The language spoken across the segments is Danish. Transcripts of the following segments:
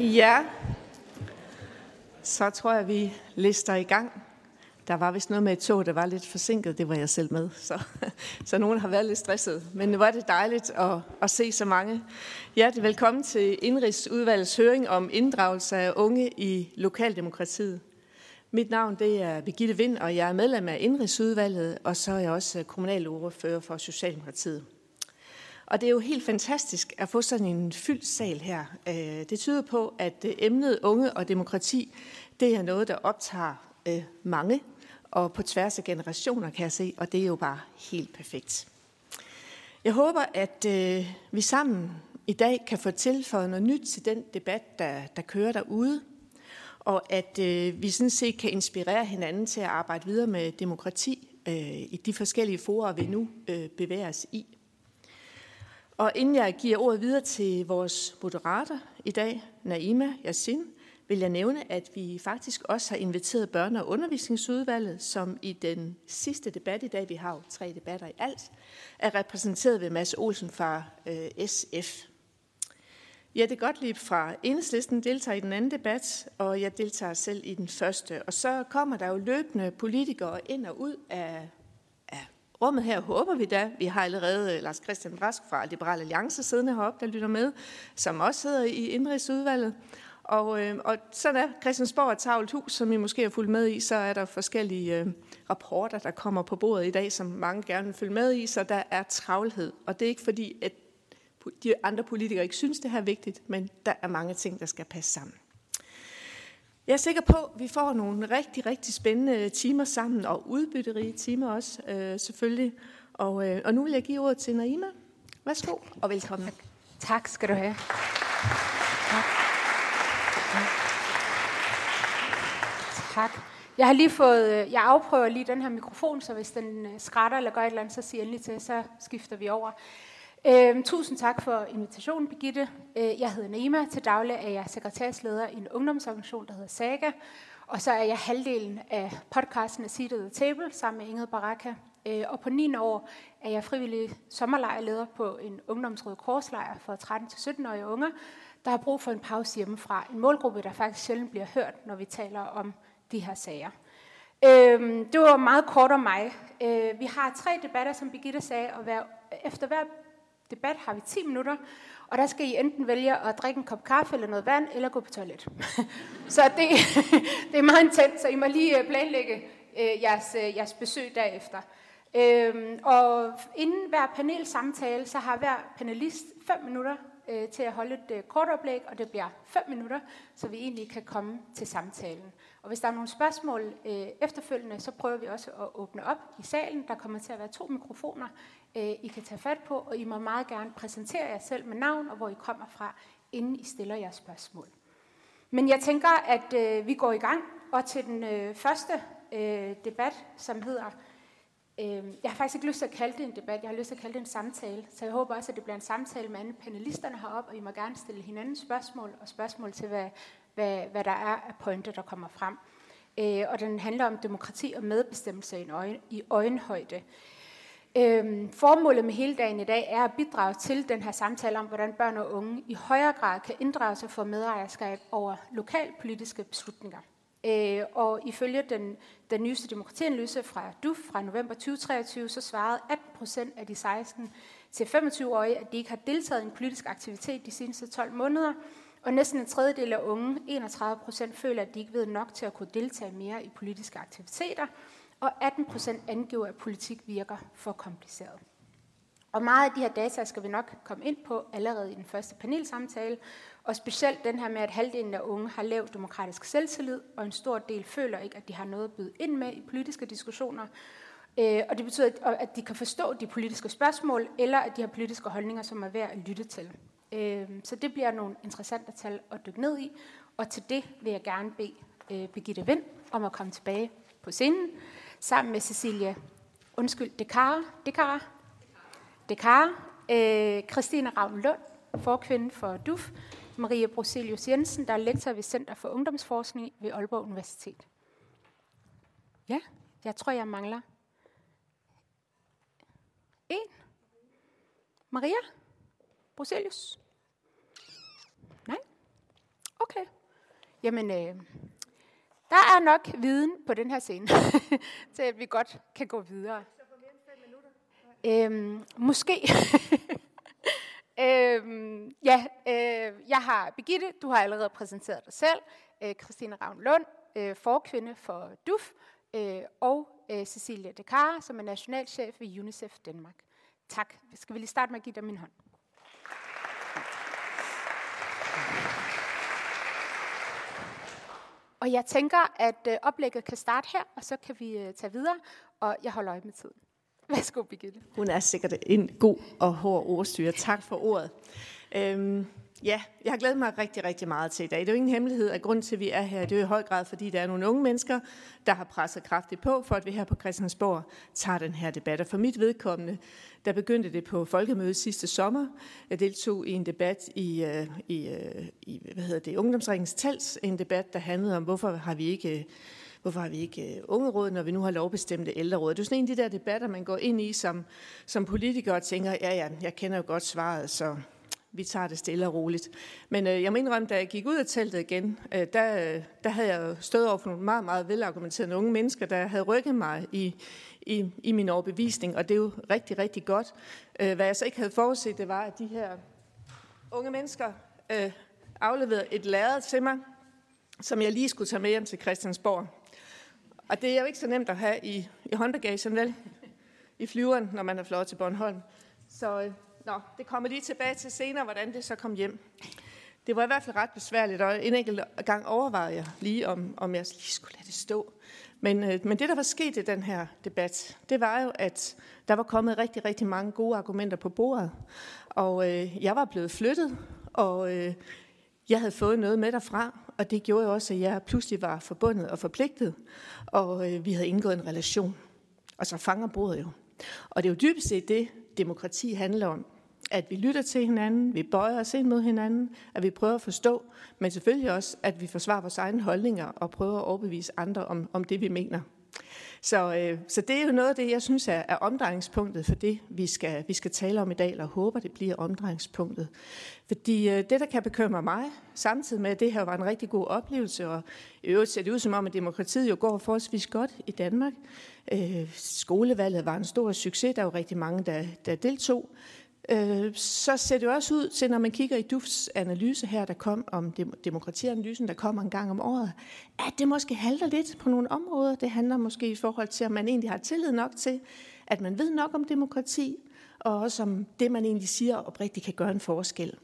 Ja, så tror jeg, vi lister i gang. Der var vist noget med et tog, der var lidt forsinket. Det var jeg selv med, så, så nogen har været lidt stresset. Men var det dejligt at, at se så mange. Hjertelig velkommen til Indrigsudvalgets høring om inddragelse af unge i lokaldemokratiet. Mit navn det er Birgitte Vind, og jeg er medlem af Indrigsudvalget, og så er jeg også kommunalordfører for Socialdemokratiet. Og det er jo helt fantastisk at få sådan en fyldt sal her. Øh, det tyder på, at øh, emnet unge og demokrati, det er noget, der optager øh, mange, og på tværs af generationer kan jeg se, og det er jo bare helt perfekt. Jeg håber, at vi sammen i dag kan få tilføjet noget nyt til den debat, der, der kører derude, og at vi sådan set kan inspirere hinanden til at arbejde videre med demokrati i de forskellige forer, vi nu bevæger os i. Og inden jeg giver ordet videre til vores moderator i dag, Naima Yassin, vil jeg nævne, at vi faktisk også har inviteret børne- og undervisningsudvalget, som i den sidste debat i dag, vi har jo tre debatter i alt, er repræsenteret ved Mads Olsen fra øh, SF. Ja, det godt lige fra enhedslisten deltager i den anden debat, og jeg deltager selv i den første. Og så kommer der jo løbende politikere ind og ud af rummet her håber vi da. Vi har allerede øh, Lars Christian Brask fra Liberal Alliance siddende heroppe, der lytter med, som også sidder i indrigsudvalget. Og, øh, og sådan er Christiansborg et tavlt hus, som I måske har fulgt med i, så er der forskellige øh, rapporter, der kommer på bordet i dag, som mange gerne vil følge med i, så der er travlhed. Og det er ikke fordi, at de andre politikere ikke synes, det her er vigtigt, men der er mange ting, der skal passe sammen. Jeg er sikker på, at vi får nogle rigtig, rigtig spændende timer sammen, og udbytterige timer også, øh, selvfølgelig. Og, øh, og nu vil jeg give ordet til Naima. Værsgo, og velkommen. Tak, tak skal du have. Tak. tak. Jeg har lige fået, øh, jeg afprøver lige den her mikrofon, så hvis den øh, skrætter eller gør et eller andet, så sig endelig til, så skifter vi over. Øh, tusind tak for invitationen, Birgitte. Øh, jeg hedder Nema. Til daglig er jeg sekretærsleder i en ungdomsorganisation, der hedder Saga. Og så er jeg halvdelen af podcasten af Seated at the Table sammen med Ingrid Baraka. Øh, og på 9 år er jeg frivillig sommerlejrleder på en ungdomsrød korslejr for 13-17-årige unge, der har brug for en pause hjemmefra. En målgruppe, der faktisk sjældent bliver hørt, når vi taler om de her sager. Øh, det var meget kort om mig. Øh, vi har tre debatter, som Birgitte sagde, og hver, efter hver debat har vi 10 minutter, og der skal I enten vælge at drikke en kop kaffe eller noget vand, eller gå på toilet. så det, det er meget intens, så I må lige øh, planlægge øh, jeres, øh, jeres besøg derefter. Øhm, og inden hver panelsamtale, så har hver panelist 5 minutter øh, til at holde et øh, kort oplæg, og det bliver 5 minutter, så vi egentlig kan komme til samtalen. Og hvis der er nogle spørgsmål øh, efterfølgende, så prøver vi også at åbne op i salen. Der kommer til at være to mikrofoner, øh, I kan tage fat på, og I må meget gerne præsentere jer selv med navn og hvor I kommer fra, inden I stiller jeres spørgsmål. Men jeg tænker, at øh, vi går i gang, og til den øh, første øh, debat, som hedder øh, jeg har faktisk ikke lyst til at kalde det en debat, jeg har lyst til at kalde det en samtale. Så jeg håber også, at det bliver en samtale med alle panelisterne heroppe, og I må gerne stille hinanden spørgsmål, og spørgsmål til, hvad, hvad, hvad der er af pointer, der kommer frem. Øh, og den handler om demokrati og medbestemmelse i, øjen, i øjenhøjde. Øhm, formålet med hele dagen i dag er at bidrage til den her samtale om, hvordan børn og unge i højere grad kan inddrage sig for medejerskab over lokalpolitiske beslutninger. Øh, og ifølge den, den nyeste demokratianalyse fra DUF fra november 2023, så svarede 18 procent af de 16 til 25-årige, at de ikke har deltaget i en politisk aktivitet de seneste 12 måneder, og næsten en tredjedel af unge, 31 procent, føler, at de ikke ved nok til at kunne deltage mere i politiske aktiviteter, og 18 procent angiver, at politik virker for kompliceret. Og meget af de her data skal vi nok komme ind på allerede i den første panelsamtale, og specielt den her med, at halvdelen af unge har lav demokratisk selvtillid, og en stor del føler ikke, at de har noget at byde ind med i politiske diskussioner. Øh, og det betyder, at de kan forstå de politiske spørgsmål, eller at de har politiske holdninger, som er værd at lytte til. Øh, så det bliver nogle interessante tal at dykke ned i, og til det vil jeg gerne bede øh, Birgitte Vind om at komme tilbage på scenen sammen med Cecilie, undskyld, Dekara, Dekara, Dekara, øh, Christine Ravn Lund, forkvinde for DUF, Maria Broselius Jensen, der er lektor ved Center for Ungdomsforskning ved Aalborg Universitet. Ja, jeg tror, jeg mangler en. Maria Broselius? Nej? Okay. Jamen, øh, der er nok viden på den her scene, til at vi godt kan gå videre. Øhm, måske. øhm, ja, øh, jeg har Begitte, du har allerede præsenteret dig selv. Øh, Christine Ravn Lund, øh, forkvinde for DUF, øh, og øh, Cecilia Dekar, som er nationalchef ved UNICEF Danmark. Tak. Skal vi lige starte med at give dig min hånd? Og jeg tænker, at øh, oplægget kan starte her, og så kan vi øh, tage videre, og jeg holder øje med tiden. Værsgo, Birgitte. Hun er sikkert en god og hård ordstyrer. Tak for ordet. Øhm, ja, jeg har glædet mig rigtig, rigtig meget til i dag. Det er jo ingen hemmelighed, at grund til, at vi er her, det er i høj grad, fordi der er nogle unge mennesker, der har presset kraftigt på, for at vi her på Christiansborg tager den her debat. Og for mit vedkommende, der begyndte det på folkemødet sidste sommer. Jeg deltog i en debat i, øh, i, øh, i hvad hedder det, Ungdomsringens Tals, en debat, der handlede om, hvorfor har vi ikke øh, hvorfor har vi ikke ungeråd, når vi nu har lovbestemte ældreråd? Det er sådan en af de der debatter, man går ind i som, som politiker og tænker, ja, ja, jeg kender jo godt svaret, så vi tager det stille og roligt. Men øh, jeg må indrømme, da jeg gik ud af teltet igen, øh, der, øh, der havde jeg stået over for nogle meget, meget velargumenterede unge mennesker, der havde rykket mig i, i, i min overbevisning, og det er jo rigtig, rigtig godt. Øh, hvad jeg så ikke havde forudset, det var, at de her unge mennesker øh, afleverede et lærred til mig, som jeg lige skulle tage med hjem til Christiansborg. Og det er jo ikke så nemt at have i, i håndbagagen, vel? I flyveren, når man er flot til Bornholm. Så øh, nå, det kommer lige tilbage til senere, hvordan det så kom hjem. Det var i hvert fald ret besværligt, og en enkelt gang overvejede jeg lige, om, om jeg lige skulle lade det stå. Men, øh, men det, der var sket i den her debat, det var jo, at der var kommet rigtig, rigtig mange gode argumenter på bordet. Og øh, jeg var blevet flyttet, og øh, jeg havde fået noget med derfra, og det gjorde jo også, at jeg pludselig var forbundet og forpligtet, og øh, vi havde indgået en relation. Og så fanger bordet jo. Og det er jo dybest set det, demokrati handler om. At vi lytter til hinanden, vi bøjer os ind mod hinanden, at vi prøver at forstå, men selvfølgelig også, at vi forsvarer vores egne holdninger og prøver at overbevise andre om, om det, vi mener. Så, øh, så det er jo noget af det, jeg synes er, er omdrejningspunktet for det, vi skal, vi skal tale om i dag, eller håber, det bliver omdrejningspunktet. Fordi øh, det, der kan bekymre mig, samtidig med, at det her var en rigtig god oplevelse, og i øvrigt ser det ud som om, at demokratiet jo går forholdsvis godt i Danmark. Øh, skolevalget var en stor succes, der var rigtig mange, der, der deltog. Øh, så ser det også ud til, når man kigger i DUFs analyse her, der kom om demokratianalysen, der kommer en gang om året, at det måske halter lidt på nogle områder. Det handler måske i forhold til, at man egentlig har tillid nok til, at man ved nok om demokrati, og også om det, man egentlig siger oprigtigt kan gøre en forskel.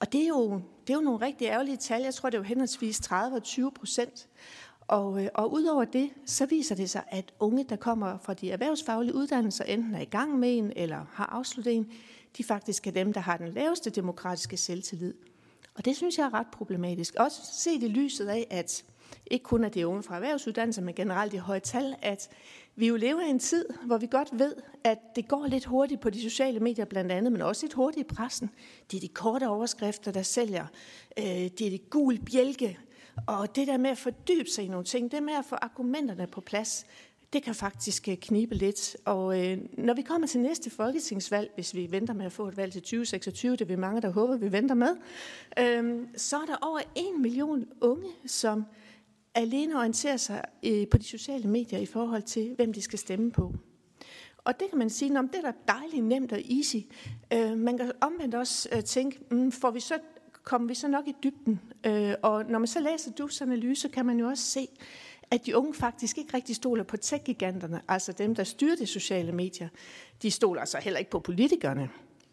Og det er jo, det er jo nogle rigtig ærgerlige tal. Jeg tror, det er jo henholdsvis 30 og 20 procent. Og, øh, og udover det, så viser det sig, at unge, der kommer fra de erhvervsfaglige uddannelser, enten er i gang med en eller har afsluttet en, de faktisk er dem, der har den laveste demokratiske selvtillid. Og det synes jeg er ret problematisk. Også set i lyset af, at ikke kun er det unge fra erhvervsuddannelser, men generelt i høje tal, at vi jo lever i en tid, hvor vi godt ved, at det går lidt hurtigt på de sociale medier blandt andet, men også lidt hurtigt i pressen. Det er de korte overskrifter, der sælger. Øh, det er det gul bjælke. Og det der med at fordybe sig i nogle ting, det med at få argumenterne på plads, det kan faktisk øh, knibe lidt. Og øh, når vi kommer til næste folketingsvalg, hvis vi venter med at få et valg til 2026, det er vi mange, der håber, vi venter med, øh, så er der over en million unge, som alene orienterer sig øh, på de sociale medier i forhold til, hvem de skal stemme på. Og det kan man sige, om det er da dejligt nemt og easy. Øh, man kan omvendt også øh, tænke, mm, får vi så, kommer vi så nok i dybden? Øh, og når man så læser DUS analyse, kan man jo også se, at de unge faktisk ikke rigtig stoler på tech-giganterne, altså dem, der styrer de sociale medier. De stoler altså heller ikke på politikerne.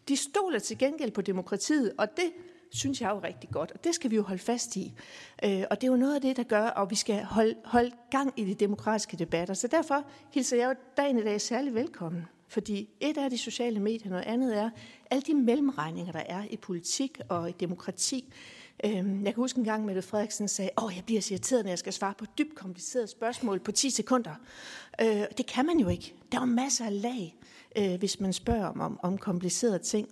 De stoler til gengæld på demokratiet, og det synes jeg er jo rigtig godt, og det skal vi jo holde fast i. Øh, og det er jo noget af det, der gør, at vi skal holde, holde gang i de demokratiske debatter. Så derfor hilser jeg jo dagen i dag særlig velkommen. Fordi et er de sociale medier, noget andet er alle de mellemregninger, der er i politik og i demokrati. Øhm, jeg kan huske en gang, Mette Frederiksen sagde, åh, jeg bliver så irriteret, når jeg skal svare på dybt komplicerede spørgsmål på 10 sekunder. Øh, det kan man jo ikke. Der er jo masser af lag, øh, hvis man spørger om, om komplicerede ting.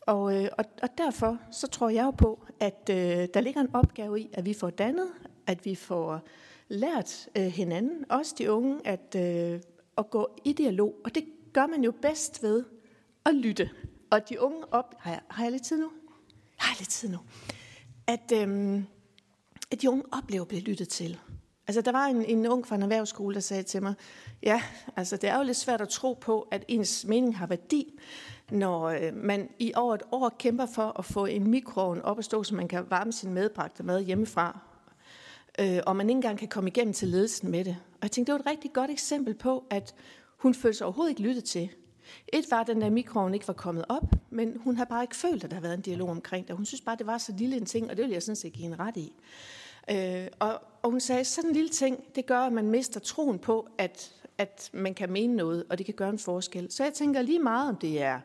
Og, øh, og, og derfor så tror jeg jo på, at øh, der ligger en opgave i, at vi får dannet, at vi får lært øh, hinanden, også de unge, at, øh, at gå i dialog. Og det gør man jo bedst ved at lytte. Og de unge op... Har jeg, har jeg lidt tid nu? Jeg har lidt tid nu at, øhm, at de unge oplever at blive lyttet til. Altså, der var en, en ung fra en erhvervsskole, der sagde til mig, ja, altså, det er jo lidt svært at tro på, at ens mening har værdi, når øh, man i over et år kæmper for at få en mikroovn op at stå, så man kan varme sin medbragte mad hjemmefra, øh, og man ikke engang kan komme igennem til ledelsen med det. Og jeg tænkte, det var et rigtig godt eksempel på, at hun følte sig overhovedet ikke lyttet til. Et var, at den der mikroovn ikke var kommet op, men hun har bare ikke følt, at der har været en dialog omkring det. Hun synes bare, det var så lille en ting, og det vil jeg sådan set give en ret i. Øh, og, og hun sagde, sådan en lille ting, det gør, at man mister troen på, at, at man kan mene noget, og det kan gøre en forskel. Så jeg tænker lige meget, om det er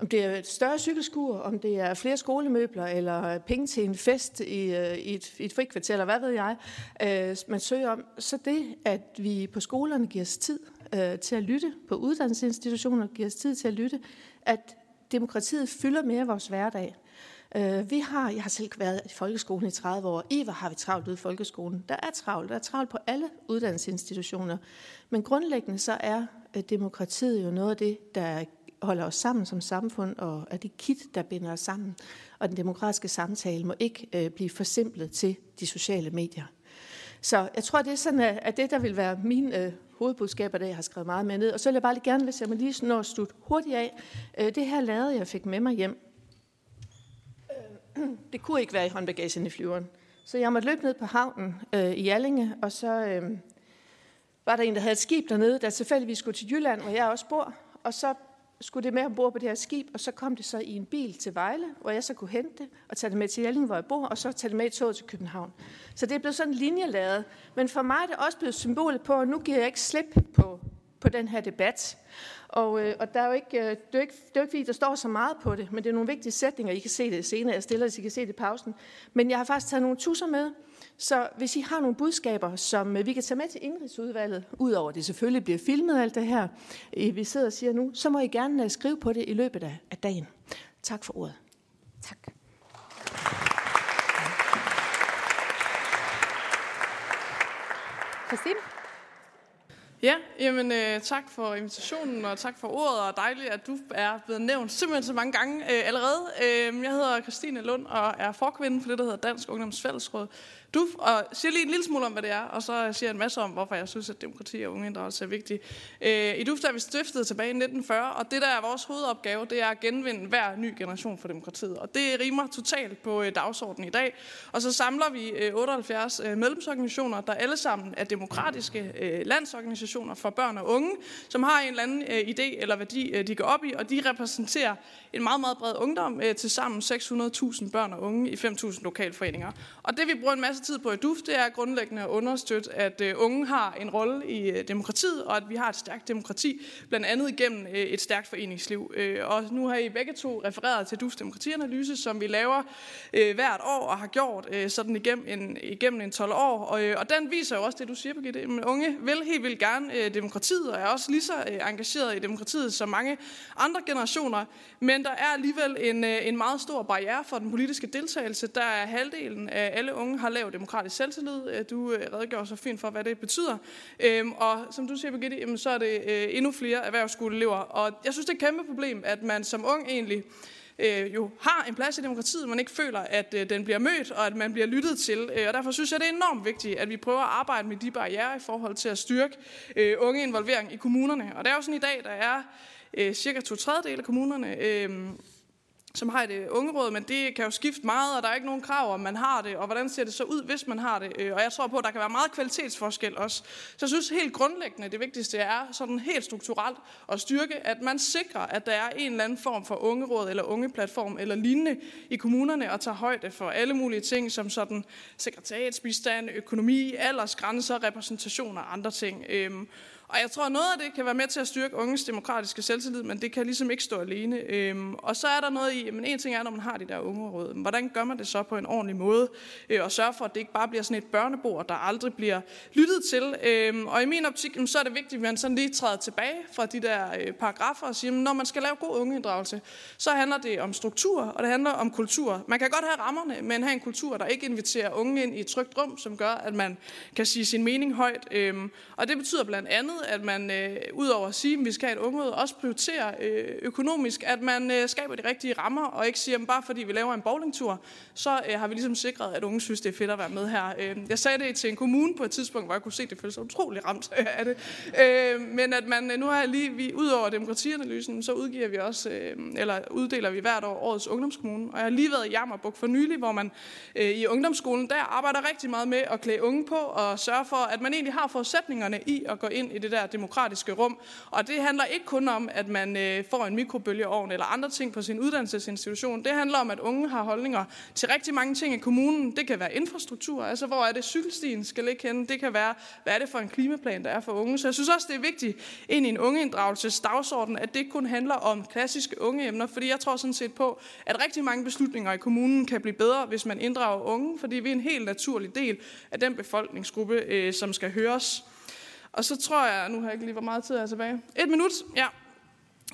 om det er et større cykelskur, om det er flere skolemøbler, eller penge til en fest i, øh, i et, i et frikvarter, eller hvad ved jeg, øh, man søger om. Så det, at vi på skolerne giver os tid øh, til at lytte, på uddannelsesinstitutioner giver os tid til at lytte, at demokratiet fylder mere i vores hverdag. Øh, vi har, jeg har selv været i folkeskolen i 30 år. I hvor har vi travlt ude i folkeskolen. Der er travlt. Der er travlt på alle uddannelsesinstitutioner. Men grundlæggende så er øh, demokratiet jo noget af det, der holder os sammen som samfund, og er det kit, der binder os sammen. Og den demokratiske samtale må ikke øh, blive forsimplet til de sociale medier. Så jeg tror, det er sådan, at det, der vil være min øh, hovedbudskaber, der jeg har skrevet meget med ned. Og så vil jeg bare lige gerne, hvis jeg må lige nå at slutte hurtigt af. Øh, det her lade, jeg fik med mig hjem. Øh, det kunne ikke være i håndbagagen i flyveren. Så jeg måtte løbe ned på havnen øh, i Allinge, og så øh, var der en, der havde et skib dernede, der tilfældigvis skulle til Jylland, hvor jeg også bor. Og så skulle det med ombord på det her skib, og så kom det så i en bil til Vejle, hvor jeg så kunne hente det og tage det med til Jelling, hvor jeg bor, og så tage det med i toget til København. Så det er blevet sådan linjeladet. Men for mig er det også blevet symbolet på, at nu giver jeg ikke slip på, på den her debat. Og, øh, og der er jo ikke, øh, det, er jo ikke, det er jo ikke, fordi der står så meget på det, men det er nogle vigtige sætninger. I kan se det senere, jeg stiller det, så I kan se det i pausen. Men jeg har faktisk taget nogle tusser med, så hvis I har nogle budskaber, som øh, vi kan tage med til indrigsudvalget, udover at det selvfølgelig bliver filmet alt det her, øh, vi sidder og siger nu, så må I gerne øh, skrive på det i løbet af dagen. Tak for ordet. Tak. Christine? Ja, jamen øh, tak for invitationen, og tak for ordet, og dejligt, at du er blevet nævnt simpelthen så mange gange øh, allerede. Øh, jeg hedder Christine Lund, og er forkvinde for det, der hedder Dansk Ungdoms Fællesråd du og siger lige en lille smule om, hvad det er, og så siger jeg en masse om, hvorfor jeg synes, at demokrati og ungeinddragelse er vigtigt. Øh, I DUFT er vi stiftet tilbage i 1940, og det, der er vores hovedopgave, det er at genvinde hver ny generation for demokratiet. Og det rimer totalt på øh, dagsordenen i dag. Og så samler vi øh, 78 øh, medlemsorganisationer, der alle sammen er demokratiske øh, landsorganisationer for børn og unge, som har en eller anden øh, idé eller værdi, øh, de går op i, og de repræsenterer en meget, meget bred ungdom øh, til sammen 600.000 børn og unge i 5.000 lokalforeninger. Og det vi bruger en masse tid på EDUF, DUF, det er grundlæggende at understøtte, at øh, unge har en rolle i øh, demokratiet, og at vi har et stærkt demokrati, blandt andet igennem øh, et stærkt foreningsliv. Og nu har I begge to refereret til EDUFs demokratianalyse, som vi laver hvert år og har gjort sådan igennem en, igennem en 12 år. Og, og den viser jo også det, du siger, Birgitte. Men unge vil helt vildt gerne demokratiet, og er også lige så engageret i demokratiet som mange andre generationer. Men der er alligevel en, en meget stor barriere for den politiske deltagelse. Der er halvdelen af alle unge har lavt demokratisk selvtillid. Øh, du øh, redegjorde så fint for, hvad det betyder. Øhm, og som du siger, Birgitte, så er det øh, endnu flere erhvervsskoleelever. Og jeg synes, det er et kæmpe problem, at man som ung egentlig jo har en plads i demokratiet, man ikke føler, at den bliver mødt, og at man bliver lyttet til. og derfor synes jeg, det er enormt vigtigt, at vi prøver at arbejde med de barriere i forhold til at styrke unge involvering i kommunerne. Og det er jo sådan i dag, der er cirka to tredjedel af kommunerne, øhm, som har et øh, ungeråd, men det kan jo skifte meget, og der er ikke nogen krav, om man har det, og hvordan ser det så ud, hvis man har det. Øh, og jeg tror på, at der kan være meget kvalitetsforskel også. Så jeg synes helt grundlæggende, det vigtigste er sådan helt strukturelt at styrke, at man sikrer, at der er en eller anden form for ungeråd eller ungeplatform eller lignende i kommunerne, og tager højde for alle mulige ting, som sådan sekretariatsbistand, økonomi, aldersgrænser, repræsentation og andre ting. Øhm, og jeg tror, at noget af det kan være med til at styrke unges demokratiske selvtillid, men det kan ligesom ikke stå alene. Øhm, og så er der noget i, men en ting er, når man har de der ungeråd, hvordan gør man det så på en ordentlig måde, øh, og sørge for, at det ikke bare bliver sådan et børnebord, der aldrig bliver lyttet til. Øhm, og i min optik, så er det vigtigt, at man sådan lige træder tilbage fra de der øh, paragrafer og siger, når man skal lave god ungeinddragelse, så handler det om struktur, og det handler om kultur. Man kan godt have rammerne, men have en kultur, der ikke inviterer unge ind i et trygt rum, som gør, at man kan sige sin mening højt. Øhm, og det betyder blandt andet, at man øh, udover at sige, at vi skal have et ungeråd, også prioriterer øh, økonomisk, at man øh, skaber de rigtige rammer, og ikke siger, at bare fordi vi laver en bowlingtur, så øh, har vi ligesom sikret, at unge synes, det er fedt at være med her. Øh, jeg sagde det til en kommune på et tidspunkt, hvor jeg kunne se, at det føltes utrolig ramt øh, af det. Øh, men at man, øh, nu har lige, vi, ud over demokratianalysen, så udgiver vi også, øh, eller uddeler vi hvert år årets ungdomskommune. Og jeg har lige været i Jammerbuk for nylig, hvor man øh, i ungdomsskolen der arbejder rigtig meget med at klæde unge på og sørge for, at man egentlig har forudsætningerne i at gå ind i det der demokratiske rum. Og det handler ikke kun om, at man øh, får en mikrobølgeovn eller andre ting på sin uddannelsesinstitution. Det handler om, at unge har holdninger til rigtig mange ting i kommunen. Det kan være infrastruktur, altså hvor er det cykelstien skal ligge henne. Det kan være, hvad er det for en klimaplan, der er for unge. Så jeg synes også, det er vigtigt ind i en ungeinddragelsesdagsorden, at det ikke kun handler om klassiske ungeemner, fordi jeg tror sådan set på, at rigtig mange beslutninger i kommunen kan blive bedre, hvis man inddrager unge, fordi vi er en helt naturlig del af den befolkningsgruppe, øh, som skal høres. Og så tror jeg, nu har jeg ikke lige, hvor meget tid er tilbage. Et minut, ja.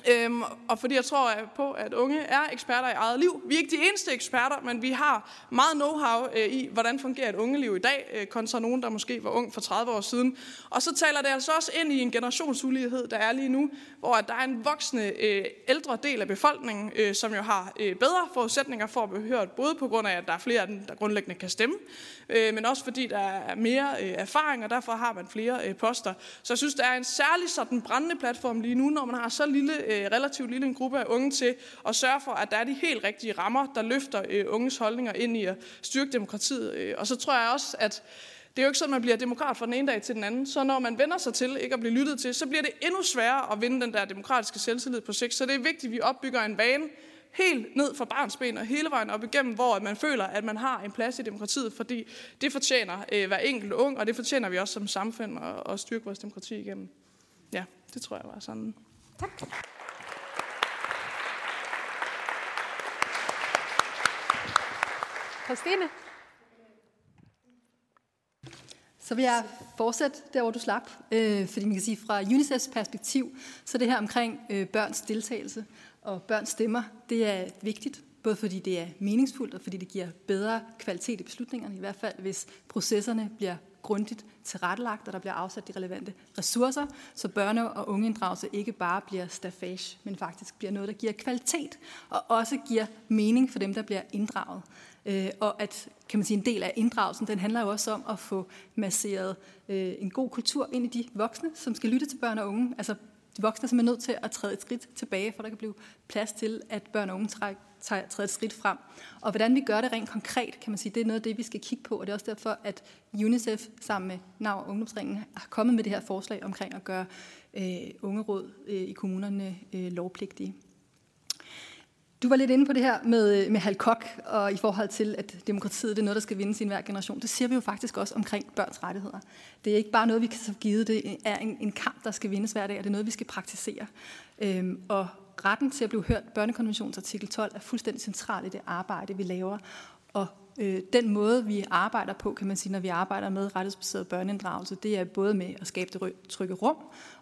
Øhm, og fordi jeg tror øh, på, at unge er eksperter i eget liv. Vi er ikke de eneste eksperter, men vi har meget know-how øh, i, hvordan fungerer et ungeliv i dag, øh, kontra nogen, der måske var ung for 30 år siden. Og så taler det altså også ind i en generationsulighed, der er lige nu, hvor der er en voksende øh, ældre del af befolkningen, øh, som jo har øh, bedre forudsætninger for at blive hørt, både på grund af, at der er flere af dem, der grundlæggende kan stemme, øh, men også fordi der er mere øh, erfaring, og derfor har man flere øh, poster. Så jeg synes, der er en særlig sådan brændende platform lige nu, når man har så lille øh, Øh, relativt lille en gruppe af unge til at sørge for, at der er de helt rigtige rammer, der løfter øh, unges holdninger ind i at styrke demokratiet. Øh, og så tror jeg også, at det er jo ikke sådan, at man bliver demokrat fra den ene dag til den anden. Så når man vender sig til ikke at blive lyttet til, så bliver det endnu sværere at vinde den der demokratiske selvtillid på sigt. Så det er vigtigt, at vi opbygger en vane helt ned fra barnsben og hele vejen op igennem, hvor man føler, at man har en plads i demokratiet, fordi det fortjener øh, hver enkelt ung, og det fortjener vi også som samfund at, at styrke vores demokrati igennem. Ja, det tror jeg var sådan. Tak. Christine? Så vil jeg fortsætte der, hvor du slap. Øh, fordi man kan sige, fra UNICEFs perspektiv, så det her omkring øh, børns deltagelse og børns stemmer, det er vigtigt. Både fordi det er meningsfuldt, og fordi det giver bedre kvalitet i beslutningerne, i hvert fald hvis processerne bliver grundigt tilrettelagt, og der bliver afsat de relevante ressourcer, så børne- og ungeinddragelse ikke bare bliver staffage, men faktisk bliver noget, der giver kvalitet, og også giver mening for dem, der bliver inddraget. Øh, og at kan man sige, en del af inddragelsen, den handler jo også om at få masseret øh, en god kultur ind i de voksne, som skal lytte til børn og unge. Altså de voksne, som er nødt til at træde et skridt tilbage, for der kan blive plads til, at børn og unge træder et skridt frem. Og hvordan vi gør det rent konkret, kan man sige, det er noget af det, vi skal kigge på, og det er også derfor, at UNICEF sammen med NAV og Ungdomsringen har kommet med det her forslag omkring at gøre øh, ungeråd øh, i kommunerne øh, lovpligtige. Du var lidt inde på det her med, øh, med Halkok, og i forhold til, at demokratiet det er noget, der skal vindes i enhver generation. Det siger vi jo faktisk også omkring børns rettigheder. Det er ikke bare noget, vi kan så give. Det er en, en kamp, der skal vindes hver dag, og det er noget, vi skal praktisere. Øhm, og retten til at blive hørt, børnekonventionens artikel 12, er fuldstændig central i det arbejde, vi laver. Og øh, den måde, vi arbejder på, kan man sige, når vi arbejder med rettighedsbaseret børneinddragelse, det er både med at skabe det trygge rum,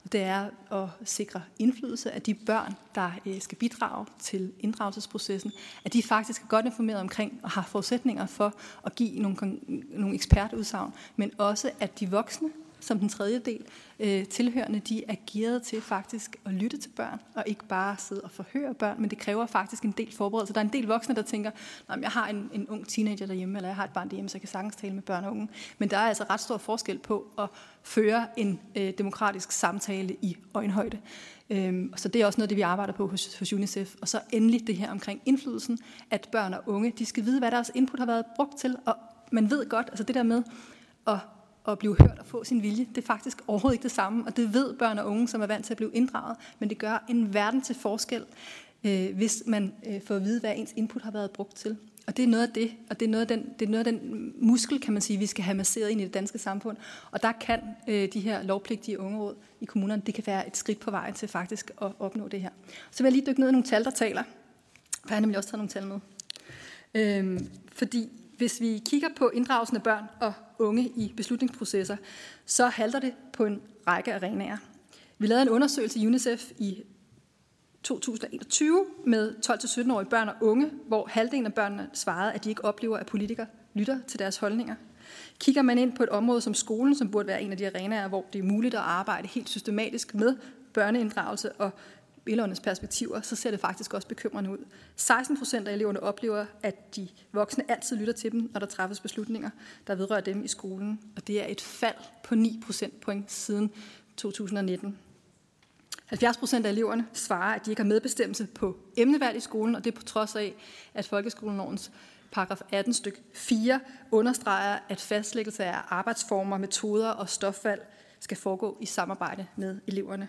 og det er at sikre indflydelse af de børn, der øh, skal bidrage til inddragelsesprocessen, at de faktisk er godt informeret omkring og har forudsætninger for at give nogle, nogle ekspertudsagn, men også at de voksne, som den tredje del, øh, tilhørende, de er gearet til faktisk at lytte til børn, og ikke bare sidde og forhøre børn, men det kræver faktisk en del forberedelse. Der er en del voksne, der tænker, at jeg har en, en ung teenager derhjemme, eller jeg har et barn derhjemme, så jeg kan sagtens tale med børn og unge. Men der er altså ret stor forskel på at føre en øh, demokratisk samtale i øjenhøjde. Øhm, så det er også noget, det vi arbejder på hos, hos UNICEF. Og så endelig det her omkring indflydelsen, at børn og unge, de skal vide, hvad deres input har været brugt til, og man ved godt, altså det der med at at blive hørt og få sin vilje, det er faktisk overhovedet ikke det samme, og det ved børn og unge, som er vant til at blive inddraget, men det gør en verden til forskel, øh, hvis man øh, får at vide, hvad ens input har været brugt til. Og det er noget af det, og det er noget af den, det er noget af den muskel, kan man sige, vi skal have masseret ind i det danske samfund. Og der kan øh, de her lovpligtige ungeråd i kommunerne, det kan være et skridt på vejen til faktisk at opnå det her. Så vil jeg lige dykke ned i nogle tal, der taler. For jeg har nemlig også taget nogle tal med. Øhm, fordi hvis vi kigger på inddragelsen af børn og unge i beslutningsprocesser, så halter det på en række arenaer. Vi lavede en undersøgelse i UNICEF i 2021 med 12-17-årige børn og unge, hvor halvdelen af børnene svarede, at de ikke oplever, at politikere lytter til deres holdninger. Kigger man ind på et område som skolen, som burde være en af de arenaer, hvor det er muligt at arbejde helt systematisk med børneinddragelse og elevernes perspektiver, så ser det faktisk også bekymrende ud. 16 procent af eleverne oplever, at de voksne altid lytter til dem, når der træffes beslutninger, der vedrører dem i skolen. Og det er et fald på 9 procentpoint siden 2019. 70 procent af eleverne svarer, at de ikke har medbestemmelse på emnevalg i skolen, og det er på trods af, at folkeskolelovens paragraf 18 styk 4 understreger, at fastlæggelse af arbejdsformer, metoder og stofvalg skal foregå i samarbejde med eleverne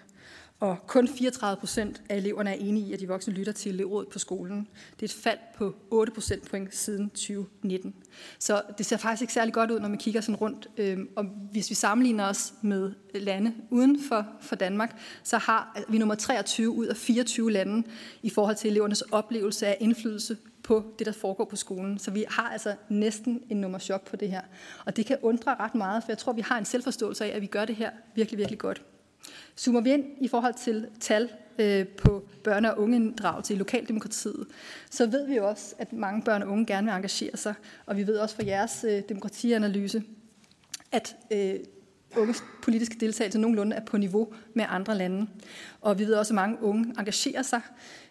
og kun 34 procent af eleverne er enige i, at de voksne lytter til elevrådet på skolen. Det er et fald på 8 procentpoint siden 2019. Så det ser faktisk ikke særlig godt ud, når man kigger sådan rundt. Øhm, og hvis vi sammenligner os med lande uden for, for Danmark, så har altså, vi nummer 23 ud af 24 lande i forhold til elevernes oplevelse af indflydelse på det, der foregår på skolen. Så vi har altså næsten en nummer chok på det her. Og det kan undre ret meget, for jeg tror, vi har en selvforståelse af, at vi gør det her virkelig, virkelig godt. Zoomer vi ind i forhold til tal øh, på børne- og ungeinddragelse i lokaldemokratiet, så ved vi jo også, at mange børn og unge gerne vil engagere sig, og vi ved også fra jeres øh, demokratianalyse, at øh, unges politiske deltagelse nogenlunde er på niveau med andre lande. Og vi ved også, at mange unge engagerer sig,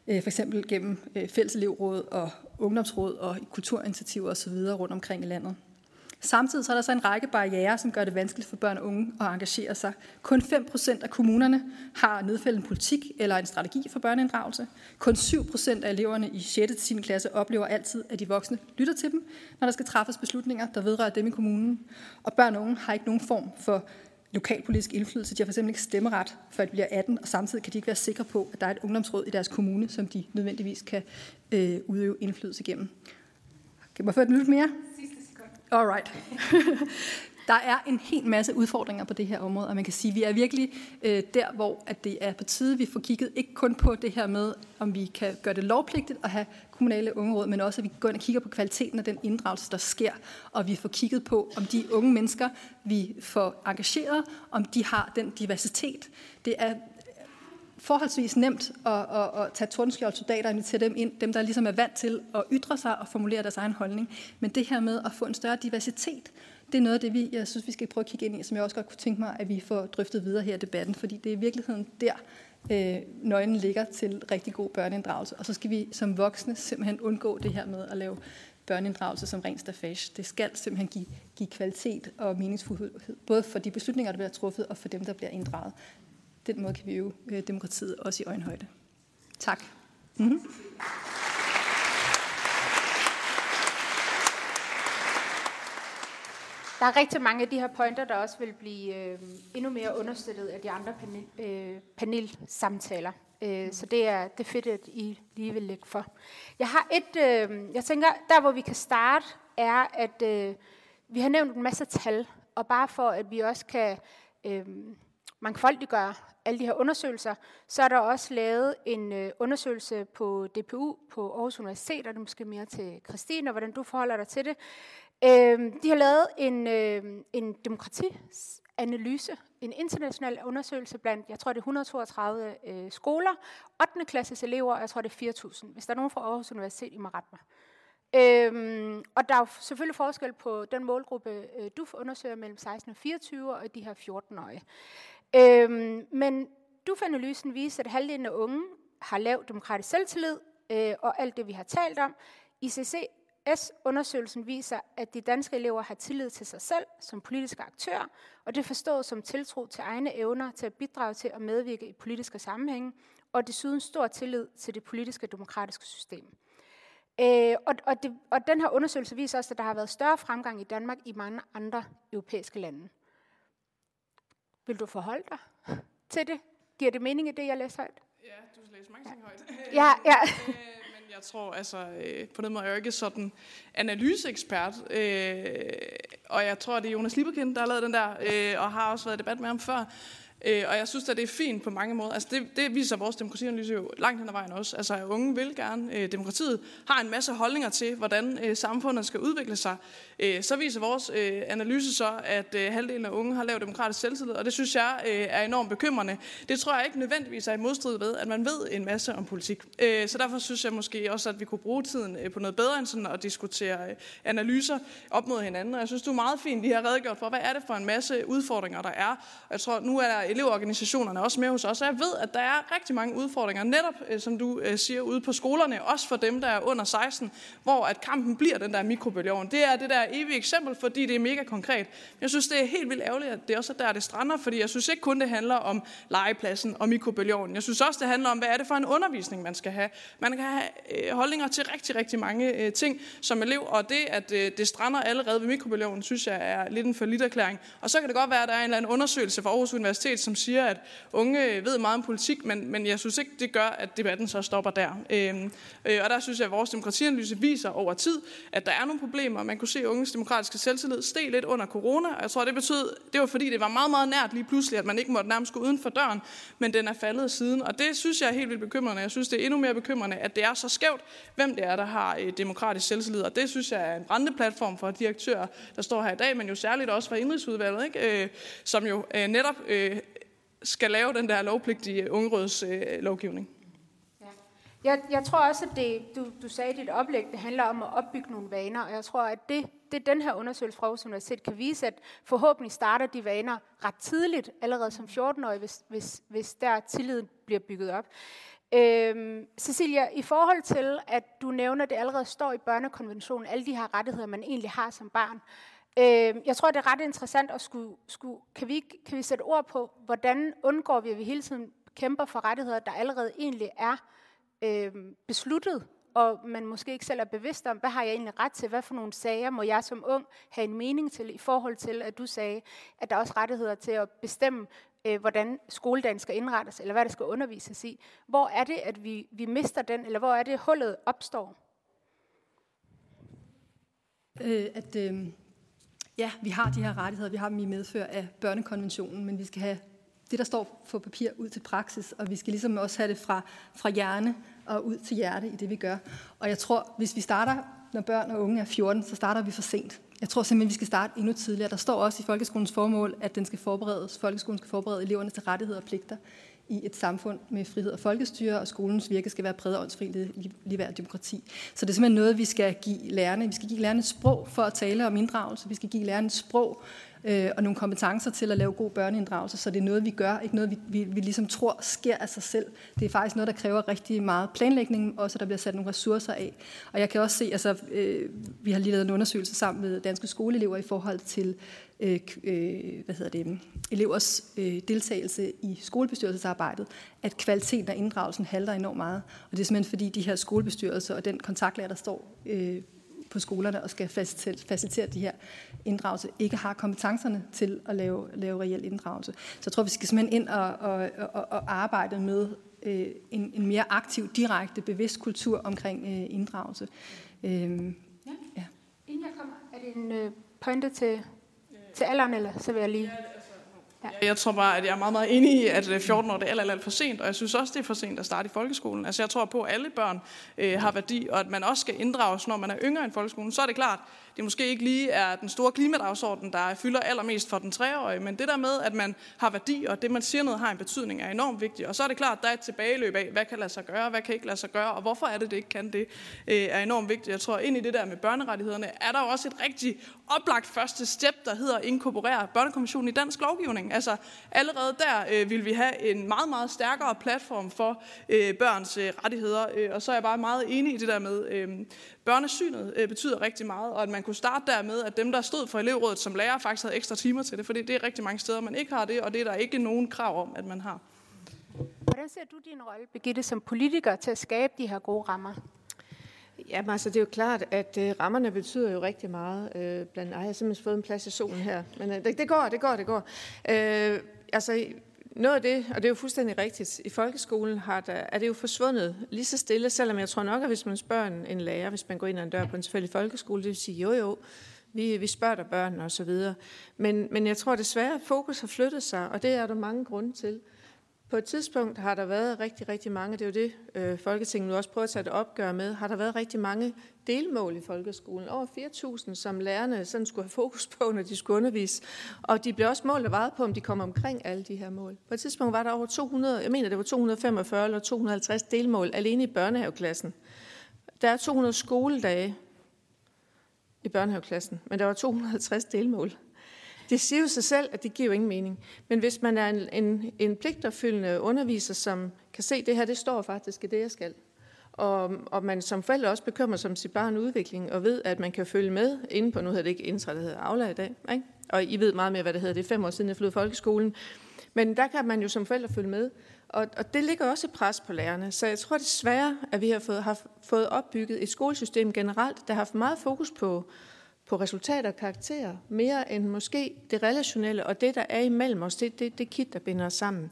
øh, for eksempel gennem øh, fælleselevråd fælles elevråd og ungdomsråd og kulturinitiativer osv. rundt omkring i landet. Samtidig så er der så en række barriere, som gør det vanskeligt for børn og unge at engagere sig. Kun 5% af kommunerne har nedfældet en politik eller en strategi for børneinddragelse. Kun 7% af eleverne i 6. til 10. klasse oplever altid, at de voksne lytter til dem, når der skal træffes beslutninger, der vedrører dem i kommunen. Og børn og unge har ikke nogen form for lokalpolitisk indflydelse. De har fx ikke stemmeret, før de bliver 18, og samtidig kan de ikke være sikre på, at der er et ungdomsråd i deres kommune, som de nødvendigvis kan øh, udøve indflydelse igennem. Kan man få et minut mere? Alright. der er en hel masse udfordringer på det her område, og man kan sige, at vi er virkelig øh, der, hvor at det er på tide, vi får kigget ikke kun på det her med, om vi kan gøre det lovpligtigt at have kommunale ungeråd, men også at vi går ind og kigger på kvaliteten af den inddragelse, der sker, og vi får kigget på, om de unge mennesker, vi får engageret, om de har den diversitet. Det er forholdsvis nemt at, at, at tage tordenskjold og til dem ind, dem der ligesom er vant til at ytre sig og formulere deres egen holdning. Men det her med at få en større diversitet, det er noget af det, vi, jeg synes, vi skal prøve at kigge ind i, som jeg også godt kunne tænke mig, at vi får drøftet videre her i debatten, fordi det er i virkeligheden der, øh, nøglen ligger til rigtig god børneinddragelse. Og så skal vi som voksne simpelthen undgå det her med at lave børneinddragelse som ren stafage. Det skal simpelthen give, give kvalitet og meningsfuldhed, både for de beslutninger, der bliver truffet, og for dem, der bliver inddraget den måde kan vi øve øh, demokratiet også i øjenhøjde. Tak. Mm-hmm. Der er rigtig mange af de her pointer, der også vil blive øh, endnu mere understøttet af de andre panel, øh, panelsamtaler. Øh, så det er, det er fedt, at I lige vil lægge for. Jeg har et, øh, jeg tænker, der hvor vi kan starte, er, at øh, vi har nævnt en masse tal, og bare for, at vi også kan øh, mangfoldiggøre alle de her undersøgelser, så er der også lavet en øh, undersøgelse på DPU på Aarhus Universitet, og det er måske mere til Christine, og hvordan du forholder dig til det. Øh, de har lavet en, øh, en demokratianalyse, en international undersøgelse blandt, jeg tror det er 132 øh, skoler, 8. klasses elever, og jeg tror det er 4.000. Hvis der er nogen fra Aarhus Universitet, I må rette mig. Øhm, og der er jo selvfølgelig forskel på den målgruppe, øh, du undersøger mellem 16 og 24 og de her 14-årige. Øhm, men DUF-analysen viser, at halvdelen af unge har lav demokratisk selvtillid, øh, og alt det, vi har talt om. ICCS-undersøgelsen viser, at de danske elever har tillid til sig selv som politiske aktører, og det forstås som tiltro til egne evner til at bidrage til at medvirke i politiske sammenhænge, og desuden stor tillid til det politiske demokratiske system. Øh, og, og, det, og den her undersøgelse viser også, at der har været større fremgang i Danmark i mange andre europæiske lande. Vil du forholde dig til det? Giver det mening i det, jeg læser højt? Ja, du læst mange ting højt. Ja, ja. Øh, men jeg tror, altså, øh, på den måde er jeg ikke sådan analyseekspert. Øh, og jeg tror, det er Jonas Liebekind, der har lavet den der, og har også været i debat med ham før. Øh, og jeg synes at det er fint på mange måder. Altså det, det viser vores demokratianalyse jo langt hen ad vejen også. Altså unge vil gerne øh, demokratiet, har en masse holdninger til, hvordan øh, samfundet skal udvikle sig. Øh, så viser vores øh, analyse så, at øh, halvdelen af unge har lavet demokratisk selvtillid, og det synes jeg øh, er enormt bekymrende. Det tror jeg ikke nødvendigvis er i modstrid ved, at man ved en masse om politik. Øh, så derfor synes jeg måske også, at vi kunne bruge tiden øh, på noget bedre end sådan at diskutere øh, analyser op mod hinanden. Og jeg synes, du er meget fint lige har redegjort for, hvad er det for en masse udfordringer, der er. Og jeg tror, nu er der elevorganisationerne også med hos os, og jeg ved, at der er rigtig mange udfordringer, netop øh, som du øh, siger, ude på skolerne, også for dem, der er under 16, hvor at kampen bliver den der mikrobølgeovn. Det er det der evige eksempel, fordi det er mega konkret. Jeg synes, det er helt vildt ærgerligt, at det også er der, det strander, fordi jeg synes ikke kun, det handler om legepladsen og mikrobølgeovnen. Jeg synes også, det handler om, hvad er det for en undervisning, man skal have. Man kan have øh, holdninger til rigtig, rigtig mange ting som elev, og det, at det strander allerede ved mikrobølgeovnen, synes jeg er lidt en for erklæring. Og så kan det godt være, at der er en eller anden undersøgelse fra Aarhus Universitet, som siger, at unge ved meget om politik, men, men jeg synes ikke, det gør, at debatten så stopper der. Øhm, øh, og der synes jeg, at vores demokratianalyse viser over tid, at der er nogle problemer. Man kunne se, at unges demokratiske selvtillid steg lidt under corona, og jeg tror, det betød, det var fordi, det var meget, meget nært lige pludselig, at man ikke måtte nærmest gå uden for døren, men den er faldet siden. Og det synes jeg er helt vildt bekymrende. Jeg synes, det er endnu mere bekymrende, at det er så skævt, hvem det er, der har øh, demokratisk selvtillid. Og det synes jeg er en brændende platform for de aktører, der står her i dag, men jo særligt også fra indrigsudvalget, ikke? Øh, som jo øh, netop øh, skal lave den der lovpligtige øh, ungerådslovgivning. Øh, ja. Jeg, jeg tror også, at det, du, du sagde i dit oplæg, det handler om at opbygge nogle vaner, og jeg tror, at det, det den her undersøgelse fra Aarhus Universitet kan vise, at forhåbentlig starter de vaner ret tidligt, allerede som 14-årige, hvis, hvis, hvis der tilliden bliver bygget op. Øhm, Cecilia, i forhold til, at du nævner, at det allerede står i børnekonventionen, alle de her rettigheder, man egentlig har som barn, Øh, jeg tror, det er ret interessant at skulle, skulle kan, vi, kan vi sætte ord på, hvordan undgår vi, at vi hele tiden kæmper for rettigheder, der allerede egentlig er øh, besluttet, og man måske ikke selv er bevidst om, hvad har jeg egentlig ret til, hvad for nogle sager må jeg som ung have en mening til, i forhold til, at du sagde, at der er også rettigheder til at bestemme, øh, hvordan skoledagen skal indrettes, eller hvad der skal undervises i. Hvor er det, at vi, vi mister den, eller hvor er det, hullet opstår? Øh, at... Øh ja, vi har de her rettigheder, vi har dem i medfør af børnekonventionen, men vi skal have det, der står på papir, ud til praksis, og vi skal ligesom også have det fra, fra hjerne og ud til hjerte i det, vi gør. Og jeg tror, hvis vi starter, når børn og unge er 14, så starter vi for sent. Jeg tror simpelthen, vi skal starte endnu tidligere. Der står også i folkeskolens formål, at den skal forberedes, folkeskolen skal forberede eleverne til rettigheder og pligter i et samfund med frihed og folkestyre, og skolens virke skal være præget af åndsfri ligeværd demokrati. Så det er simpelthen noget, vi skal give lærerne. Vi skal give lærerne sprog for at tale om inddragelse. Vi skal give lærerne sprog øh, og nogle kompetencer til at lave god børneinddragelse, så det er noget, vi gør, ikke noget, vi, vi, vi ligesom tror sker af sig selv. Det er faktisk noget, der kræver rigtig meget planlægning, også at der bliver sat nogle ressourcer af. Og jeg kan også se, altså, øh, vi har lige lavet en undersøgelse sammen med danske skoleelever i forhold til øh, øh, hvad hedder det, elevers øh, deltagelse i skolebestyrelsesarbejdet, at kvaliteten af inddragelsen halter enormt meget. Og det er simpelthen fordi de her skolebestyrelser og den kontaktlærer, der står øh, på skolerne og skal facilitere de her inddragelse, ikke har kompetencerne til at lave, lave reel inddragelse. Så jeg tror, vi skal simpelthen ind og, og, og, og arbejde med øh, en, en mere aktiv, direkte, bevidst kultur omkring øh, inddragelse. Øh, ja. ja. Inden jeg kommer, er det en øh, pointe til til alderen, eller så vil jeg lige... Ja. Jeg tror bare, at jeg er meget, meget enig i, at øh, 14 år det er alt, alt, alt for sent, og jeg synes også, det er for sent at starte i folkeskolen. Altså jeg tror på, at alle børn øh, har værdi, og at man også skal inddrages, når man er yngre end folkeskolen. Så er det klart, det måske ikke lige er den store klimadagsorden, der fylder allermest for den treårige, men det der med, at man har værdi, og det man siger noget har en betydning, er enormt vigtigt. Og så er det klart, at der er et tilbageløb af, hvad kan lade sig gøre, hvad kan ikke lade sig gøre, og hvorfor er det, det ikke kan det, øh, er enormt vigtigt. Jeg tror, ind i det der med børnerettighederne, er der også et rigtig oplagt første step, der hedder at inkorporere børnekonventionen i dansk lovgivning. Altså allerede der øh, vil vi have en meget, meget stærkere platform for øh, børns øh, rettigheder, øh, og så er jeg bare meget enig i det der med, øh, børnesynet øh, betyder rigtig meget, og at man kunne starte der med, at dem, der stod for elevrådet som lærer, faktisk havde ekstra timer til det, for det er rigtig mange steder, man ikke har det, og det er der ikke nogen krav om, at man har. Hvordan ser du din rolle, Birgitte, som politiker til at skabe de her gode rammer? Jamen altså, det er jo klart, at øh, rammerne betyder jo rigtig meget. Øh, blandt, ej, jeg har simpelthen fået en plads i solen her. Men øh, det, det går, det går, det går. Øh, altså, noget af det, og det er jo fuldstændig rigtigt, i folkeskolen har der, er det jo forsvundet lige så stille, selvom jeg tror nok, at hvis man spørger en, en lærer, hvis man går ind ad en dør på en selvfølgelig folkeskole, det vil sige, jo jo, Vi, vi spørger der børn og så videre. Men, men jeg tror desværre, at fokus har flyttet sig, og det er der mange grunde til. På et tidspunkt har der været rigtig, rigtig mange, det er jo det, øh, Folketinget nu også prøver at tage opgør med, har der været rigtig mange delmål i folkeskolen. Over 4.000, som lærerne sådan skulle have fokus på, når de skulle undervise. Og de blev også målt og vejet på, om de kom omkring alle de her mål. På et tidspunkt var der over 200, jeg mener det var 245 eller 250 delmål alene i børnehaveklassen. Der er 200 skoledage i børnehaveklassen, men der var 250 delmål. Det siger jo sig selv, at det giver jo ingen mening. Men hvis man er en, en, en pligtopfyldende underviser, som kan se, at det her, det står faktisk i det, jeg skal, og, og man som forældre også bekymrer sig om sit barn udvikling, og ved, at man kan følge med inde på, nu hedder det ikke intra, det hedder Aula i dag, ikke? og I ved meget mere, hvad det hedder, det er fem år siden, jeg flyttede folkeskolen, men der kan man jo som forældre følge med, og, og det ligger også et pres på lærerne. Så jeg tror desværre, at vi har fået, har fået opbygget et skolesystem generelt, der har haft meget fokus på, på resultater og karakterer, mere end måske det relationelle og det, der er imellem os, det, det, det kit, der binder os sammen.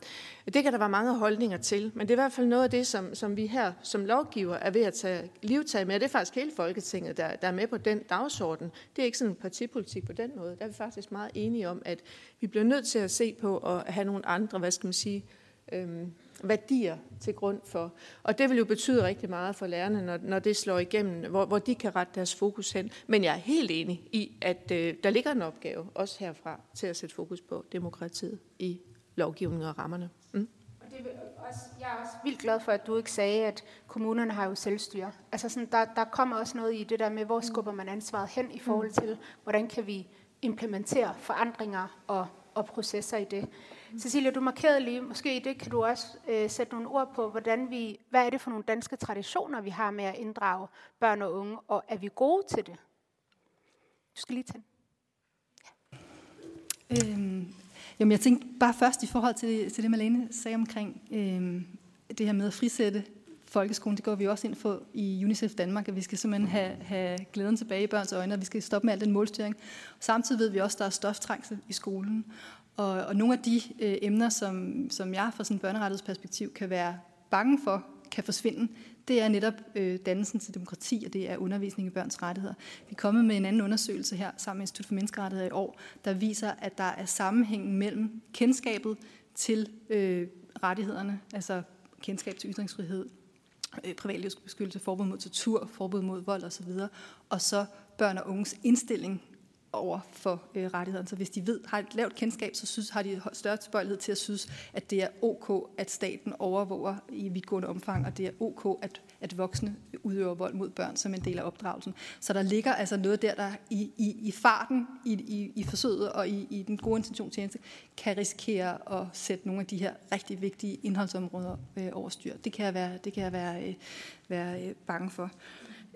Det kan der være mange holdninger til, men det er i hvert fald noget af det, som, som vi her som lovgiver er ved at tage livtag med, og det er faktisk hele Folketinget, der, der er med på den dagsorden. Det er ikke sådan en partipolitik på den måde. Der er vi faktisk meget enige om, at vi bliver nødt til at se på at have nogle andre, hvad skal man sige, øhm, værdier til grund for. Og det vil jo betyde rigtig meget for lærerne, når, når det slår igennem, hvor, hvor de kan rette deres fokus hen. Men jeg er helt enig i, at øh, der ligger en opgave, også herfra, til at sætte fokus på demokratiet i lovgivningen og rammerne. Mm. Og det også, jeg er også vildt glad for, at du ikke sagde, at kommunerne har jo selvstyre. Altså sådan, der, der kommer også noget i det der med, hvor skubber man ansvaret hen i forhold til, hvordan kan vi implementere forandringer og, og processer i det. Cecilia, du markerede lige, måske i det kan du også øh, sætte nogle ord på, hvordan vi, hvad er det for nogle danske traditioner, vi har med at inddrage børn og unge, og er vi gode til det? Du skal lige tage ja. øhm, Jamen, jeg tænkte bare først i forhold til, til det, Malene sagde omkring øhm, det her med at frisætte folkeskolen, det går vi også ind for i UNICEF Danmark, at vi skal simpelthen have, have glæden tilbage i børns øjne, og vi skal stoppe med al den målstyring. Samtidig ved vi også, at der er stoftrængsel i skolen, og, og nogle af de øh, emner, som, som jeg fra sådan et børnerettighedsperspektiv kan være bange for, kan forsvinde, det er netop øh, dannelsen til demokrati, og det er undervisning i børns rettigheder. Vi er kommet med en anden undersøgelse her sammen med Institut for Menneskerettigheder i år, der viser, at der er sammenhængen mellem kendskabet til øh, rettighederne, altså kendskab til ytringsfrihed, øh, privatlivsbeskyttelse, forbud mod tortur, forbud mod vold osv., og så børn og unges indstilling over for øh, rettighederne. Så hvis de ved, har et lavt kendskab, så synes, har de større tilbøjelighed til at synes, at det er ok, at staten overvåger i vidtgående omfang, og det er ok, at, at voksne udøver vold mod børn som en del af opdragelsen. Så der ligger altså noget der, der i, i, i farten, i, i, i forsøget og i, i den gode intentionstjeneste, kan risikere at sætte nogle af de her rigtig vigtige indholdsområder øh, over styr. Det kan jeg være, det kan jeg være, øh, være øh, bange for.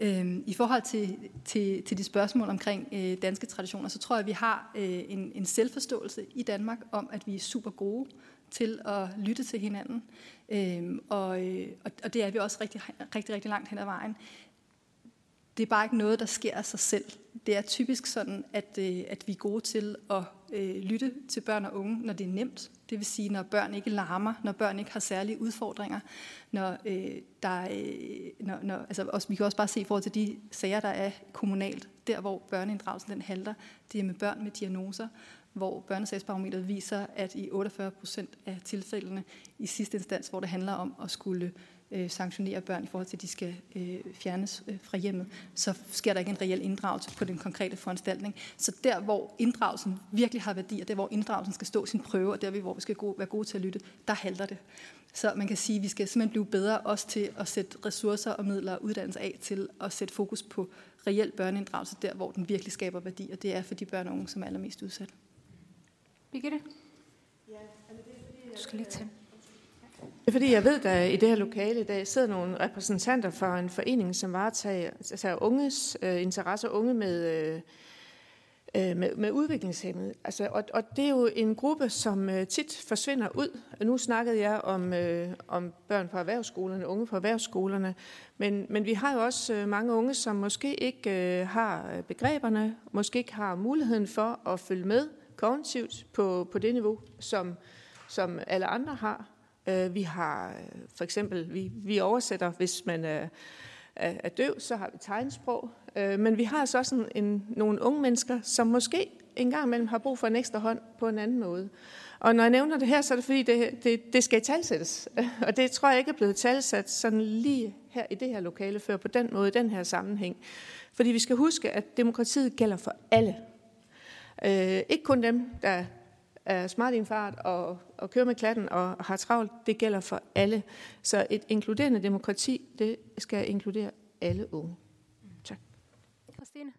Øhm, I forhold til, til, til de spørgsmål omkring øh, danske traditioner, så tror jeg, at vi har øh, en, en selvforståelse i Danmark om, at vi er super gode til at lytte til hinanden. Øhm, og, øh, og det er vi også rigtig, rigtig, rigtig langt hen ad vejen. Det er bare ikke noget, der sker af sig selv. Det er typisk sådan, at, øh, at vi er gode til at øh, lytte til børn og unge, når det er nemt. Det vil sige, når børn ikke larmer, når børn ikke har særlige udfordringer, når øh, der øh, når, når, altså også, vi kan også bare se i forhold til de sager, der er kommunalt, der hvor børneinddragelsen den halter, det er med børn med diagnoser, hvor børnesagsbarometeret viser, at i 48 procent af tilfældene i sidste instans, hvor det handler om at skulle øh, sanktionere børn i forhold til, at de skal øh, fjernes øh, fra hjemmet, så sker der ikke en reel inddragelse på den konkrete foranstaltning. Så der, hvor inddragelsen virkelig har værdi, og der, hvor inddragelsen skal stå sin prøve, og der, hvor vi skal gå, være gode til at lytte, der halter det. Så man kan sige, at vi skal simpelthen blive bedre også til at sætte ressourcer og midler og uddannelse af til at sætte fokus på reel børneinddragelse, der hvor den virkelig skaber værdi, og det er for de børn og unge, som er allermest udsatte. Birgitte? Ja, du skal lige tænde. Det er fordi, jeg ved, at der i det her lokale i dag sidder nogle repræsentanter for en forening, som varetager altså unges øh, interesser, unge med, øh, øh, med, med udviklingshemmede. Altså, og, og det er jo en gruppe, som øh, tit forsvinder ud. Nu snakkede jeg om, øh, om børn på erhvervsskolerne, unge på erhvervsskolerne, men, men vi har jo også øh, mange unge, som måske ikke øh, har begreberne, måske ikke har muligheden for at følge med kognitivt på, på det niveau, som, som alle andre har. Øh, vi har øh, for eksempel, vi, vi oversætter, hvis man er, er, er døv, så har vi tegnsprog. Øh, men vi har altså også en, en, nogle unge mennesker, som måske en gang imellem har brug for en ekstra hånd på en anden måde. Og når jeg nævner det her, så er det fordi, det, det, det skal talsættes. Og det tror jeg ikke er blevet talsat sådan lige her i det her lokale før på den måde, i den her sammenhæng. Fordi vi skal huske, at demokratiet gælder for alle. Øh, ikke kun dem, der er smart i en fart og, og kører med klatten og, og har travlt. Det gælder for alle. Så et inkluderende demokrati, det skal inkludere alle unge. Tak. Christine?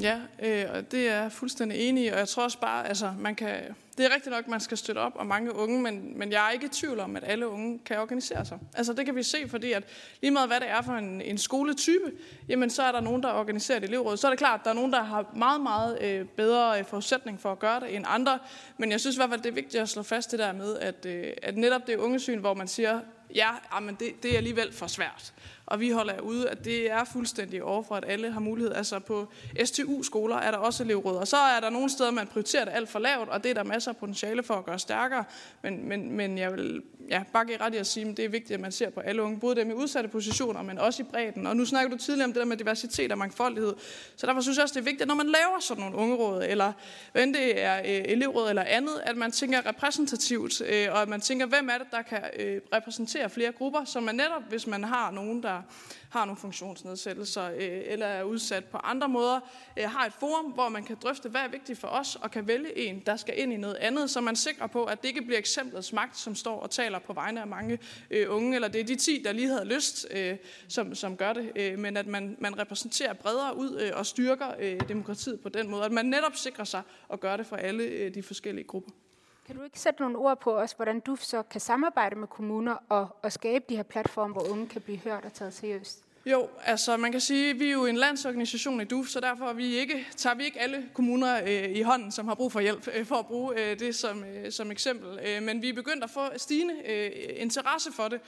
ja, øh, og det er jeg fuldstændig enig i, og jeg tror også bare, altså man kan, det er rigtigt nok, at man skal støtte op om mange unge, men, men jeg er ikke i tvivl om, at alle unge kan organisere sig. Altså det kan vi se, fordi at lige meget hvad det er for en, en skoletype, jamen så er der nogen, der organiserer et elevråd. Så er det klart, at der er nogen, der har meget, meget øh, bedre øh, forudsætning for at gøre det end andre, men jeg synes i hvert fald, det er vigtigt at slå fast det der med, at, øh, at netop det ungesyn, hvor man siger, ja, men det, det er alligevel for svært og vi holder ude, at det er fuldstændig overfor, at alle har mulighed. Altså på STU-skoler er der også elevråd, og så er der nogle steder, man prioriterer det alt for lavt, og det er der masser af potentiale for at gøre stærkere. Men, men, men jeg vil ja, bare give ret i at sige, at det er vigtigt, at man ser på alle unge, både dem i udsatte positioner, men også i bredden. Og nu snakker du tidligere om det der med diversitet og mangfoldighed. Så derfor synes jeg også, det er vigtigt, at når man laver sådan nogle ungeråd, eller hvad det er øh, elevråd eller andet, at man tænker repræsentativt, øh, og at man tænker, hvem er det, der kan øh, repræsentere flere grupper, så man netop, hvis man har nogen, der har nogle funktionsnedsættelser øh, eller er udsat på andre måder, øh, har et forum, hvor man kan drøfte, hvad er vigtigt for os, og kan vælge en, der skal ind i noget andet, så man sikrer på, at det ikke bliver eksemplets magt, som står og taler på vegne af mange øh, unge, eller det er de 10, der lige havde lyst, øh, som, som gør det, øh, men at man, man repræsenterer bredere ud øh, og styrker øh, demokratiet på den måde, at man netop sikrer sig at gøre det for alle øh, de forskellige grupper. Kan du ikke sætte nogle ord på os, hvordan du så kan samarbejde med kommuner og, og skabe de her platforme, hvor unge kan blive hørt og taget seriøst? Jo, altså man kan sige, at vi er jo en landsorganisation i DUF, så derfor er vi ikke, tager vi ikke alle kommuner øh, i hånden, som har brug for hjælp, øh, for at bruge øh, det som, øh, som eksempel. Øh, men vi er begyndt at få stigende øh, interesse for det,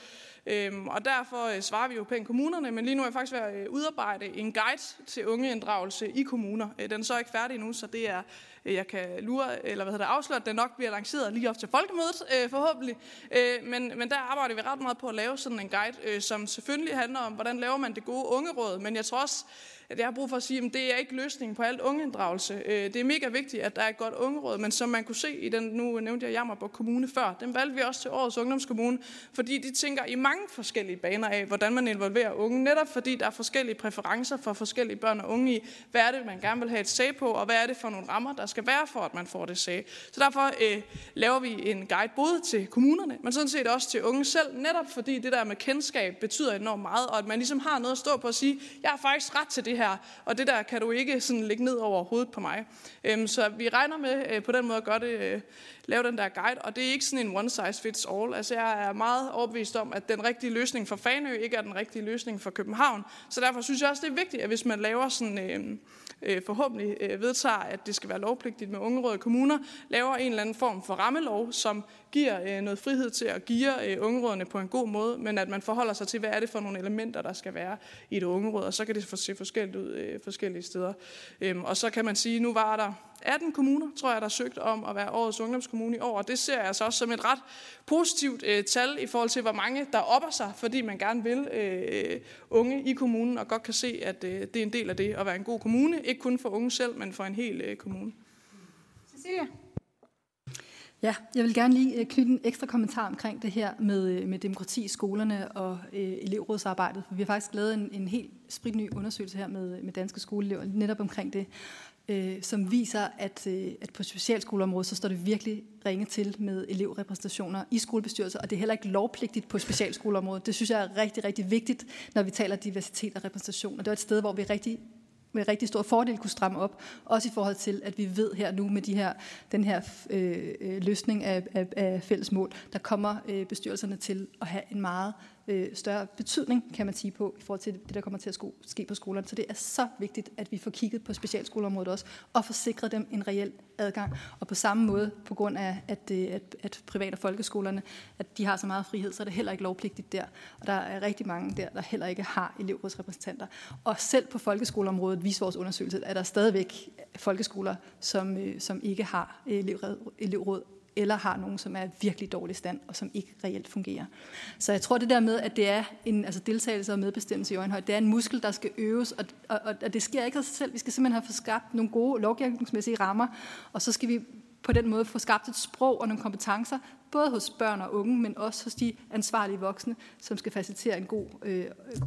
øh, og derfor øh, svarer vi jo pænt kommunerne, men lige nu er jeg faktisk ved at øh, udarbejde en guide til ungeinddragelse i kommuner. Øh, den er så ikke færdig nu, så det er Øh, jeg kan lure, eller hvad hedder det, afsløre, at det nok bliver lanceret lige op til folkemødet, øh, forhåbentlig. Øh, men, men der arbejder vi ret meget på at lave sådan en guide, øh, som selvfølgelig handler om, hvordan laver man det gode ungeråd. Men jeg tror også, at jeg har brug for at sige, at det er ikke løsningen på alt ungeinddragelse. Øh, det er mega vigtigt, at der er et godt ungeråd, men som man kunne se i den, nu nævnte jeg Jammerborg Kommune før, den valgte vi også til årets ungdomskommune, fordi de tænker i mange forskellige baner af, hvordan man involverer unge, netop fordi der er forskellige præferencer for forskellige børn og unge i, hvad er det, man gerne vil have et sag på, og hvad er det for nogle rammer, der skal være for, at man får det sag. Så derfor øh, laver vi en guide både til kommunerne, men sådan set også til unge selv, netop fordi det der med kendskab betyder enormt meget, og at man ligesom har noget at stå på at sige, jeg har faktisk ret til det her, og det der kan du ikke sådan lægge ned over hovedet på mig. Øhm, så vi regner med øh, på den måde at gøre det, øh, lave den der guide, og det er ikke sådan en one size fits all. Altså jeg er meget overbevist om, at den rigtige løsning for Fanø ikke er den rigtige løsning for København, så derfor synes jeg også, det er vigtigt, at hvis man laver sådan... Øh, øh, forhåbentlig øh, vedtager, at det skal være lovpligtigt med ungeråd kommuner, laver en eller anden form for rammelov, som giver øh, noget frihed til at give øh, ungerådene på en god måde, men at man forholder sig til, hvad er det for nogle elementer, der skal være i et ungeråd, og så kan det se forskelligt ud øh, forskellige steder. Øhm, og så kan man sige, nu var der 18 kommuner, tror jeg, der søgte om at være årets ungdomskommune i år, og det ser jeg altså også som et ret positivt øh, tal i forhold til, hvor mange der opper sig, fordi man gerne vil øh, unge i kommunen, og godt kan se, at øh, det er en del af det at være en god kommune, ikke kun for unge selv, men for en hel øh, kommune. Cecilia? Ja, jeg vil gerne lige øh, knytte en ekstra kommentar omkring det her med, øh, med demokrati i skolerne og øh, elevrådsarbejdet. For vi har faktisk lavet en, en helt spritny undersøgelse her med, med danske skoleelever netop omkring det, øh, som viser, at, øh, at på specialskoleområdet, så står det virkelig ringe til med elevrepræsentationer i skolebestyrelser, og det er heller ikke lovpligtigt på specialskoleområdet. Det synes jeg er rigtig, rigtig vigtigt, når vi taler diversitet og repræsentation. Og det er et sted, hvor vi rigtig med rigtig stor fordel kunne stramme op, også i forhold til, at vi ved her nu med de her, den her øh, øh løsning af, af, af fælles mål, der kommer øh, bestyrelserne til at have en meget øh, større betydning, kan man sige på, i forhold til det, der kommer til at ske på skolerne. Så det er så vigtigt, at vi får kigget på specialskoleområdet også, og får sikret dem en reel adgang. Og på samme måde, på grund af, at, øh, at, at private folkeskolerne, at de har så meget frihed, så er det heller ikke lovpligtigt der. Og der er rigtig mange der, der heller ikke har elevrådsrepræsentanter. Og selv på folkeskoleområdet, viser vores undersøgelse, er der stadigvæk folkeskoler, som, øh, som ikke har elevråd eller har nogen, som er virkelig dårlig stand, og som ikke reelt fungerer. Så jeg tror det der med, at det er en altså deltagelse og medbestemmelse i øjenhøjde, det er en muskel, der skal øves, og, og, og det sker ikke af sig selv. Vi skal simpelthen have skabt nogle gode lovgivningsmæssige rammer, og så skal vi på den måde få skabt et sprog og nogle kompetencer, både hos børn og unge, men også hos de ansvarlige voksne, som skal facilitere en god øh,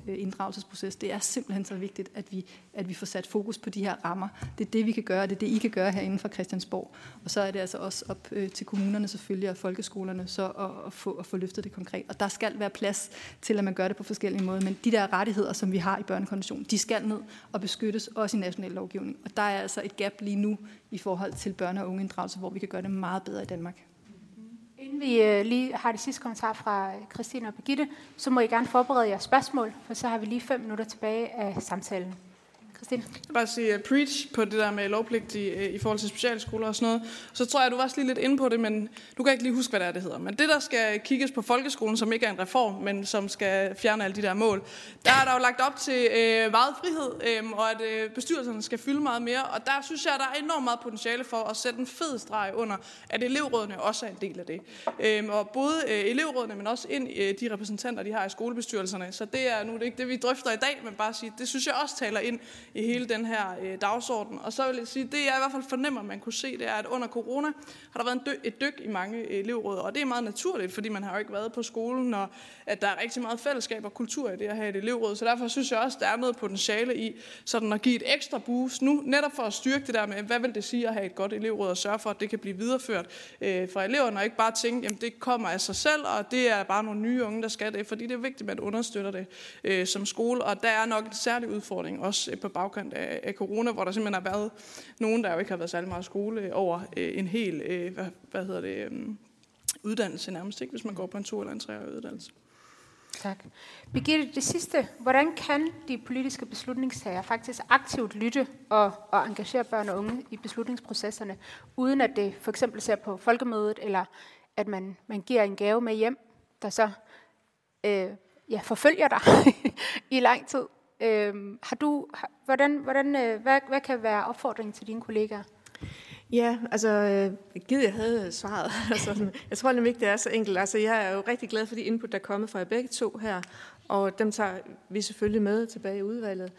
øh, inddragelsesproces. Det er simpelthen så vigtigt, at vi, at vi får sat fokus på de her rammer. Det er det, vi kan gøre, det er det, I kan gøre herinde fra Christiansborg. Og så er det altså også op øh, til kommunerne selvfølgelig og folkeskolerne så at, at, få, at få løftet det konkret. Og der skal være plads til, at man gør det på forskellige måder. Men de der rettigheder, som vi har i børnekonventionen, de skal ned og beskyttes også i national lovgivning. Og der er altså et gap lige nu i forhold til børne- og ungeinddragelse, hvor vi kan gøre det meget bedre i Danmark. Inden vi øh, lige har det sidste kommentar fra øh, Christine og Birgitte, så må I gerne forberede jer spørgsmål, for så har vi lige fem minutter tilbage af samtalen. Christine? Jeg vil bare sige uh, preach på det der med lovpligt i, uh, i forhold til specialskoler og sådan noget. Så tror jeg, du var også lige lidt inde på det, men du kan ikke lige huske, hvad det er, det hedder. Men det, der skal kigges på folkeskolen, som ikke er en reform, men som skal fjerne alle de der mål, der er der jo lagt op til øh, uh, meget frihed, um, og at uh, bestyrelserne skal fylde meget mere. Og der synes jeg, der er enormt meget potentiale for at sætte en fed streg under, at elevrådene også er en del af det. Um, og både uh, elevrådene, men også ind uh, de repræsentanter, de har i skolebestyrelserne. Så det er nu det ikke det, vi drøfter i dag, men bare sige, det synes jeg også taler ind i hele den her øh, dagsorden. Og så vil jeg sige, det jeg i hvert fald fornemmer, man kunne se, det er, at under corona har der været en dy- et dyk i mange elevråd, og det er meget naturligt, fordi man har jo ikke været på skolen, og at der er rigtig meget fællesskab og kultur i det at have et elevråd. Så derfor synes jeg også, der er noget potentiale i sådan at give et ekstra boost nu, netop for at styrke det der med, hvad vil det sige at have et godt elevråd, og sørge for, at det kan blive videreført øh, fra eleverne, og ikke bare tænke, jamen det kommer af sig selv, og det er bare nogle nye unge, der skal det, fordi det er vigtigt, at man understøtter det øh, som skole, og der er nok en særlig udfordring også øh, på bagkant af, af corona, hvor der simpelthen har været nogen, der jo ikke har været særlig meget skole over øh, en hel, øh, hvad, hvad hedder det, øh, uddannelse nærmest, ikke, hvis man går på en to- eller en treårig uddannelse. Tak. Birgitte, det sidste. Hvordan kan de politiske beslutningstager faktisk aktivt lytte og, og engagere børn og unge i beslutningsprocesserne, uden at det for eksempel ser på folkemødet, eller at man, man giver en gave med hjem, der så øh, ja, forfølger dig i lang tid? Øh, har du, har, hvordan, hvordan, øh, hvad, hvad kan være opfordringen til dine kollegaer? Ja, altså, øh, givet jeg havde svaret. altså, jeg tror nemlig ikke, det er så enkelt. Altså, jeg er jo rigtig glad for de input, der er kommet fra jer begge to her, og dem tager vi selvfølgelig med tilbage i udvalget.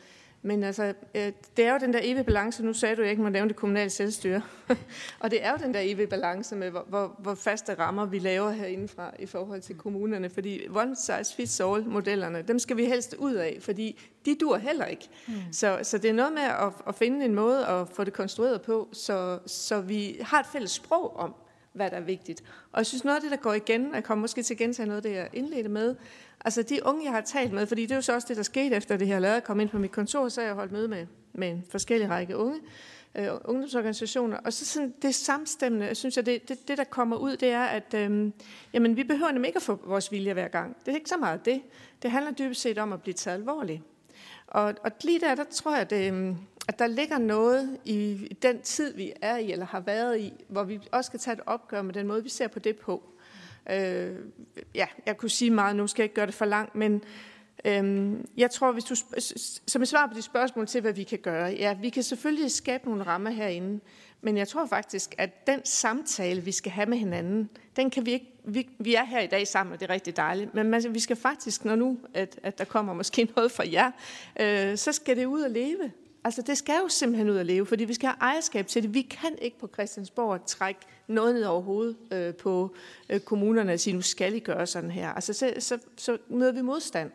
Men altså, øh, det er jo den der evige balance. Nu sagde du, at jeg ikke må nævne det kommunale selvstyre. og det er jo den der evige balance med, hvor, hvor, hvor faste rammer vi laver herindefra i forhold til kommunerne. Fordi one size fits all modellerne, dem skal vi helst ud af, fordi de dur heller ikke. Mm. Så, så det er noget med at, at finde en måde at få det konstrueret på, så, så vi har et fælles sprog om, hvad der er vigtigt. Og jeg synes, noget af det, der går igen, jeg kommer måske til at gentage noget af det, jeg indledte med, altså de unge, jeg har talt med, fordi det er jo så også det, der skete efter det her lavet, kom ind på mit kontor, så har jeg holdt møde med, med en forskellig række unge, øh, ungdomsorganisationer, og så sådan det samstemmende, jeg synes jeg, det, det, det, der kommer ud, det er, at øh, jamen, vi behøver nemlig ikke at få vores vilje hver gang. Det er ikke så meget det. Det handler dybest set om at blive taget alvorligt. Og, og lige der, der tror jeg, at, øh, at der ligger noget i den tid, vi er i, eller har været i, hvor vi også skal tage et opgør med den måde, vi ser på det på. Øh, ja, jeg kunne sige meget, nu skal jeg ikke gøre det for langt, men øh, jeg tror, hvis du, som et svar på de spørgsmål til, hvad vi kan gøre, ja, vi kan selvfølgelig skabe nogle rammer herinde, men jeg tror faktisk, at den samtale, vi skal have med hinanden, den kan vi ikke, vi, vi er her i dag sammen, og det er rigtig dejligt, men man, vi skal faktisk, når nu, at, at der kommer måske noget fra jer, øh, så skal det ud og leve. Altså det skal jo simpelthen ud at leve, fordi vi skal have ejerskab til det. Vi kan ikke på Christiansborg trække noget ned over hovedet øh, på øh, kommunerne og sige, nu skal I gøre sådan her. Altså så, så, så møder vi modstand.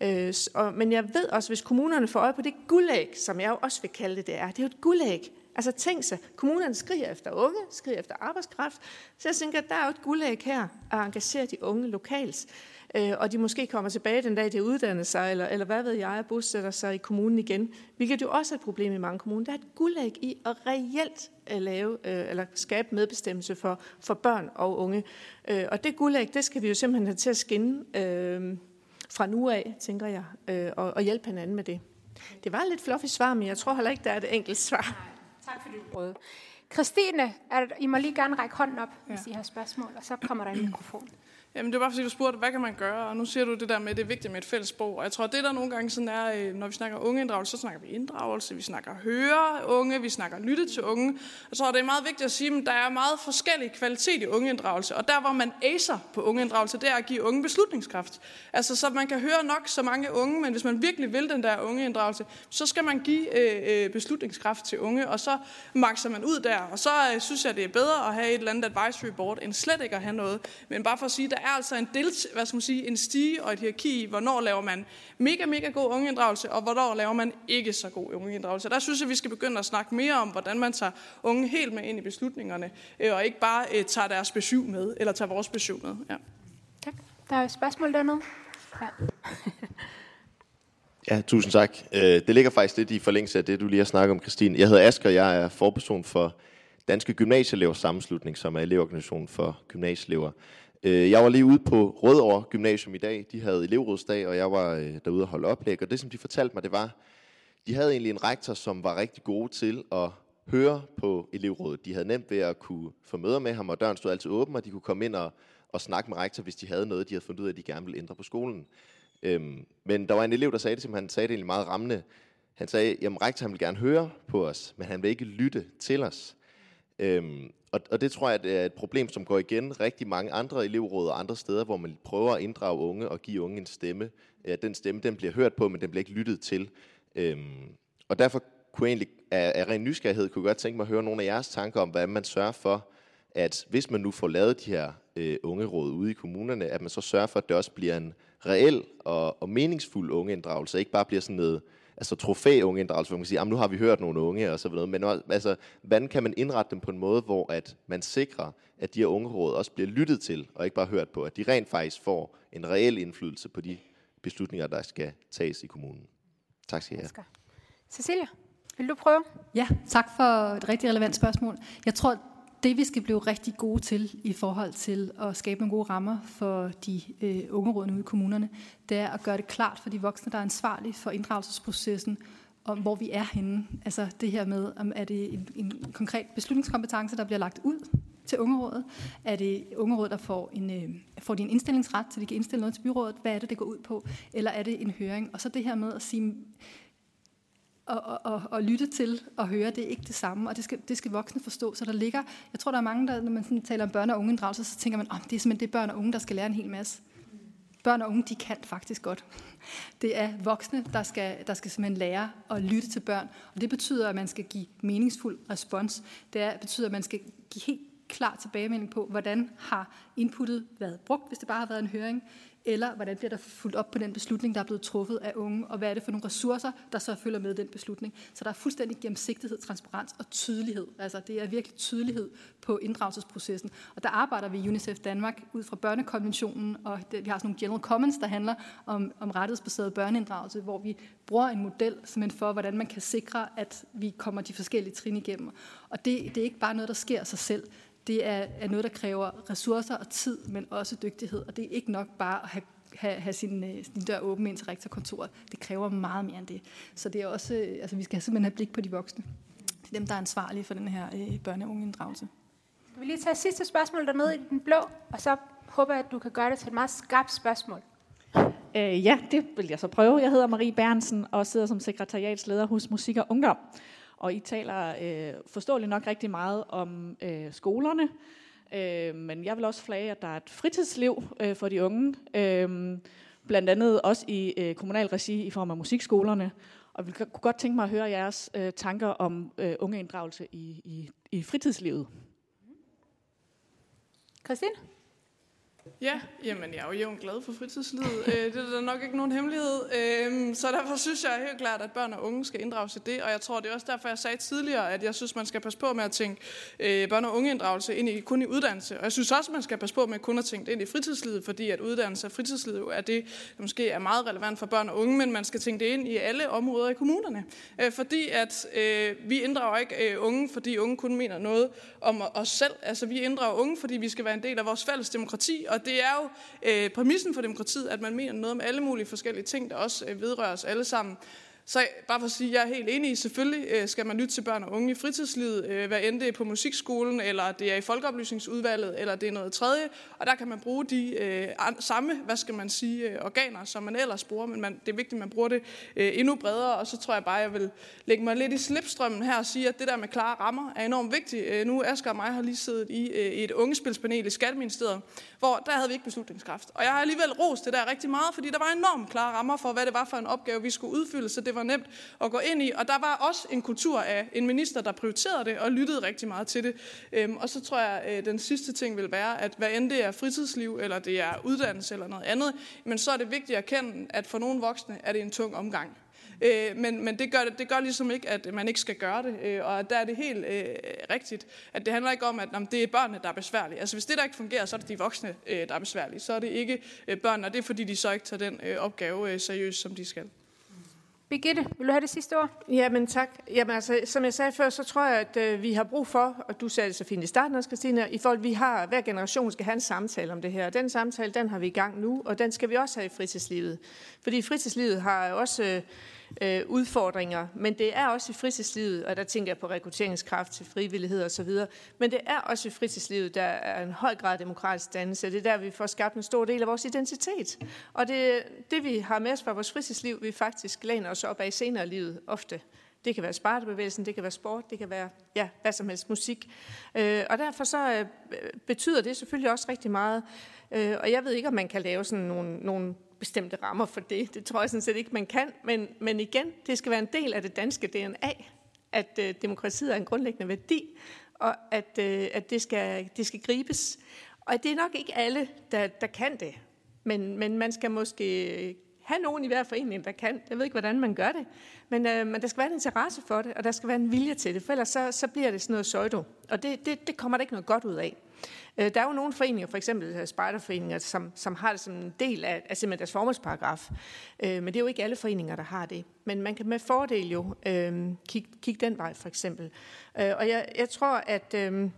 Øh, og, men jeg ved også, hvis kommunerne får øje på det guldæg, som jeg jo også vil kalde det, det er, det er jo et guldæg. Altså tænk sig, kommunerne skriger efter unge, skriger efter arbejdskraft, så jeg tænker, der er jo et guldæg her at engagere de unge lokalt øh, og de måske kommer tilbage den dag, de uddanner sig, eller, eller hvad ved jeg, bosætter sig i kommunen igen, hvilket jo også er et problem i mange kommuner. Der er et guldæg i at reelt at øh, lave, øh, eller skabe medbestemmelse for, for børn og unge. Øh, og det guldæg, det skal vi jo simpelthen have til at skinne øh, fra nu af, tænker jeg, øh, og, og hjælpe hinanden med det. Det var lidt fluffy svar, men jeg tror heller ikke, der er et enkelt svar. Nej, tak for det råd. Christine, er, I må lige gerne række hånden op, ja. hvis I har spørgsmål, og så kommer der en mikrofon. Jamen, det var bare fordi, du spurgte, hvad kan man gøre? Og nu siger du det der med, at det er vigtigt med et fælles sprog. Og jeg tror, det der nogle gange sådan er, øh, når vi snakker ungeinddragelse, så snakker vi inddragelse, vi snakker høre unge, vi snakker lytte til unge. Jeg tror, det er meget vigtigt at sige, at der er meget forskellig kvalitet i ungeinddragelse. Og der, hvor man acer på ungeinddragelse, det er at give unge beslutningskraft. Altså, så man kan høre nok så mange unge, men hvis man virkelig vil den der ungeinddragelse, så skal man give øh, øh beslutningskraft til unge, og så makser man ud der. Og så øh, synes jeg, det er bedre at have et eller andet advisory board, end slet ikke at have noget. Men bare for at sige, er altså en, del, hvad skal man sige, en stige og et hierarki i, hvornår laver man mega, mega god ungeinddragelse, og hvornår laver man ikke så god ungeinddragelse. Der synes jeg, vi skal begynde at snakke mere om, hvordan man tager unge helt med ind i beslutningerne, øh, og ikke bare øh, tager deres besøg med, eller tager vores besøg med. Ja. Tak. Der er et spørgsmål dernede. Ja. Ja, tusind tak. Øh, det ligger faktisk lidt i forlængelse af det, du lige har snakket om, Christine. Jeg hedder Asger, jeg er forperson for Danske Gymnasieelevers Sammenslutning, som er elevorganisation for gymnasieelever. Øh, jeg var lige ude på Rødovre Gymnasium i dag. De havde elevrådsdag, og jeg var øh, derude og holde oplæg. Og det, som de fortalte mig, det var, de havde egentlig en rektor, som var rigtig gode til at høre på elevrådet. De havde nemt ved at kunne få møder med ham, og døren stod altid åben, og de kunne komme ind og, og snakke med rektor, hvis de havde noget, de havde fundet ud af, at de gerne ville ændre på skolen. Øhm, men der var en elev, der sagde det, som han sagde det egentlig meget rammende. Han sagde, jamen rektor han vil gerne høre på os, men han vil ikke lytte til os. Øhm, og, og det tror jeg det er et problem, som går igen rigtig mange andre elevråd og andre steder, hvor man prøver at inddrage unge og give unge en stemme. Ja, den stemme den bliver hørt på, men den bliver ikke lyttet til. Øhm, og derfor kunne jeg egentlig af, af ren nysgerrighed kunne jeg godt tænke mig at høre nogle af jeres tanker om, hvordan man sørger for, at hvis man nu får lavet de her øh, ungeråd ude i kommunerne, at man så sørger for, at det også bliver en reel og, og meningsfuld ungeinddragelse, ikke bare bliver sådan noget altså trofæ unge inddragelse, hvor man kan sige, nu har vi hørt nogle unge og så videre, men altså, hvordan kan man indrette dem på en måde, hvor at man sikrer, at de her ungeråd også bliver lyttet til, og ikke bare hørt på, at de rent faktisk får en reel indflydelse på de beslutninger, der skal tages i kommunen. Tak skal I have. Cecilia, vil du prøve? Ja, tak for et rigtig relevant spørgsmål. Jeg tror, det vi skal blive rigtig gode til i forhold til at skabe nogle gode rammer for de øh, unge rådene ude i kommunerne, det er at gøre det klart for de voksne, der er ansvarlige for inddragelsesprocessen, om hvor vi er henne. Altså det her med, om er det en, en konkret beslutningskompetence, der bliver lagt ud til ungerådet? Er det ungerådet, der får, en, øh, får de en indstillingsret, så de kan indstille noget til byrådet? Hvad er det, det går ud på? Eller er det en høring? Og så det her med at sige, og, og, og lytte til og høre, det er ikke det samme, og det skal, det skal voksne forstå. Så der ligger, jeg tror, der er mange, der, når man sådan taler om børn og unge inddragelse, så tænker man, oh, det er simpelthen det børn og unge, der skal lære en hel masse. Børn og unge, de kan faktisk godt. Det er voksne, der skal, der skal simpelthen lære at lytte til børn. Og det betyder, at man skal give meningsfuld respons. Det er, betyder, at man skal give helt klar tilbagemelding på, hvordan har inputtet været brugt, hvis det bare har været en høring eller hvordan bliver der fuldt op på den beslutning, der er blevet truffet af unge, og hvad er det for nogle ressourcer, der så følger med den beslutning. Så der er fuldstændig gennemsigtighed, transparens og tydelighed. Altså det er virkelig tydelighed på inddragelsesprocessen. Og der arbejder vi i UNICEF Danmark ud fra børnekonventionen, og det, vi har sådan nogle general comments, der handler om, om rettighedsbaseret børneinddragelse, hvor vi bruger en model simpelthen for, hvordan man kan sikre, at vi kommer de forskellige trin igennem. Og det, det er ikke bare noget, der sker af sig selv det er, er noget, der kræver ressourcer og tid, men også dygtighed. Og det er ikke nok bare at have have, have sin, øh, sin dør åben ind til rektorkontoret. Det kræver meget mere end det. Så det er også, øh, altså vi skal simpelthen have blik på de voksne. Dem, der er ansvarlige for den her øh, børne- og ungeinddragelse. Jeg vil lige tage sidste spørgsmål dernede i den blå, og så håber jeg, at du kan gøre det til et meget skarpt spørgsmål. Øh, ja, det vil jeg så prøve. Jeg hedder Marie Bernsen og sidder som sekretariatsleder hos Musik og Ungdom. Og I taler øh, forståeligt nok rigtig meget om øh, skolerne, øh, men jeg vil også flage, at der er et fritidsliv øh, for de unge, øh, blandt andet også i øh, kommunal regi i form af musikskolerne. Og vi kunne godt tænke mig at høre jeres øh, tanker om øh, ungeinddragelse i, i, i fritidslivet. Christine? Ja, jamen jeg er jo jævnt glad for fritidslivet. Øh, det er der nok ikke nogen hemmelighed. Øhm, så derfor synes jeg helt klart, at børn og unge skal inddrages i det. Og jeg tror, det er også derfor, jeg sagde tidligere, at jeg synes, man skal passe på med at tænke øh, børn- og ungeinddragelse ind i, kun i uddannelse. Og jeg synes også, man skal passe på med kun at tænke det ind i fritidslivet, fordi at uddannelse og fritidsliv er det, der måske er meget relevant for børn og unge, men man skal tænke det ind i alle områder i kommunerne. Øh, fordi at vi inddrager ikke unge, fordi unge kun mener noget om os selv. Altså vi inddrager unge, fordi vi skal være en del af vores fælles demokrati, og det er jo øh, præmissen for demokratiet, at man mener noget om alle mulige forskellige ting, der også øh, vedrører os alle sammen. Så bare for at sige, at jeg er helt enig i, selvfølgelig øh, skal man lytte til børn og unge i fritidslivet, øh, hvad end det er på musikskolen, eller det er i folkeoplysningsudvalget, eller det er noget tredje. Og der kan man bruge de øh, samme, hvad skal man sige, øh, organer, som man ellers bruger, men man, det er vigtigt, at man bruger det øh, endnu bredere. Og så tror jeg bare, at jeg vil lægge mig lidt i slipstrømmen her og sige, at det der med klare rammer er enormt vigtigt. Øh, nu Asger og mig har lige siddet i, øh, i et ungespilspanel i Skatteministeriet, hvor der havde vi ikke beslutningskraft. Og jeg har alligevel rost det der rigtig meget, fordi der var enormt klare rammer for, hvad det var for en opgave, vi skulle udfylde, så det var nemt at gå ind i. Og der var også en kultur af en minister, der prioriterede det og lyttede rigtig meget til det. Øhm, og så tror jeg, øh, den sidste ting vil være, at hvad end det er fritidsliv, eller det er uddannelse eller noget andet, men så er det vigtigt at kende, at for nogle voksne er det en tung omgang. Øh, men men det, gør, det gør ligesom ikke, at man ikke skal gøre det. Øh, og der er det helt øh, rigtigt, at det handler ikke om, at jamen, det er børnene, der er besværlige. Altså hvis det der ikke fungerer, så er det de voksne, øh, der er besværlige. Så er det ikke øh, børnene, og det er fordi, de så ikke tager den øh, opgave øh, seriøst, som de skal. Birgitte, vil du have det sidste ord? Jamen tak. Jamen altså, som jeg sagde før, så tror jeg, at øh, vi har brug for, og du sagde det så fint i starten også, Christina, i forhold vi har, hver generation skal have en samtale om det her. Den samtale, den har vi i gang nu, og den skal vi også have i fritidslivet. Fordi fritidslivet har også... Øh, øh, udfordringer, men det er også i fritidslivet, og der tænker jeg på rekrutteringskraft til frivillighed osv., men det er også i fritidslivet, der er en høj grad demokratisk dannelse. Det er der, vi får skabt en stor del af vores identitet. Og det, det vi har med os fra vores fritidsliv, vi faktisk læner os op af senere livet ofte. Det kan være spartebevægelsen, det kan være sport, det kan være ja, hvad som helst musik. Øh, og derfor så øh, betyder det selvfølgelig også rigtig meget. Øh, og jeg ved ikke, om man kan lave sådan nogle, nogle bestemte rammer for det. Det tror jeg sådan set ikke, man kan. Men, men igen, det skal være en del af det danske DNA, at øh, demokratiet er en grundlæggende værdi, og at, øh, at det, skal, det skal gribes. Og det er nok ikke alle, der, der kan det. Men, men man skal måske have nogen i hver forening, der kan. Jeg ved ikke, hvordan man gør det. Men, øh, men der skal være en interesse for det, og der skal være en vilje til det. For ellers så, så bliver det sådan noget søjdo. Og det, det, det kommer der ikke noget godt ud af. Øh, der er jo nogle foreninger, for eksempel øh, spejderforeninger, som, som har det som en del af, af simpelthen deres formålsparagraf. Øh, men det er jo ikke alle foreninger, der har det. Men man kan med fordel jo øh, kigge, kig den vej, for eksempel. Øh, og jeg, jeg tror, at... Øh,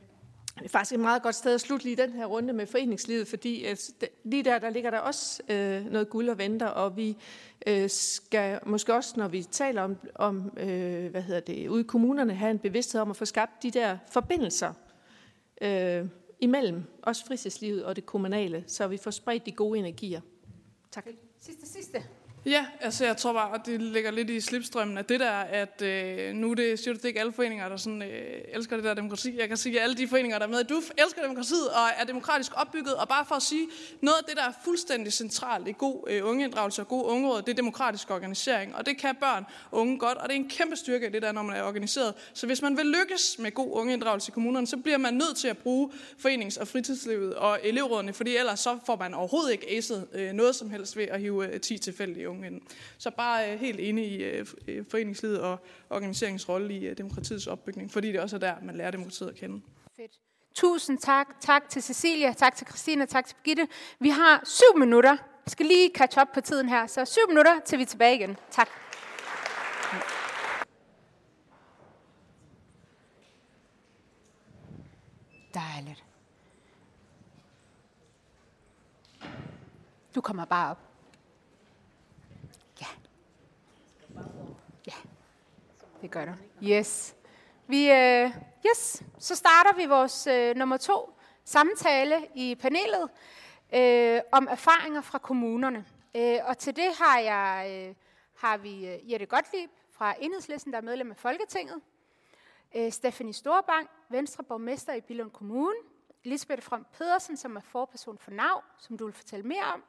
det er faktisk et meget godt sted at slutte lige den her runde med foreningslivet, fordi øh, lige der, der ligger der også øh, noget guld og venter, og vi øh, skal måske også, når vi taler om, om øh, hvad hedder det, ude i kommunerne, have en bevidsthed om at få skabt de der forbindelser øh, imellem også fritidslivet og det kommunale, så vi får spredt de gode energier. Tak. Sidste, sidste. Ja, altså jeg tror bare, at det ligger lidt i slipstrømmen af det der, at øh, nu det, siger du, det er ikke alle foreninger, der sådan, øh, elsker det der demokrati. Jeg kan sige, at alle de foreninger, der er med, du elsker demokratiet og er demokratisk opbygget. Og bare for at sige, noget af det, der er fuldstændig centralt i god øh, ungeinddragelse og god ungeråd, det er demokratisk organisering. Og det kan børn og unge godt, og det er en kæmpe styrke det der, når man er organiseret. Så hvis man vil lykkes med god ungeinddragelse i kommunerne, så bliver man nødt til at bruge forenings- og fritidslivet og elevrådene, fordi ellers så får man overhovedet ikke acet øh, noget som helst ved at hive øh, 10 tilfældige unge ind. Så bare øh, helt inde i øh, øh, foreningslivet og organiseringsrolle i øh, demokratiets opbygning, fordi det også er der, man lærer demokratiet at kende. Fedt. Tusind tak. Tak til Cecilia, tak til Christina, tak til Birgitte. Vi har syv minutter. Vi skal lige catch up på tiden her, så syv minutter, til vi er tilbage igen. Tak. Dejligt. Du kommer bare op. Det gør der. Yes. Vi, øh, yes. Så starter vi vores øh, nummer to samtale i panelet øh, om erfaringer fra kommunerne. Øh, og til det har, jeg, øh, har vi øh, Jette Gottlieb fra Enhedslisten, der er medlem af Folketinget. Øh, Stephanie Storbank, Venstre borgmester i Billund Kommune. Lisbeth From Pedersen, som er forperson for NAV, som du vil fortælle mere om.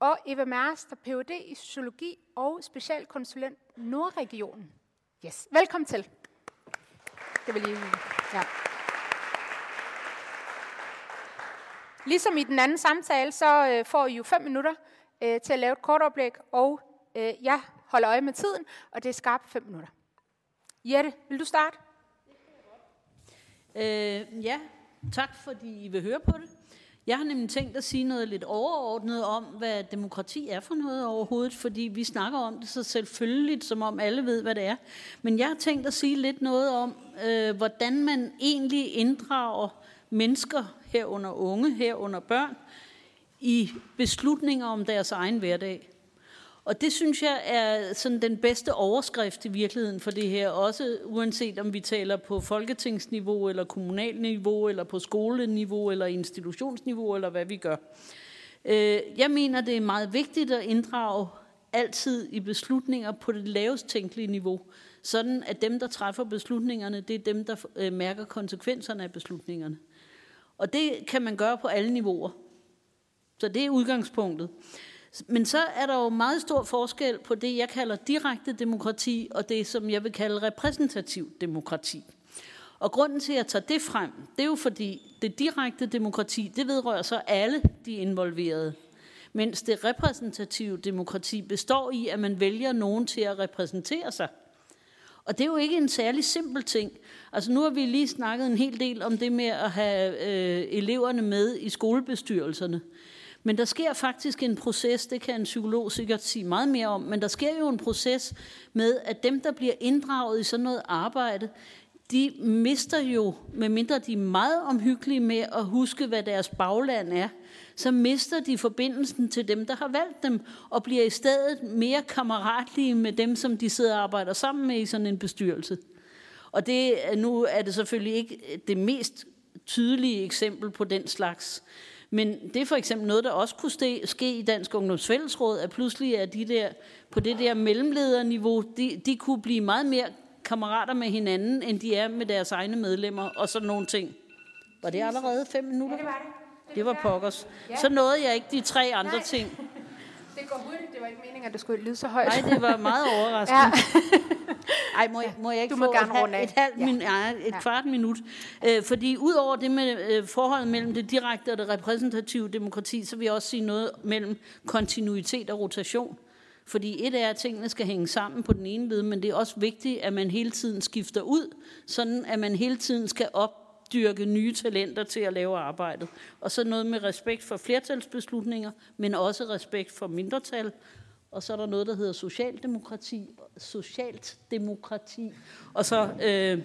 Og Eva Mærs, der Ph.D. i Sociologi og specialkonsulent Nordregionen. Yes, velkommen til. Det vil lige... Ja. Ligesom i den anden samtale, så øh, får I jo fem minutter øh, til at lave et kort oplæg, og øh, jeg holder øje med tiden, og det er skarpt fem minutter. Jette, vil du starte? Øh, ja, tak fordi I vil høre på det. Jeg har nemlig tænkt at sige noget lidt overordnet om, hvad demokrati er for noget overhovedet, fordi vi snakker om det så selvfølgeligt, som om alle ved, hvad det er. Men jeg har tænkt at sige lidt noget om, øh, hvordan man egentlig inddrager mennesker herunder unge, herunder børn, i beslutninger om deres egen hverdag. Og det synes jeg er sådan den bedste overskrift i virkeligheden for det her, også uanset om vi taler på folketingsniveau, eller kommunalniveau, eller på skoleniveau, eller institutionsniveau, eller hvad vi gør. Øh, jeg mener, det er meget vigtigt at inddrage altid i beslutninger på det lavest tænkelige niveau, sådan at dem, der træffer beslutningerne, det er dem, der øh, mærker konsekvenserne af beslutningerne. Og det kan man gøre på alle niveauer. Så det er udgangspunktet. Men så er der jo meget stor forskel på det, jeg kalder direkte demokrati, og det, som jeg vil kalde repræsentativ demokrati. Og grunden til, at jeg tager det frem, det er jo fordi, det direkte demokrati, det vedrører så alle de involverede. Mens det repræsentative demokrati består i, at man vælger nogen til at repræsentere sig. Og det er jo ikke en særlig simpel ting. Altså nu har vi lige snakket en hel del om det med at have øh, eleverne med i skolebestyrelserne. Men der sker faktisk en proces, det kan en psykolog sikkert sige meget mere om, men der sker jo en proces med, at dem, der bliver inddraget i sådan noget arbejde, de mister jo, medmindre de er meget omhyggelige med at huske, hvad deres bagland er, så mister de forbindelsen til dem, der har valgt dem, og bliver i stedet mere kammeratlige med dem, som de sidder og arbejder sammen med i sådan en bestyrelse. Og det, nu er det selvfølgelig ikke det mest tydelige eksempel på den slags. Men det er for eksempel noget, der også kunne ske i Dansk Ungdomsfællesråd, at pludselig er de der på det der mellemlederniveau, de, de kunne blive meget mere kammerater med hinanden, end de er med deres egne medlemmer, og sådan nogle ting. Var det allerede fem minutter? Ja, det var det. Det, var pokkers. Så nåede jeg ikke de tre andre Nej. ting. Det går hurtigt. Det var ikke meningen, at det skulle lyde så højt. Nej, det var meget overraskende. ja. Ej, må jeg, må jeg ikke du må få gerne et, et, halvt ja. min, ja, et ja. kvart minut? Øh, fordi udover det med øh, forholdet mellem det direkte og det repræsentative demokrati, så vil jeg også sige noget mellem kontinuitet og rotation. Fordi et er, at tingene skal hænge sammen på den ene led, men det er også vigtigt, at man hele tiden skifter ud, sådan at man hele tiden skal opdyrke nye talenter til at lave arbejdet. Og så noget med respekt for flertalsbeslutninger, men også respekt for mindretal. Og så er der noget, der hedder socialdemokrati, socialt demokrati. Og så, øh,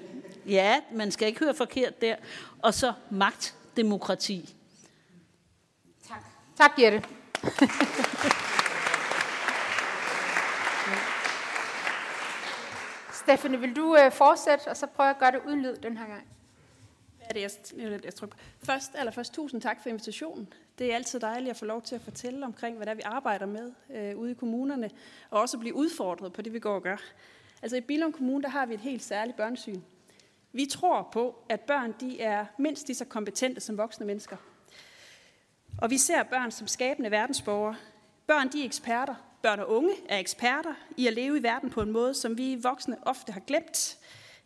ja, man skal ikke høre forkert der. Og så magtdemokrati. Tak. Tak, Jette. Stefanie, vil du øh, fortsætte, og så prøve at gøre det uden lyd den her gang? Er det jeg, jeg tror. Først, eller først tusind tak for invitationen. Det er altid dejligt at få lov til at fortælle omkring, hvad det er, vi arbejder med øh, ude i kommunerne, og også blive udfordret på det, vi går og gør. Altså i Bilum Kommune, der har vi et helt særligt børnesyn. Vi tror på, at børn de er mindst lige så kompetente som voksne mennesker. Og vi ser børn som skabende verdensborgere. Børn de er eksperter, Børn og unge er eksperter i at leve i verden på en måde, som vi voksne ofte har glemt.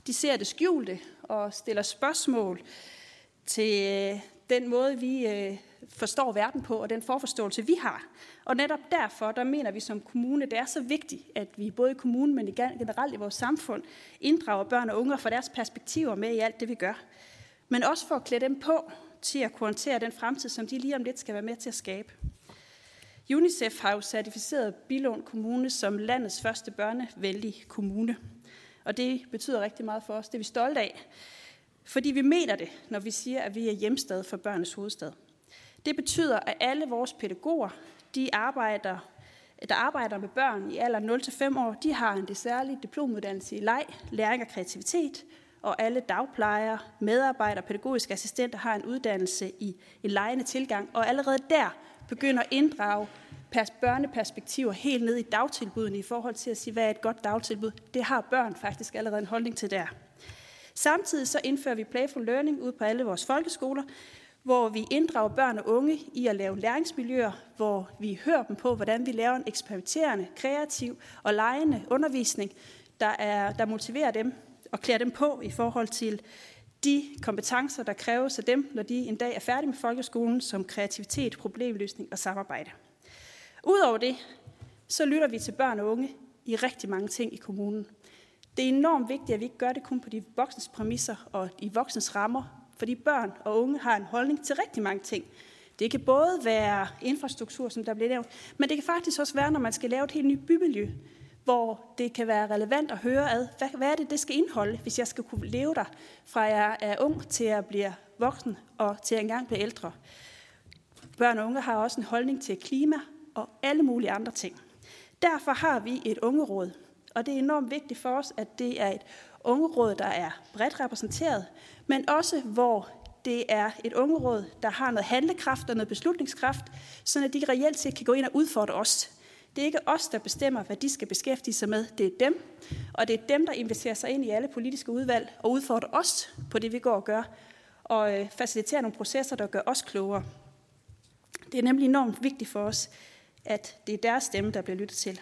De ser det skjulte og stiller spørgsmål til øh, den måde, vi øh, forstår verden på, og den forforståelse, vi har. Og netop derfor, der mener vi som kommune, det er så vigtigt, at vi både i kommunen, men generelt i vores samfund, inddrager børn og unge og får deres perspektiver med i alt det, vi gør. Men også for at klæde dem på til at kunne håndtere den fremtid, som de lige om lidt skal være med til at skabe. UNICEF har jo certificeret Bilund Kommune som landets første børnevenlige kommune. Og det betyder rigtig meget for os. Det er vi stolte af. Fordi vi mener det, når vi siger, at vi er hjemstad for børnenes hovedstad. Det betyder, at alle vores pædagoger, de arbejder, der arbejder med børn i alderen 0-5 år, de har en særlige diplomuddannelse i leg, læring og kreativitet, og alle dagplejere, medarbejdere, pædagogiske assistenter har en uddannelse i en lejende tilgang, og allerede der begynder at inddrage børneperspektiver helt ned i dagtilbudene i forhold til at sige, hvad er et godt dagtilbud. Det har børn faktisk allerede en holdning til der. Samtidig så indfører vi Playful Learning ud på alle vores folkeskoler, hvor vi inddrager børn og unge i at lave læringsmiljøer, hvor vi hører dem på, hvordan vi laver en eksperimenterende, kreativ og legende undervisning, der, er, der motiverer dem og klæder dem på i forhold til de kompetencer, der kræves af dem, når de en dag er færdige med folkeskolen, som kreativitet, problemløsning og samarbejde. Udover det, så lytter vi til børn og unge i rigtig mange ting i kommunen. Det er enormt vigtigt, at vi ikke gør det kun på de voksnes præmisser og i voksnes rammer, fordi børn og unge har en holdning til rigtig mange ting. Det kan både være infrastruktur, som der bliver nævnt, men det kan faktisk også være, når man skal lave et helt nyt bymiljø, hvor det kan være relevant at høre ad, hvad, hvad er det, det skal indeholde, hvis jeg skal kunne leve der, fra jeg er ung til jeg bliver voksen og til jeg engang bliver ældre. Børn og unge har også en holdning til klima og alle mulige andre ting. Derfor har vi et ungeråd, og det er enormt vigtigt for os, at det er et ungeråd, der er bredt repræsenteret, men også hvor det er et ungeråd, der har noget handlekraft og noget beslutningskraft, så de reelt set kan gå ind og udfordre os. Det er ikke os, der bestemmer, hvad de skal beskæftige sig med. Det er dem. Og det er dem, der investerer sig ind i alle politiske udvalg og udfordrer os på det, vi går og gør. Og øh, faciliterer nogle processer, der gør os klogere. Det er nemlig enormt vigtigt for os, at det er deres stemme, der bliver lyttet til.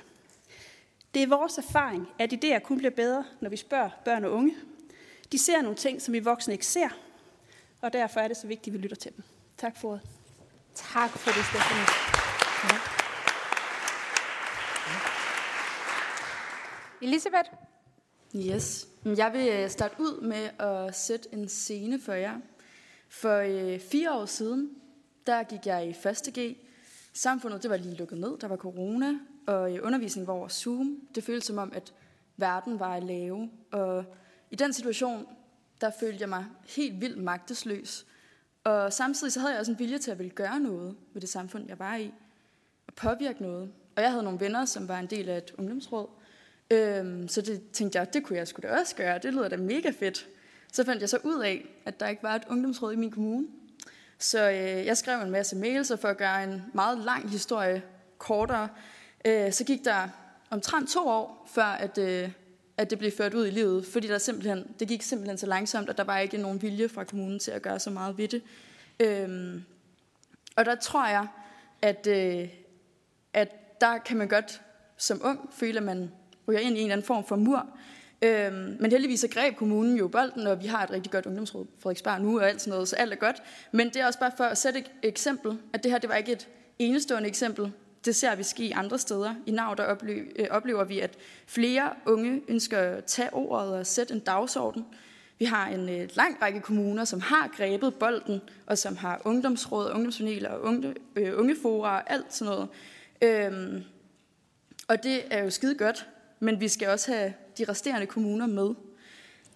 Det er vores erfaring, at idéer kun bliver bedre, når vi spørger børn og unge. De ser nogle ting, som vi voksne ikke ser, og derfor er det så vigtigt, at vi lytter til dem. Tak for ordet. Tak for det, Stefanie. Ja. Elisabeth? Yes. Jeg vil øh, starte ud med at sætte en scene for jer. For øh, fire år siden, der gik jeg i 1. G. Samfundet det var lige lukket ned, der var corona, og undervisningen var over Zoom. Det føltes som om, at verden var i lave. Og i den situation, der følte jeg mig helt vildt magtesløs. Og samtidig så havde jeg også en vilje til at ville gøre noget ved det samfund, jeg var i. Og påvirke noget. Og jeg havde nogle venner, som var en del af et ungdomsråd. Øhm, så det tænkte jeg, det kunne jeg sgu da også gøre. Det lyder da mega fedt. Så fandt jeg så ud af, at der ikke var et ungdomsråd i min kommune. Så øh, jeg skrev en masse mails, og for at gøre en meget lang historie kortere, øh, så gik der omtrent to år, før at, øh, at det blev ført ud i livet, fordi der simpelthen, det gik simpelthen så langsomt, at der var ikke nogen vilje fra kommunen til at gøre så meget ved det. Øh, og der tror jeg, at, øh, at der kan man godt som ung føle, at man ryger ind i en eller anden form for mur. Øhm, men heldigvis så greb kommunen jo bolden, og vi har et rigtig godt ungdomsråd Frederiksberg nu og alt sådan noget, så alt er godt. Men det er også bare for at sætte et eksempel, at det her det var ikke et enestående eksempel. Det ser vi ske andre steder. I NAV der oplever, øh, oplever vi, at flere unge ønsker at tage ordet og sætte en dagsorden. Vi har en øh, lang række kommuner, som har grebet bolden, og som har ungdomsråd, ungdomspaneler, unge, øh, ungefora og alt sådan noget. Øhm, og det er jo skide godt, men vi skal også have de resterende kommuner med.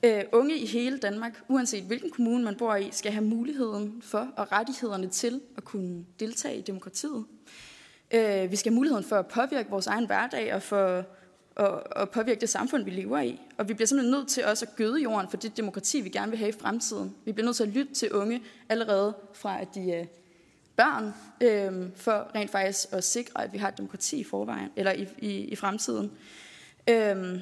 Uh, unge i hele Danmark, uanset hvilken kommune man bor i, skal have muligheden for og rettighederne til at kunne deltage i demokratiet. Uh, vi skal have muligheden for at påvirke vores egen hverdag og for at, at påvirke det samfund, vi lever i. Og vi bliver simpelthen nødt til også at gøde jorden for det demokrati, vi gerne vil have i fremtiden. Vi bliver nødt til at lytte til unge allerede fra, at de er børn, øh, for rent faktisk at sikre, at vi har et demokrati i forvejen, eller i, i, i fremtiden. Øhm,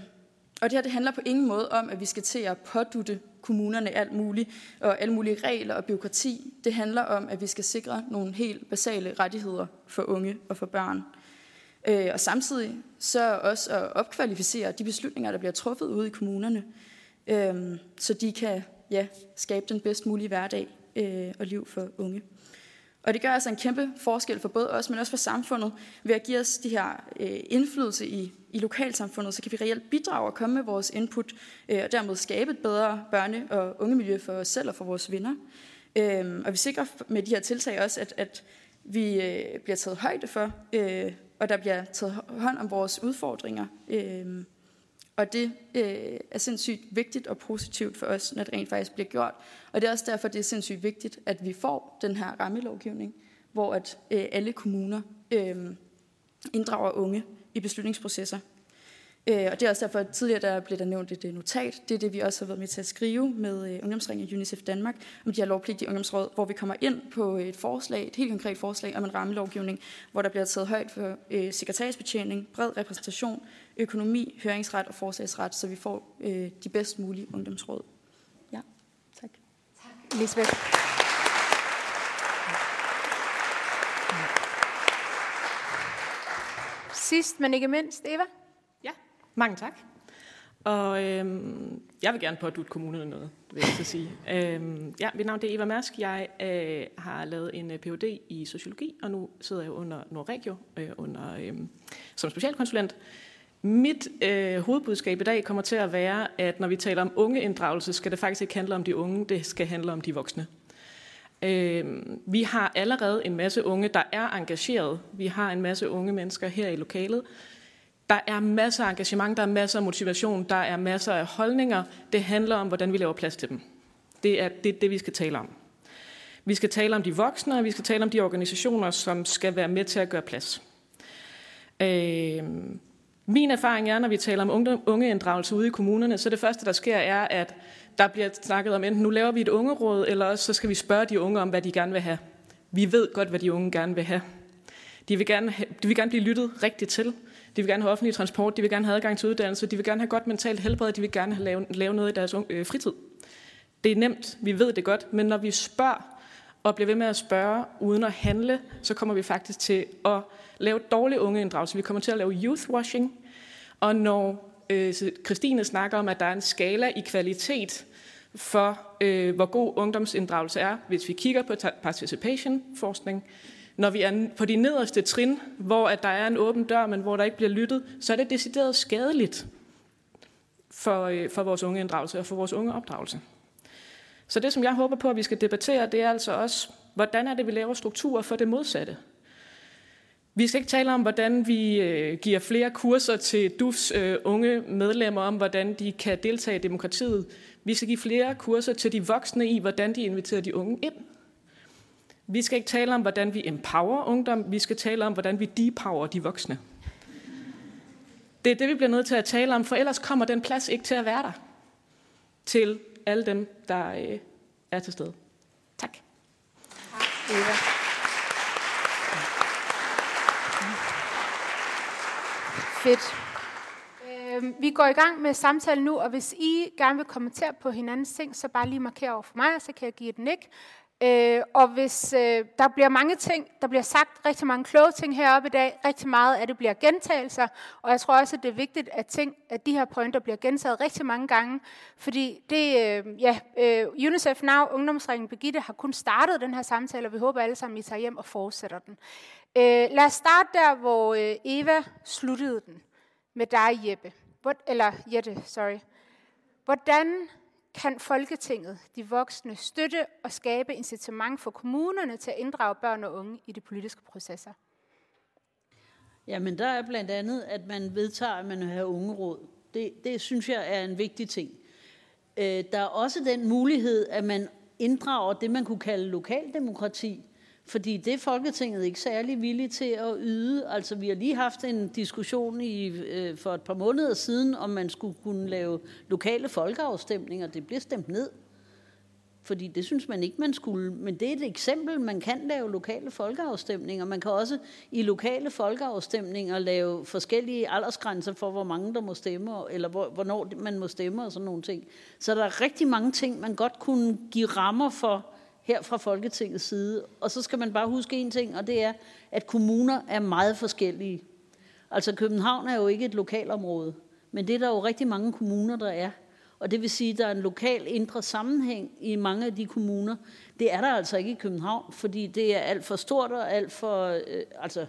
og det her det handler på ingen måde om, at vi skal til at pådutte kommunerne alt muligt, og alle mulige regler og byråkrati. Det handler om, at vi skal sikre nogle helt basale rettigheder for unge og for børn. Øh, og samtidig så også at opkvalificere de beslutninger, der bliver truffet ude i kommunerne, øh, så de kan ja, skabe den bedst mulige hverdag øh, og liv for unge. Og det gør altså en kæmpe forskel for både os, men også for samfundet. Ved at give os de her øh, indflydelse i, i lokalsamfundet, så kan vi reelt bidrage og komme med vores input, øh, og dermed skabe et bedre børne- og ungemiljø for os selv og for vores venner. Øh, og vi sikrer med de her tiltag også, at, at vi øh, bliver taget højde for, øh, og der bliver taget hånd om vores udfordringer. Øh, og det øh, er sindssygt vigtigt og positivt for os, når det rent faktisk bliver gjort. Og det er også derfor, det er sindssygt vigtigt, at vi får den her rammelovgivning, hvor at øh, alle kommuner øh, inddrager unge i beslutningsprocesser. Øh, og det er også derfor, at tidligere der blev der nævnt et øh, notat. Det er det, vi også har været med til at skrive med øh, Ungdomsringen og UNICEF Danmark om de her lovpligtige ungdomsråd, hvor vi kommer ind på et forslag, et helt konkret forslag om en rammelovgivning, hvor der bliver taget højt for øh, sekretariatsbetjening, bred repræsentation, økonomi, høringsret og forslagsret, så vi får øh, de bedst mulige ungdomsråd. Elisabeth. Sidst, men ikke mindst, Eva? Ja, mange tak. Og øhm, jeg vil gerne pådute kommunerne noget, vil jeg så sige. øhm, ja, mit navn er Eva Mærsk. Jeg øh, har lavet en øh, Ph.D. i sociologi, og nu sidder jeg under Nordregio øh, under, øh, som specialkonsulent. Mit øh, hovedbudskab i dag kommer til at være, at når vi taler om ungeinddragelse, skal det faktisk ikke handle om de unge, det skal handle om de voksne. Øh, vi har allerede en masse unge, der er engageret. Vi har en masse unge mennesker her i lokalet. Der er masser af engagement, der er masser af motivation, der er masser af holdninger. Det handler om, hvordan vi laver plads til dem. Det er det, det vi skal tale om. Vi skal tale om de voksne, og vi skal tale om de organisationer, som skal være med til at gøre plads. Øh, min erfaring er, når vi taler om ungeinddragelse ude i kommunerne, så det første, der sker, er, at der bliver snakket om, enten nu laver vi et ungeråd, eller også så skal vi spørge de unge om, hvad de gerne vil have. Vi ved godt, hvad de unge gerne vil have. De vil gerne, de vil gerne blive lyttet rigtigt til. De vil gerne have offentlig transport, de vil gerne have adgang til uddannelse, de vil gerne have godt mentalt helbred, de vil gerne have lave, lave noget i deres øh, fritid. Det er nemt, vi ved det godt, men når vi spørger og bliver ved med at spørge uden at handle, så kommer vi faktisk til at lave dårlig ungeinddragelse. Vi kommer til at lave youthwashing, og når øh, Christine snakker om, at der er en skala i kvalitet for, øh, hvor god ungdomsinddragelse er, hvis vi kigger på participation-forskning, når vi er på de nederste trin, hvor at der er en åben dør, men hvor der ikke bliver lyttet, så er det decideret skadeligt for, øh, for vores ungeinddragelse og for vores unge opdragelse. Så det, som jeg håber på, at vi skal debattere, det er altså også, hvordan er det, vi laver strukturer for det modsatte. Vi skal ikke tale om, hvordan vi øh, giver flere kurser til DUFs øh, unge medlemmer om, hvordan de kan deltage i demokratiet. Vi skal give flere kurser til de voksne i, hvordan de inviterer de unge ind. Vi skal ikke tale om, hvordan vi empower ungdom. Vi skal tale om, hvordan vi depower de voksne. Det er det, vi bliver nødt til at tale om, for ellers kommer den plads ikke til at være der til alle dem, der øh, er til stede. Tak. Eva. Fedt. Øhm, vi går i gang med samtalen nu, og hvis I gerne vil kommentere på hinandens ting, så bare lige markere over for mig, og så kan jeg give et nik. Øh, og hvis øh, der bliver mange ting, der bliver sagt rigtig mange kloge ting heroppe i dag, rigtig meget af det bliver gentagelser, og jeg tror også, at det er vigtigt, at, ting, at de her pointer bliver gentaget rigtig mange gange, fordi det, øh, ja, øh, UNICEF Now, Ungdomsringen Begitte, har kun startet den her samtale, og vi håber alle sammen, I tager hjem og fortsætter den. Øh, lad os starte der, hvor øh, Eva sluttede den, med dig, Jeppe. Hvor, eller Jette, sorry. Hvordan kan Folketinget, de voksne, støtte og skabe incitament for kommunerne til at inddrage børn og unge i de politiske processer? Jamen, der er blandt andet, at man vedtager, at man vil have ungeråd. Det, det synes jeg er en vigtig ting. Øh, der er også den mulighed, at man inddrager det, man kunne kalde lokaldemokrati, fordi det er Folketinget ikke særlig villig til at yde. Altså, vi har lige haft en diskussion i, øh, for et par måneder siden, om man skulle kunne lave lokale folkeafstemninger. Det blev stemt ned. Fordi det synes man ikke, man skulle. Men det er et eksempel. Man kan lave lokale folkeafstemninger. Man kan også i lokale folkeafstemninger lave forskellige aldersgrænser for, hvor mange der må stemme, eller hvor, hvornår man må stemme og sådan nogle ting. Så der er rigtig mange ting, man godt kunne give rammer for, her fra Folketingets side. Og så skal man bare huske en ting, og det er, at kommuner er meget forskellige. Altså København er jo ikke et lokalområde, men det er der jo rigtig mange kommuner, der er. Og det vil sige, at der er en lokal indre sammenhæng i mange af de kommuner. Det er der altså ikke i København, fordi det er alt for stort og alt for... Øh, altså,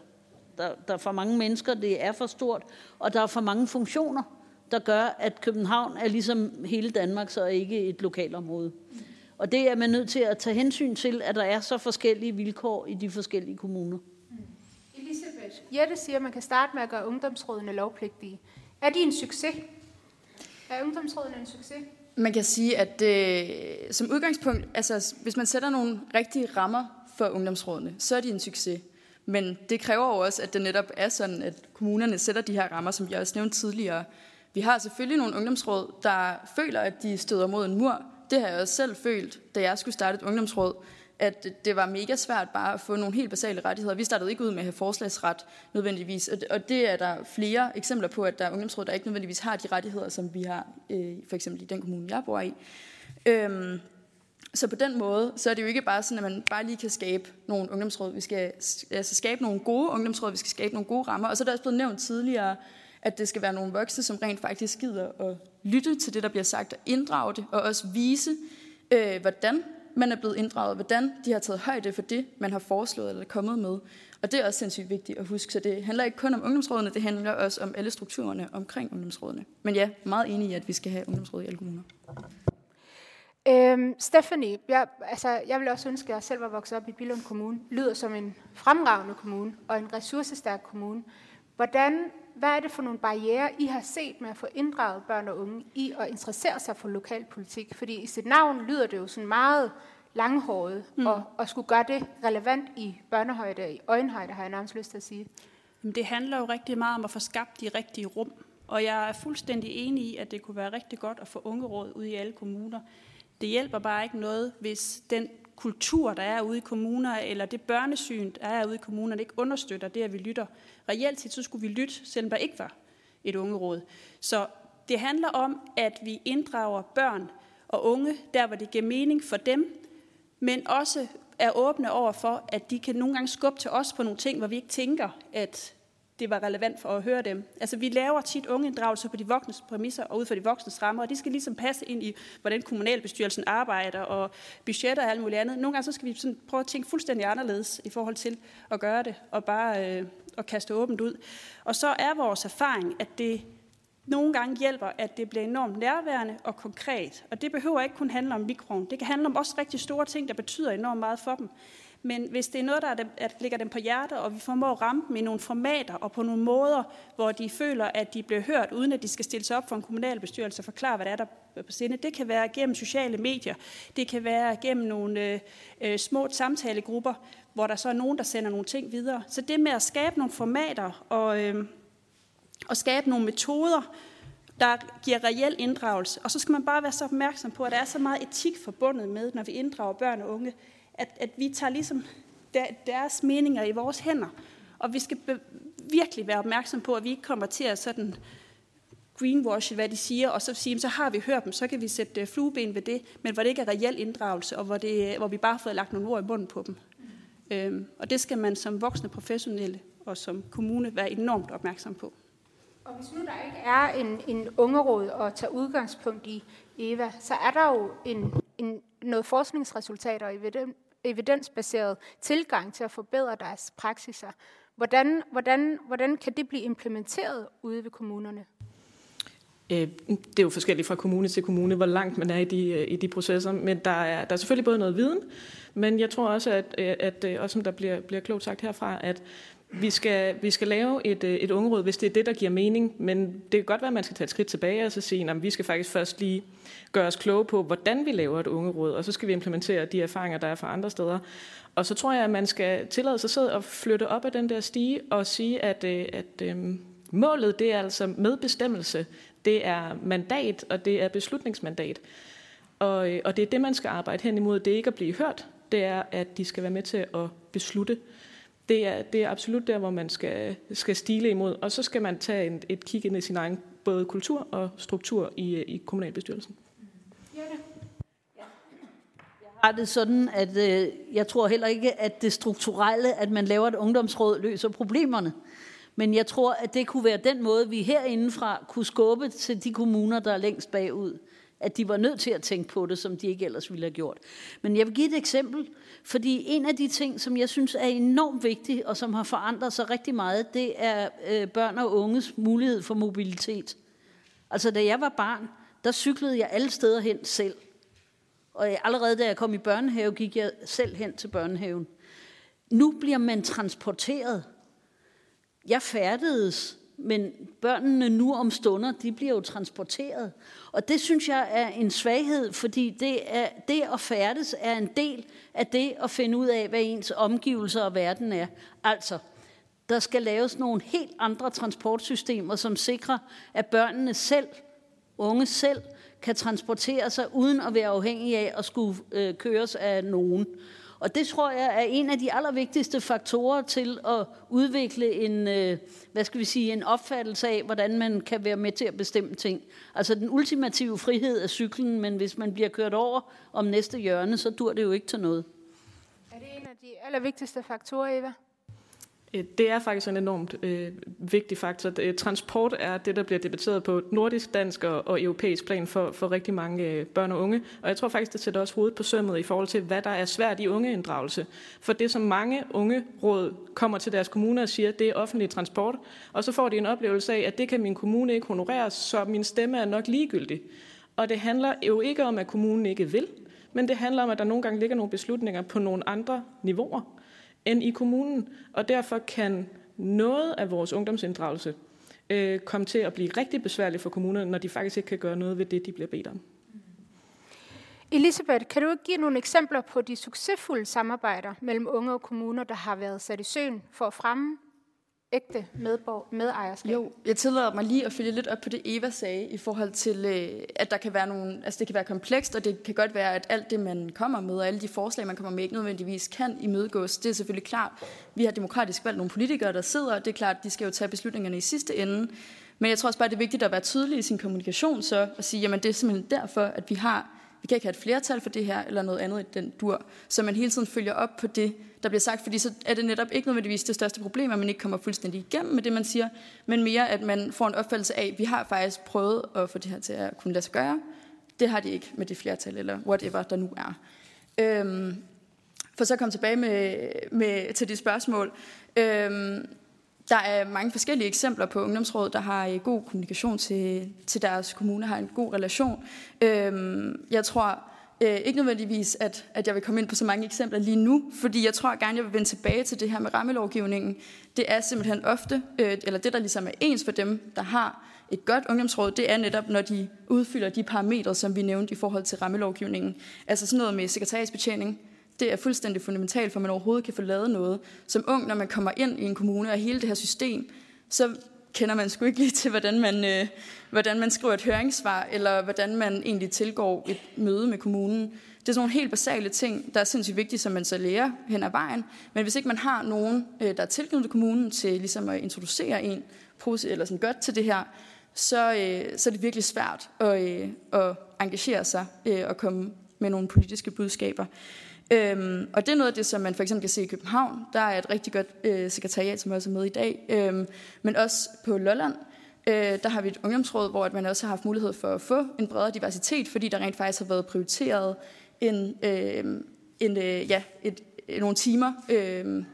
der, der er for mange mennesker, det er for stort, og der er for mange funktioner, der gør, at København er ligesom hele Danmark, så ikke et lokalområde. Og det er man nødt til at tage hensyn til, at der er så forskellige vilkår i de forskellige kommuner. Mm. Elisabeth, Jette siger, at man kan starte med at gøre ungdomsrådene lovpligtige. Er de en succes? Er ungdomsrådene en succes? Man kan sige, at øh, som udgangspunkt, altså hvis man sætter nogle rigtige rammer for ungdomsrådene, så er de en succes. Men det kræver jo også, at det netop er sådan, at kommunerne sætter de her rammer, som jeg også nævnte tidligere. Vi har selvfølgelig nogle ungdomsråd, der føler, at de støder mod en mur, det har jeg også selv følt, da jeg skulle starte et ungdomsråd, at det var mega svært bare at få nogle helt basale rettigheder. Vi startede ikke ud med at have forslagsret nødvendigvis, og det er der flere eksempler på, at der er ungdomsråd, der ikke nødvendigvis har de rettigheder, som vi har øh, for eksempel i den kommune, jeg bor i. Øhm, så på den måde, så er det jo ikke bare sådan, at man bare lige kan skabe nogle ungdomsråd. Vi skal altså skabe nogle gode ungdomsråd, vi skal skabe nogle gode rammer. Og så er der også blevet nævnt tidligere, at det skal være nogle voksne, som rent faktisk gider at lytte til det, der bliver sagt, og inddrage det, og også vise, øh, hvordan man er blevet inddraget, hvordan de har taget højde for det, man har foreslået eller kommet med. Og det er også sindssygt vigtigt at huske, så det handler ikke kun om ungdomsrådene, det handler også om alle strukturerne omkring ungdomsrådene. Men ja, meget enig i, at vi skal have ungdomsråd i alle kommuner. Øhm, Stephanie, jeg, altså, jeg vil også ønske, at jeg selv var vokset op i Billund Kommune. Lyder som en fremragende kommune og en ressourcestærk kommune. Hvordan hvad er det for nogle barriere, I har set med at få inddraget børn og unge i at interessere sig for lokalpolitik? Fordi i sit navn lyder det jo sådan meget langhåret, mm. og, og skulle gøre det relevant i børnehøjde, i øjenhøjde, har jeg nærmest lyst til at sige. Det handler jo rigtig meget om at få skabt de rigtige rum. Og jeg er fuldstændig enig i, at det kunne være rigtig godt at få ungeråd ud i alle kommuner. Det hjælper bare ikke noget, hvis den kultur, der er ude i kommuner, eller det børnesyn, der er ude i kommunerne, ikke understøtter det, at vi lytter. Reelt set, så skulle vi lytte, selvom der ikke var et ungeråd. Så det handler om, at vi inddrager børn og unge, der hvor det giver mening for dem, men også er åbne over for, at de kan nogle gange skubbe til os på nogle ting, hvor vi ikke tænker, at det var relevant for at høre dem. Altså, vi laver tit ungeinddragelser på de voksnes præmisser og ud fra de voksnes rammer, og de skal ligesom passe ind i, hvordan kommunalbestyrelsen arbejder og budgetter og alt muligt andet. Nogle gange så skal vi sådan prøve at tænke fuldstændig anderledes i forhold til at gøre det, og bare øh, at kaste åbent ud. Og så er vores erfaring, at det nogle gange hjælper, at det bliver enormt nærværende og konkret. Og det behøver ikke kun handle om mikroen. Det kan handle om også rigtig store ting, der betyder enormt meget for dem. Men hvis det er noget, der er, at ligger dem på hjertet, og vi formår at ramme dem i nogle formater og på nogle måder, hvor de føler, at de bliver hørt, uden at de skal stille sig op for en kommunalbestyrelse og forklare, hvad det er, der på sinde. Det kan være gennem sociale medier. Det kan være gennem nogle øh, øh, små samtalegrupper, hvor der så er nogen, der sender nogle ting videre. Så det med at skabe nogle formater og, øh, og skabe nogle metoder, der giver reel inddragelse. Og så skal man bare være så opmærksom på, at der er så meget etik forbundet med, når vi inddrager børn og unge, at, at vi tager ligesom deres meninger i vores hænder. Og vi skal be- virkelig være opmærksom på, at vi ikke kommer til at sådan greenwash, hvad de siger, og så sige, så har vi hørt dem, så kan vi sætte øh, flueben ved det, men hvor det ikke er reel inddragelse, og hvor, det, øh, hvor vi bare har fået lagt nogle ord i munden på dem. Øhm, og det skal man som voksne professionelle og som kommune være enormt opmærksom på. Og hvis nu der ikke er en, en ungeråd at tage udgangspunkt i, Eva, så er der jo en, en, noget forskningsresultater i ved dem, evidensbaseret tilgang til at forbedre deres praksiser. Hvordan, hvordan, hvordan kan det blive implementeret ude ved kommunerne? Øh, det er jo forskelligt fra kommune til kommune, hvor langt man er i de, øh, i de processer, men der er, der er selvfølgelig både noget viden, men jeg tror også, at, øh, at, at også som der bliver, bliver klogt sagt herfra, at vi skal, vi skal lave et, øh, et ungeråd, hvis det er det, der giver mening, men det kan godt være, at man skal tage et skridt tilbage og så sige, at vi skal faktisk først lige gøre os kloge på, hvordan vi laver et ungeråd, og så skal vi implementere de erfaringer, der er fra andre steder. Og så tror jeg, at man skal tillade sig selv at flytte op af den der stige og sige, at, øh, at, at målet det er altså medbestemmelse det er mandat, og det er beslutningsmandat. Og, og det er det, man skal arbejde hen imod. Det er ikke at blive hørt, det er, at de skal være med til at beslutte. Det er, det er absolut der, hvor man skal, skal stile imod. Og så skal man tage en, et kig ind i sin egen både kultur og struktur i, i kommunalbestyrelsen. Jeg har det sådan, at øh, jeg tror heller ikke, at det strukturelle, at man laver et ungdomsråd, løser problemerne. Men jeg tror, at det kunne være den måde, vi herindefra kunne skubbe til de kommuner, der er længst bagud. At de var nødt til at tænke på det, som de ikke ellers ville have gjort. Men jeg vil give et eksempel, fordi en af de ting, som jeg synes er enormt vigtig, og som har forandret sig rigtig meget, det er øh, børn og unges mulighed for mobilitet. Altså, da jeg var barn, der cyklede jeg alle steder hen selv. Og allerede da jeg kom i børnehave, gik jeg selv hen til børnehaven. Nu bliver man transporteret jeg færdedes, men børnene nu om stunder, de bliver jo transporteret. Og det synes jeg er en svaghed, fordi det, er, det at færdes er en del af det at finde ud af, hvad ens omgivelser og verden er. Altså, der skal laves nogle helt andre transportsystemer, som sikrer, at børnene selv, unge selv, kan transportere sig uden at være afhængige af at skulle øh, køres af nogen. Og det tror jeg er en af de allervigtigste faktorer til at udvikle en, øh, hvad skal vi sige, en opfattelse af, hvordan man kan være med til at bestemme ting. Altså den ultimative frihed er cyklen, men hvis man bliver kørt over om næste hjørne, så dur det jo ikke til noget. Er det en af de allervigtigste faktorer, Eva? Øh, det er faktisk en enormt øh, vigtig faktor. Øh, transport er det, der bliver debatteret på nordisk, dansk og, og europæisk plan for, for rigtig mange øh, børn og unge. Og jeg tror faktisk, det sætter også hovedet på sømmet i forhold til, hvad der er svært i ungeinddragelse. For det, som mange unge råd kommer til deres kommune og siger, det er offentlig transport. Og så får de en oplevelse af, at det kan min kommune ikke honorere, så min stemme er nok ligegyldig. Og det handler jo ikke om, at kommunen ikke vil, men det handler om, at der nogle gange ligger nogle beslutninger på nogle andre niveauer end i kommunen, og derfor kan noget af vores ungdomsinddragelse øh, komme til at blive rigtig besværligt for kommunerne, når de faktisk ikke kan gøre noget ved det, de bliver bedt om. Elisabeth, kan du ikke give nogle eksempler på de succesfulde samarbejder mellem unge og kommuner, der har været sat i søen for at fremme ægte medborg, medejerskab? Jo, jeg tillader mig lige at følge lidt op på det, Eva sagde, i forhold til, øh, at der kan være nogle, altså det kan være komplekst, og det kan godt være, at alt det, man kommer med, og alle de forslag, man kommer med, ikke nødvendigvis kan imødegås. Det er selvfølgelig klart. Vi har demokratisk valgt nogle politikere, der sidder, og det er klart, at de skal jo tage beslutningerne i sidste ende. Men jeg tror også bare, det er vigtigt at være tydelig i sin kommunikation, så at sige, jamen det er simpelthen derfor, at vi har vi kan ikke have et flertal for det her, eller noget andet i den dur. Så man hele tiden følger op på det, der bliver sagt, fordi så er det netop ikke nødvendigvis det største problem, at man ikke kommer fuldstændig igennem med det, man siger, men mere, at man får en opfattelse af, at vi har faktisk prøvet at få det her til at kunne lade sig gøre. Det har de ikke med det flertal, eller whatever der nu er. Øhm, for så at komme tilbage med, med, til de spørgsmål. Øhm, der er mange forskellige eksempler på ungdomsråd, der har øh, god kommunikation til, til deres kommune, har en god relation. Øhm, jeg tror øh, ikke nødvendigvis, at, at jeg vil komme ind på så mange eksempler lige nu, fordi jeg tror gerne, jeg vil vende tilbage til det her med rammelovgivningen. Det er simpelthen ofte, øh, eller det der ligesom er ens for dem, der har et godt ungdomsråd, det er netop, når de udfylder de parametre, som vi nævnte i forhold til rammelovgivningen. Altså sådan noget med sekretariatsbetjening, det er fuldstændig fundamentalt, for man overhovedet kan få lavet noget. Som ung, når man kommer ind i en kommune og hele det her system, så kender man sgu ikke lige til, hvordan man, øh, hvordan man skriver et høringssvar, eller hvordan man egentlig tilgår et møde med kommunen. Det er sådan nogle helt basale ting, der er sindssygt vigtige, som man så lærer hen ad vejen. Men hvis ikke man har nogen, øh, der er tilknyttet kommunen til ligesom at introducere en eller sådan godt til det her, så, øh, så er det virkelig svært at, øh, at engagere sig øh, og komme med nogle politiske budskaber. Øhm, og det er noget af det, som man for eksempel kan se i København. Der er et rigtig godt øh, sekretariat, som også er med i dag. Øhm, men også på Lolland, øh, der har vi et ungdomsråd, hvor at man også har haft mulighed for at få en bredere diversitet, fordi der rent faktisk har været prioriteret en, øh, en, øh, ja, et, øh, nogle timer øh,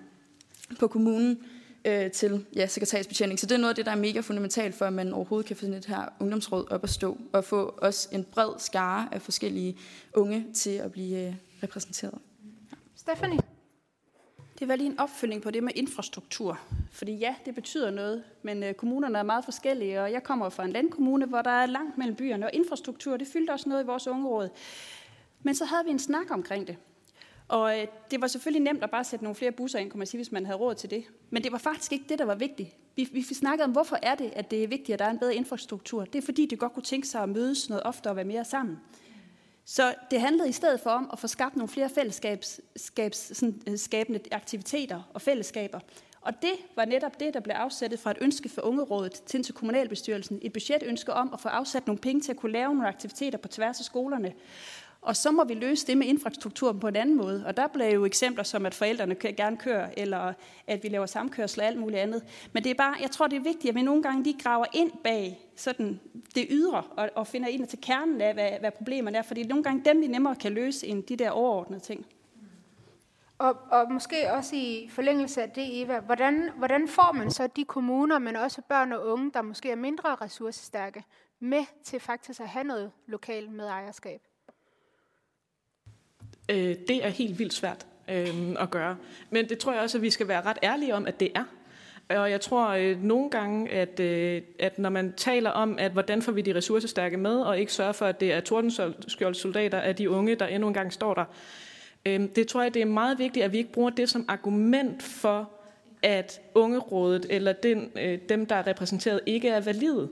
på kommunen øh, til ja, sekretariatsbetjening. Så det er noget af det, der er mega fundamentalt for, at man overhovedet kan få sådan et her ungdomsråd op at stå, og få også en bred skare af forskellige unge til at blive øh, repræsenteret. Ja. Stephanie? Det var lige en opfølgning på det med infrastruktur. Fordi ja, det betyder noget, men øh, kommunerne er meget forskellige, og jeg kommer fra en landkommune, hvor der er langt mellem byerne, og infrastruktur, det fyldte også noget i vores ungeråd. Men så havde vi en snak omkring det. Og øh, det var selvfølgelig nemt at bare sætte nogle flere busser ind, kunne man sige, hvis man havde råd til det. Men det var faktisk ikke det, der var vigtigt. Vi, vi snakkede om, hvorfor er det, at det er vigtigt, at der er en bedre infrastruktur. Det er fordi, det godt kunne tænke sig at mødes noget oftere og være mere sammen. Så det handlede i stedet for om at få skabt nogle flere fællesskabsskabende øh, aktiviteter og fællesskaber. Og det var netop det, der blev afsat fra et ønske for Ungerådet til, til kommunalbestyrelsen. Et budgetønske om at få afsat nogle penge til at kunne lave nogle aktiviteter på tværs af skolerne. Og så må vi løse det med infrastrukturen på en anden måde. Og der blev jo eksempler som, at forældrene gerne kører, eller at vi laver samkørsel og alt muligt andet. Men det er bare, jeg tror, det er vigtigt, at vi nogle gange lige graver ind bag sådan det ydre, og, og finder ind til kernen af, hvad, hvad problemerne er. Fordi nogle gange dem, vi nemmere kan løse, end de der overordnede ting. Og, og måske også i forlængelse af det, Eva, hvordan, hvordan får man så de kommuner, men også børn og unge, der måske er mindre ressourcestærke, med til faktisk at have noget lokalt med ejerskab? Øh, det er helt vildt svært øh, at gøre. Men det tror jeg også, at vi skal være ret ærlige om, at det er. Og jeg tror øh, nogle gange, at, øh, at når man taler om, at hvordan får vi de ressourcestærke med, og ikke sørger for, at det er tordenskjoldsoldater af de unge, der endnu engang står der, øh, det tror jeg, det er meget vigtigt, at vi ikke bruger det som argument for, at ungerådet eller den, øh, dem, der er repræsenteret, ikke er valide.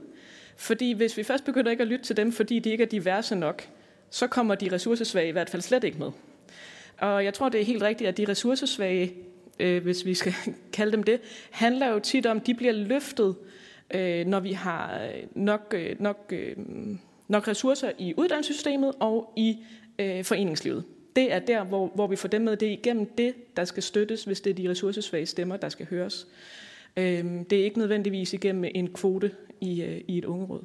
Fordi hvis vi først begynder ikke at lytte til dem, fordi de ikke er diverse nok, så kommer de ressourcesvage i hvert fald slet ikke med. Og jeg tror, det er helt rigtigt, at de ressourcesvage, øh, hvis vi skal kalde dem det, handler jo tit om, at de bliver løftet, øh, når vi har øh, nok, øh, nok, øh, nok ressourcer i uddannelsessystemet og i øh, foreningslivet. Det er der, hvor, hvor vi får dem med. Det er igennem det, der skal støttes, hvis det er de ressourcesvage stemmer, der skal høres. Øh, det er ikke nødvendigvis igennem en kvote i, øh, i et ungeråd.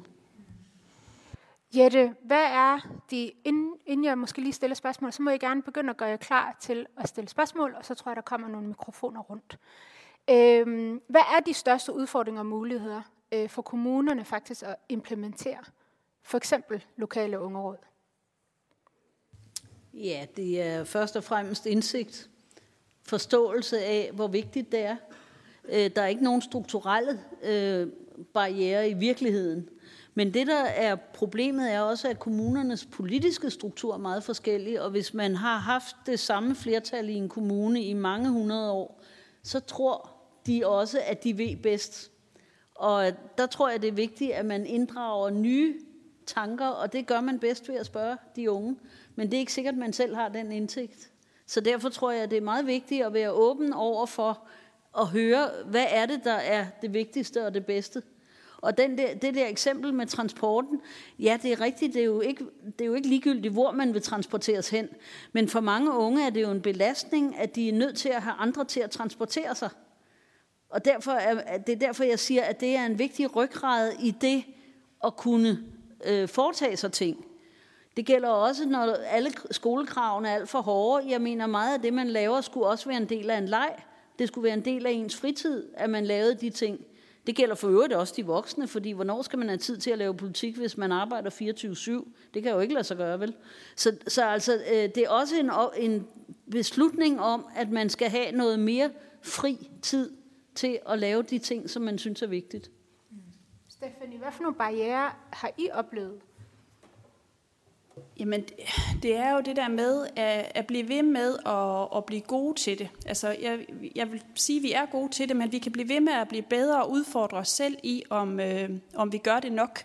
Jette, hvad er de, inden, inden jeg måske lige stiller spørgsmål, så må jeg gerne begynde at gøre jer klar til at stille spørgsmål, og så tror jeg, der kommer nogle mikrofoner rundt. Øhm, hvad er de største udfordringer og muligheder øh, for kommunerne faktisk at implementere for eksempel lokale ungeråd? Ja, det er først og fremmest indsigt, forståelse af, hvor vigtigt det er. Øh, der er ikke nogen strukturelle øh, barriere i virkeligheden. Men det, der er problemet, er også, at kommunernes politiske struktur er meget forskellig, og hvis man har haft det samme flertal i en kommune i mange hundrede år, så tror de også, at de ved bedst. Og der tror jeg, det er vigtigt, at man inddrager nye tanker, og det gør man bedst ved at spørge de unge. Men det er ikke sikkert, at man selv har den indsigt. Så derfor tror jeg, at det er meget vigtigt at være åben over for at høre, hvad er det, der er det vigtigste og det bedste. Og den der, det der eksempel med transporten, ja, det er rigtigt, det er, jo ikke, det er jo ikke ligegyldigt, hvor man vil transporteres hen. Men for mange unge er det jo en belastning, at de er nødt til at have andre til at transportere sig. Og derfor er, det er derfor, jeg siger, at det er en vigtig ryggrad i det at kunne øh, foretage sig ting. Det gælder også, når alle skolekravene er alt for hårde. Jeg mener, meget af det, man laver, skulle også være en del af en leg. Det skulle være en del af ens fritid, at man lavede de ting. Det gælder for øvrigt også de voksne, fordi hvornår skal man have tid til at lave politik, hvis man arbejder 24-7? Det kan jo ikke lade sig gøre, vel? Så, så altså, øh, det er også en, en beslutning om, at man skal have noget mere fri tid til at lave de ting, som man synes er vigtigt. Stephanie, hvad for nogle barriere har I oplevet? Jamen, det er jo det der med at, at blive ved med at, at blive gode til det. Altså, jeg, jeg vil sige, at vi er gode til det, men vi kan blive ved med at blive bedre og udfordre os selv i, om, øh, om vi gør det nok.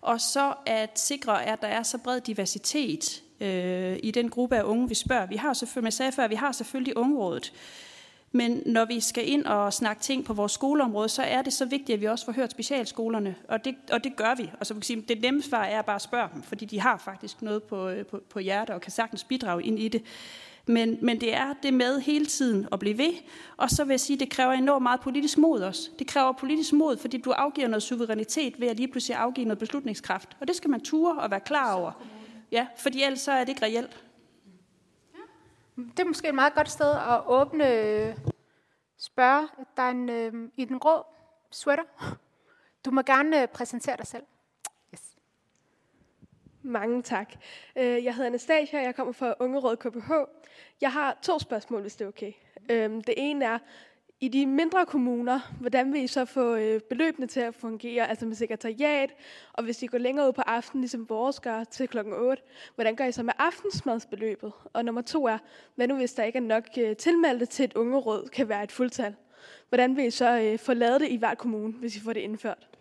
Og så at sikre, at der er så bred diversitet øh, i den gruppe af unge, vi spørger. Vi har selvfølgelig, jeg sagde før, vi har selvfølgelig ungerådet. Men når vi skal ind og snakke ting på vores skoleområde, så er det så vigtigt, at vi også får hørt specialskolerne, og det, og det gør vi. Altså, og så kan sige, det nemme svar er bare at spørge dem, fordi de har faktisk noget på, øh, på, på hjertet og kan sagtens bidrage ind i det. Men, men det er det med hele tiden at blive ved, og så vil jeg sige, at det kræver enormt meget politisk mod også. Det kræver politisk mod, fordi du afgiver noget suverænitet ved at lige pludselig afgive noget beslutningskraft. Og det skal man ture og være klar over. Ja, fordi ellers så er det ikke reelt. Det er måske et meget godt sted at åbne, øh, spørge. Der er en, øh, i den grå sweater. Du må gerne øh, præsentere dig selv. Yes. Mange tak. Øh, jeg hedder Anastasia, jeg kommer fra Ungeråd KPH. Jeg har to spørgsmål, hvis det er okay. Øhm, det ene er, i de mindre kommuner, hvordan vil I så få øh, beløbene til at fungere, altså med sekretariat, og hvis I går længere ud på aftenen, ligesom vores gør, til klokken 8, hvordan gør I så med aftensmadsbeløbet? Og nummer to er, hvad nu hvis der ikke er nok øh, tilmeldte til et ungeråd, kan være et fuldtal? Hvordan vil I så øh, få lavet det i hver kommune, hvis I får det indført?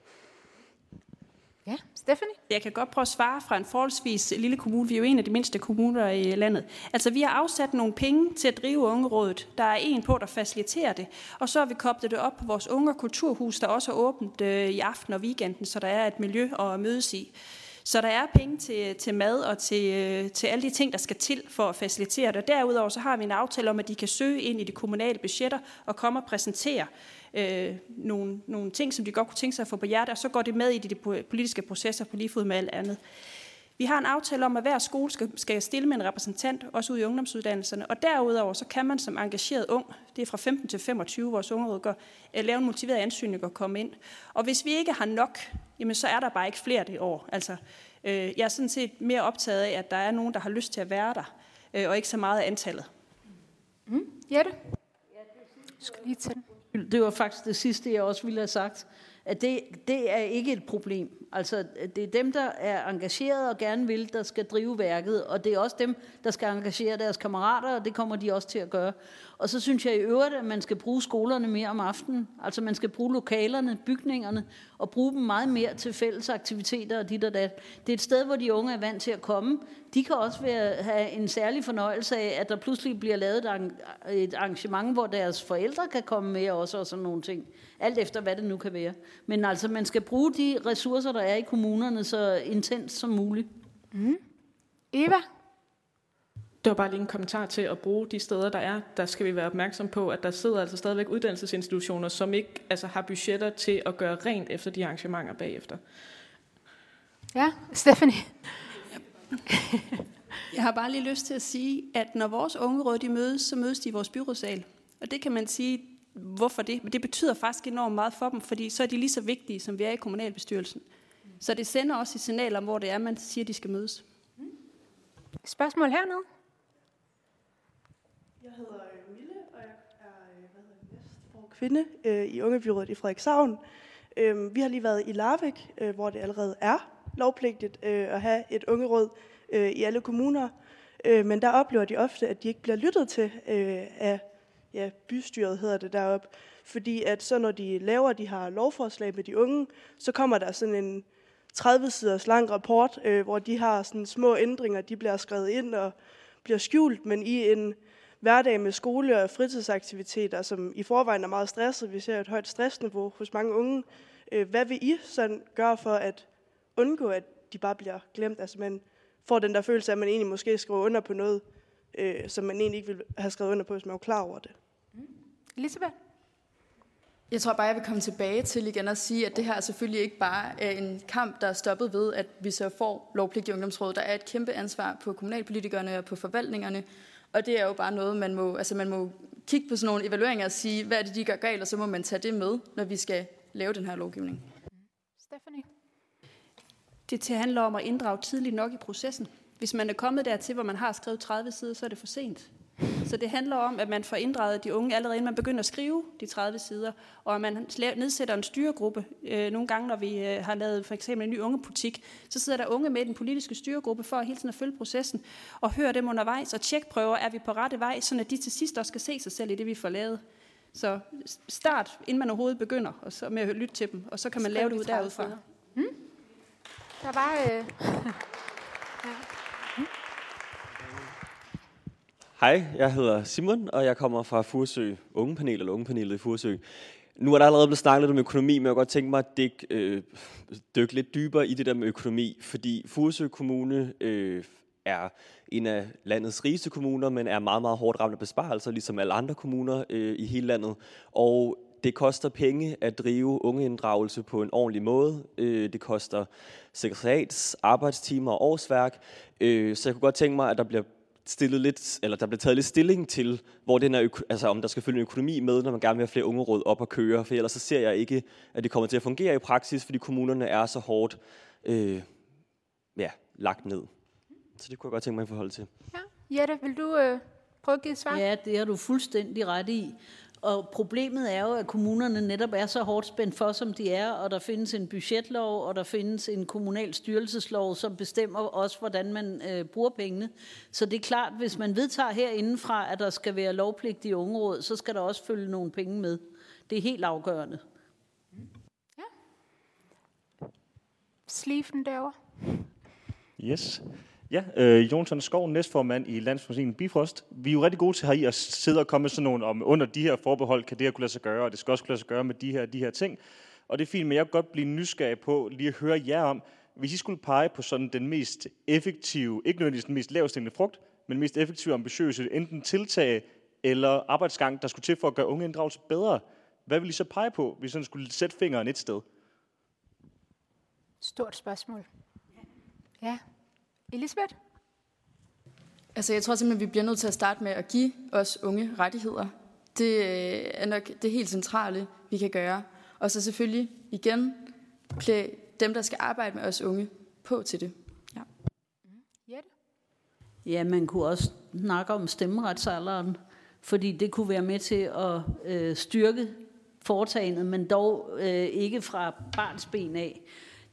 Ja, Stephanie? Jeg kan godt prøve at svare fra en forholdsvis lille kommune. Vi er jo en af de mindste kommuner i landet. Altså, vi har afsat nogle penge til at drive ungerådet. Der er en på, der faciliterer det. Og så har vi koblet det op på vores unge- og kulturhus, der også er åbent øh, i aften og weekenden, så der er et miljø at mødes i. Så der er penge til, til mad og til, øh, til alle de ting, der skal til for at facilitere det. Derudover så har vi en aftale om, at de kan søge ind i de kommunale budgetter og komme og præsentere øh, nogle, nogle ting, som de godt kunne tænke sig at få på hjertet, og så går det med i de politiske processer på lige fod med alt andet. Vi har en aftale om, at hver skole skal, skal stille med en repræsentant, også ud i ungdomsuddannelserne, og derudover så kan man som engageret ung, det er fra 15 til 25, vores unge gør, øh, lave en motiveret ansøgning og komme ind. Og hvis vi ikke har nok, jamen så er der bare ikke flere det år. Altså, øh, jeg er sådan set mere optaget af, at der er nogen, der har lyst til at være der, øh, og ikke så meget af antallet. Mm. Jette? skal lige til det var faktisk det sidste, jeg også ville have sagt, at det, det er ikke et problem. Altså, det er dem, der er engageret og gerne vil, der skal drive værket, og det er også dem, der skal engagere deres kammerater, og det kommer de også til at gøre. Og så synes jeg i øvrigt, at man skal bruge skolerne mere om aftenen. Altså man skal bruge lokalerne, bygningerne, og bruge dem meget mere til fælles aktiviteter og dit og dat. Det er et sted, hvor de unge er vant til at komme. De kan også være, have en særlig fornøjelse af, at der pludselig bliver lavet et arrangement, hvor deres forældre kan komme med også, og sådan nogle ting. Alt efter, hvad det nu kan være. Men altså, man skal bruge de ressourcer, der er i kommunerne, så intens som muligt. Mm. Eva? Det var bare lige en kommentar til at bruge de steder, der er. Der skal vi være opmærksom på, at der sidder altså stadigvæk uddannelsesinstitutioner, som ikke altså, har budgetter til at gøre rent efter de arrangementer bagefter. Ja, Stephanie. Jeg har bare lige lyst til at sige, at når vores ungeråd de mødes, så mødes de i vores byrådsal. Og det kan man sige, hvorfor det? Men det betyder faktisk enormt meget for dem, fordi så er de lige så vigtige, som vi er i kommunalbestyrelsen. Så det sender også et signal om, hvor det er, man siger, de skal mødes. Spørgsmål hernede? Jeg hedder øh, Mille, og jeg er øh, hvad hedder næstform kvinde øh, i Ungebyrådet i Frederikshavn. Øh, vi har lige været i Larvik, øh, hvor det allerede er lovpligtigt øh, at have et ungeråd øh, i alle kommuner. Øh, men der oplever de ofte, at de ikke bliver lyttet til øh, af ja, bystyret hedder det deroppe. Fordi at så når de laver de her lovforslag med de unge, så kommer der sådan en 30-siders lang rapport, øh, hvor de har sådan små ændringer, de bliver skrevet ind og bliver skjult, men i en hverdag med skole og fritidsaktiviteter, som i forvejen er meget stresset, vi ser et højt stressniveau hos mange unge. Øh, hvad vil I sådan gøre for at undgå, at de bare bliver glemt? Altså man får den der følelse af, at man egentlig måske skriver under på noget, øh, som man egentlig ikke ville have skrevet under på, hvis man var klar over det. Elisabeth? Jeg tror bare, jeg vil komme tilbage til igen at sige, at det her selvfølgelig ikke bare er en kamp, der er stoppet ved, at vi så får lovpligt i ungdomsrådet. Der er et kæmpe ansvar på kommunalpolitikerne og på forvaltningerne, og det er jo bare noget, man må, altså man må kigge på sådan nogle evalueringer og sige, hvad er det, de gør galt, og så må man tage det med, når vi skal lave den her lovgivning. Stephanie? Det til handler om at inddrage tidligt nok i processen. Hvis man er kommet dertil, hvor man har skrevet 30 sider, så er det for sent. Så det handler om, at man får inddraget de unge allerede, inden man begynder at skrive de 30 sider, og at man nedsætter en styregruppe. Øh, nogle gange, når vi øh, har lavet for eksempel en ny ungepolitik, så sidder der unge med i den politiske styregruppe for hele tiden at følge processen, og høre dem undervejs, og tjekprøver, er vi på rette vej, så de til sidst også skal se sig selv i det, vi får lavet. Så start, inden man overhovedet begynder, og så med at lytte til dem, og så kan man Skriv lave de det ud 30 derudfra. Hmm? Der var... Øh... Hej, jeg hedder Simon, og jeg kommer fra Fursø Ungepanel, eller Ungepanelet i Fursø. Nu er der allerede blevet snakket lidt om økonomi, men jeg kunne godt tænke mig at dykke, øh, dykke lidt dybere i det der med økonomi, fordi Fursø Kommune øh, er en af landets rigeste kommuner, men er meget, meget hårdt ramt af besparelser, ligesom alle andre kommuner øh, i hele landet. Og det koster penge at drive ungeinddragelse på en ordentlig måde. Øh, det koster sekretariats, arbejdstimer og årsværk. Øh, så jeg kunne godt tænke mig, at der bliver stillet lidt, eller der bliver taget lidt stilling til, hvor den er, altså om der skal følge en økonomi med, når man gerne vil have flere unge råd op at køre, for ellers så ser jeg ikke, at det kommer til at fungere i praksis, fordi kommunerne er så hårdt øh, ja, lagt ned. Så det kunne jeg godt tænke mig at forholde til. Ja. Jette, vil du øh, prøve at give et svar? Ja, det har du fuldstændig ret i. Og problemet er jo, at kommunerne netop er så hårdt spændt for, som de er, og der findes en budgetlov, og der findes en kommunal styrelseslov, som bestemmer også, hvordan man øh, bruger pengene. Så det er klart, hvis man vedtager herindefra, at der skal være lovpligt i ungeråd, så skal der også følge nogle penge med. Det er helt afgørende. Slifen derovre. Yes. Ja, øh, Jonsson Skov, næstformand i Landsforeningen Bifrost. Vi er jo rigtig gode til her i at sidde og komme med sådan nogle om, under de her forbehold, kan det her kunne lade sig gøre, og det skal også kunne lade sig gøre med de her, de her ting. Og det er fint, men jeg kan godt blive nysgerrig på lige at høre jer om, hvis I skulle pege på sådan den mest effektive, ikke nødvendigvis den mest lavstængende frugt, men mest effektive og ambitiøse, enten tiltag eller arbejdsgang, der skulle til for at gøre unge inddragelse bedre. Hvad vil I så pege på, hvis sådan skulle sætte fingeren et sted? Stort spørgsmål. Ja. Elisabeth? Altså, jeg tror simpelthen, vi bliver nødt til at starte med at give os unge rettigheder. Det øh, er nok det helt centrale, vi kan gøre. Og så selvfølgelig igen klæde dem, der skal arbejde med os unge, på til det. Ja. Ja, man kunne også snakke om stemmeretsalderen, fordi det kunne være med til at øh, styrke foretagendet, men dog øh, ikke fra barns ben af.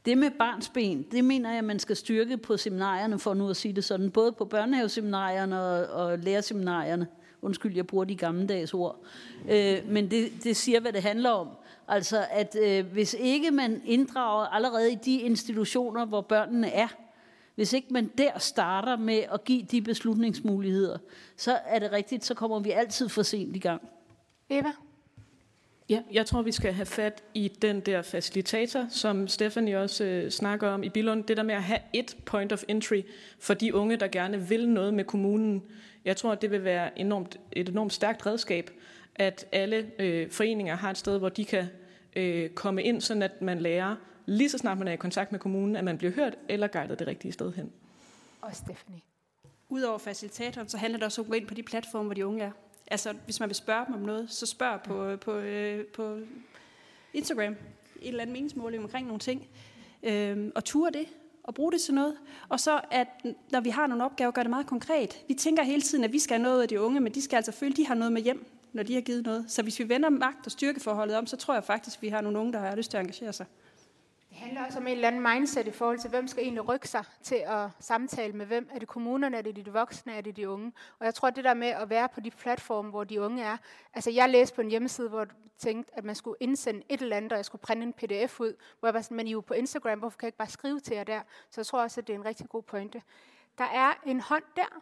Det med barns ben, det mener jeg, man skal styrke på seminarierne, for nu at sige det sådan, både på børnehaveseminarierne og, og lærerseminarierne. Undskyld, jeg bruger de gammeldags ord. Øh, men det, det siger, hvad det handler om. Altså, at øh, hvis ikke man inddrager allerede i de institutioner, hvor børnene er, hvis ikke man der starter med at give de beslutningsmuligheder, så er det rigtigt, så kommer vi altid for sent i gang. Eva? Ja, jeg tror, vi skal have fat i den der facilitator, som Stephanie også øh, snakker om i Billund. Det der med at have et point of entry for de unge, der gerne vil noget med kommunen. Jeg tror, det vil være enormt, et enormt stærkt redskab, at alle øh, foreninger har et sted, hvor de kan øh, komme ind, sådan at man lærer, lige så snart man er i kontakt med kommunen, at man bliver hørt eller guidet det rigtige sted hen. Og Stephanie? Udover facilitatoren, så handler det også om at gå ind på de platforme, hvor de unge er. Altså, hvis man vil spørge dem om noget, så spørg på, på, øh, på Instagram. Et eller andet meningsmåling omkring nogle ting. Øhm, og ture det, og bruge det til noget. Og så, at når vi har nogle opgaver, gør det meget konkret. Vi tænker hele tiden, at vi skal have noget af de unge, men de skal altså føle, at de har noget med hjem, når de har givet noget. Så hvis vi vender magt- og styrkeforholdet om, så tror jeg faktisk, at vi har nogle unge, der har lyst til at engagere sig. Handler også om en eller anden mindset i forhold til, hvem skal egentlig rykke sig til at samtale med hvem. Er det kommunerne, er det de voksne, er det de unge? Og jeg tror, det der med at være på de platforme, hvor de unge er. Altså jeg læste på en hjemmeside, hvor jeg tænkte, at man skulle indsende et eller andet, og jeg skulle printe en pdf ud, hvor jeg var sådan, men I er jo på Instagram, hvorfor kan jeg ikke bare skrive til jer der? Så jeg tror også, at det er en rigtig god pointe. Der er en hånd der.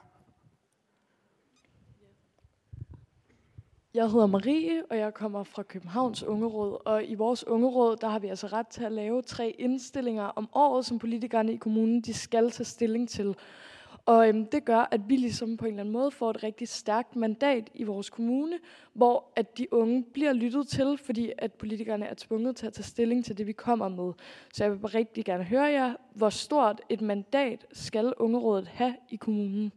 Jeg hedder Marie, og jeg kommer fra Københavns Ungeråd. Og i vores ungeråd, der har vi altså ret til at lave tre indstillinger om året, som politikerne i kommunen de skal tage stilling til. Og øhm, det gør, at vi ligesom på en eller anden måde får et rigtig stærkt mandat i vores kommune, hvor at de unge bliver lyttet til, fordi at politikerne er tvunget til at tage stilling til det, vi kommer med. Så jeg vil rigtig gerne høre jer, hvor stort et mandat skal ungerådet have i kommunen?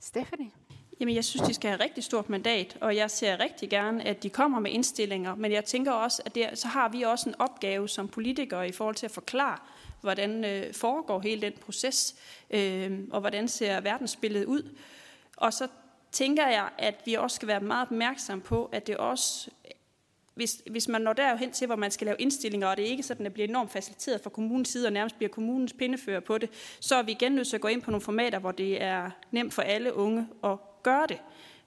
Stephanie? Jamen, jeg synes, de skal have rigtig stort mandat, og jeg ser rigtig gerne, at de kommer med indstillinger. Men jeg tænker også, at det, så har vi også en opgave som politikere i forhold til at forklare, hvordan øh, foregår hele den proces, øh, og hvordan ser verdensbilledet ud. Og så tænker jeg, at vi også skal være meget opmærksom på, at det også hvis, hvis man når derhen til, hvor man skal lave indstillinger, og det er ikke sådan, at det bliver enormt faciliteret fra kommunens side, og nærmest bliver kommunens pindefører på det, så er vi igen nødt til at gå ind på nogle formater, hvor det er nemt for alle unge at gøre det.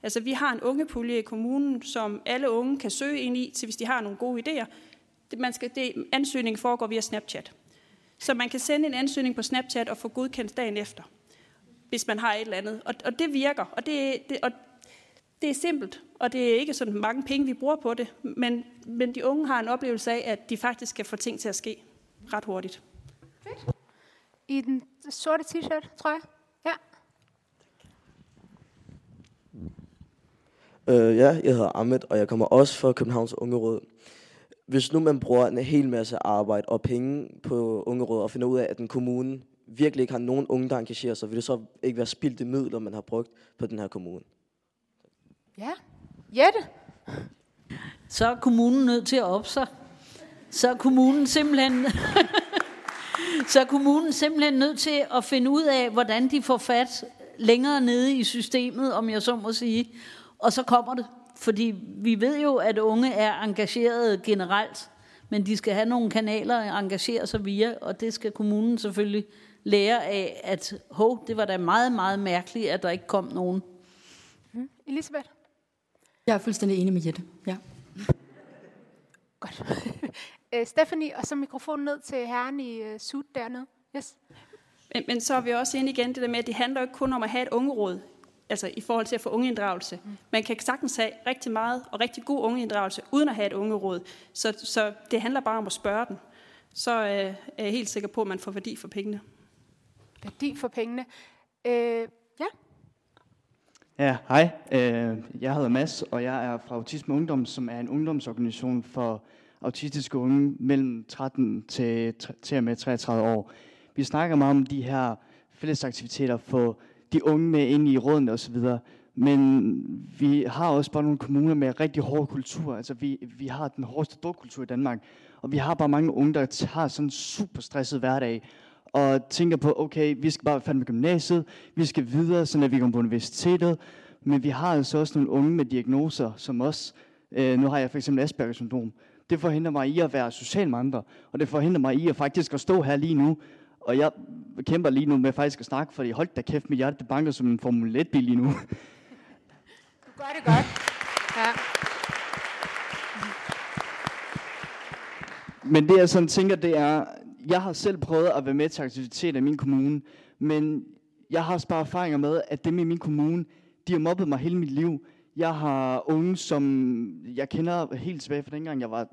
Altså, vi har en ungepulje i kommunen, som alle unge kan søge ind i, til hvis de har nogle gode idéer. Det, man skal, det, ansøgningen foregår via Snapchat. Så man kan sende en ansøgning på Snapchat og få godkendt dagen efter, hvis man har et eller andet. Og, og det virker, og det, det, og det er simpelt, og det er ikke sådan mange penge, vi bruger på det, men, men de unge har en oplevelse af, at de faktisk kan få ting til at ske ret hurtigt. Fedt. I den sorte t-shirt, tror jeg. Øh, ja, jeg hedder Ahmed, og jeg kommer også fra Københavns Ungeråd. Hvis nu man bruger en hel masse arbejde og penge på Ungeråd og finder ud af, at den kommune virkelig ikke har nogen unge, der engagerer sig, vil det så ikke være spildte midler, man har brugt på den her kommune? Ja. Jette? Så er kommunen nødt til at op sig. Så er kommunen simpelthen... så er kommunen simpelthen nødt til at finde ud af, hvordan de får fat længere nede i systemet, om jeg så må sige. Og så kommer det. Fordi vi ved jo, at unge er engageret generelt, men de skal have nogle kanaler at engagere sig via, og det skal kommunen selvfølgelig lære af, at hov, det var da meget, meget mærkeligt, at der ikke kom nogen. Mm. Elisabeth? Jeg er fuldstændig enig med Jette. Ja. Godt. uh, Stephanie, og så mikrofonen ned til herren i uh, suit dernede. Yes. Men, men så er vi også inde igen det der med, at det handler ikke kun om at have et ungeråd, altså i forhold til at få ungeinddragelse. Mm. Man kan sagtens have rigtig meget og rigtig god ungeinddragelse, uden at have et ungeråd. Så, så det handler bare om at spørge den. Så uh, er jeg helt sikker på, at man får værdi for pengene. Værdi for pengene. Uh, ja, Ja, hej. Øh, jeg hedder Mads, og jeg er fra Autisme Ungdom, som er en ungdomsorganisation for autistiske unge mellem 13 til, til og med 33 år. Vi snakker meget om de her fællesaktiviteter for de unge med ind i rådene osv., men vi har også bare nogle kommuner med rigtig hård kultur. Altså vi, vi har den hårdeste drukkultur i Danmark, og vi har bare mange unge, der tager sådan en super stresset hverdag, og tænker på, okay, vi skal bare færdig med gymnasiet, vi skal videre, så vi kommer på universitetet, men vi har altså også nogle unge med diagnoser som os. Øh, nu har jeg for eksempel Asperger syndrom. Det forhindrer mig i at være social med andre, og det forhindrer mig i at faktisk at stå her lige nu. Og jeg kæmper lige nu med faktisk at snakke, fordi hold da kæft, mit hjerte det banker som en Formel 1-bil lige nu. Du gør det godt. Ja. Men det jeg sådan tænker, det er, jeg har selv prøvet at være med til aktiviteter i min kommune, men jeg har også bare erfaringer med, at dem i min kommune, de har mobbet mig hele mit liv. Jeg har unge, som jeg kender helt tilbage fra dengang, jeg var,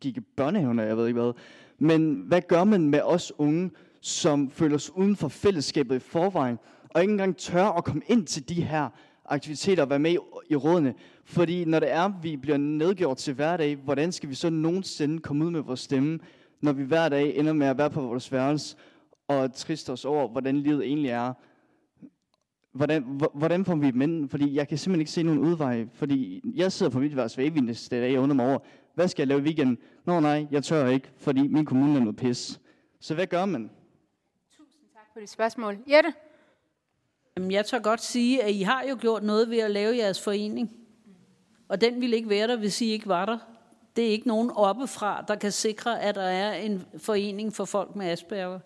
gik i børnehaven, og jeg ved ikke hvad. Men hvad gør man med os unge, som føler sig uden for fællesskabet i forvejen, og ikke engang tør at komme ind til de her aktiviteter og være med i, rådene? Fordi når det er, vi bliver nedgjort til hverdag, hvordan skal vi så nogensinde komme ud med vores stemme? når vi hver dag ender med at være på vores værelse og triste os over, hvordan livet egentlig er. Hvordan, hvordan får vi dem ind? Fordi jeg kan simpelthen ikke se nogen udvej. Fordi jeg sidder på mit værelse hver eneste dag og undrer mig over, hvad skal jeg lave i weekenden? Nå nej, jeg tør ikke, fordi min kommune er noget pis. Så hvad gør man? På dit det spørgsmål. Jette? Jamen, jeg tør godt sige, at I har jo gjort noget ved at lave jeres forening. Og den ville ikke være der, hvis I ikke var der. Det er ikke nogen oppefra, der kan sikre, at der er en forening for folk med Asperger.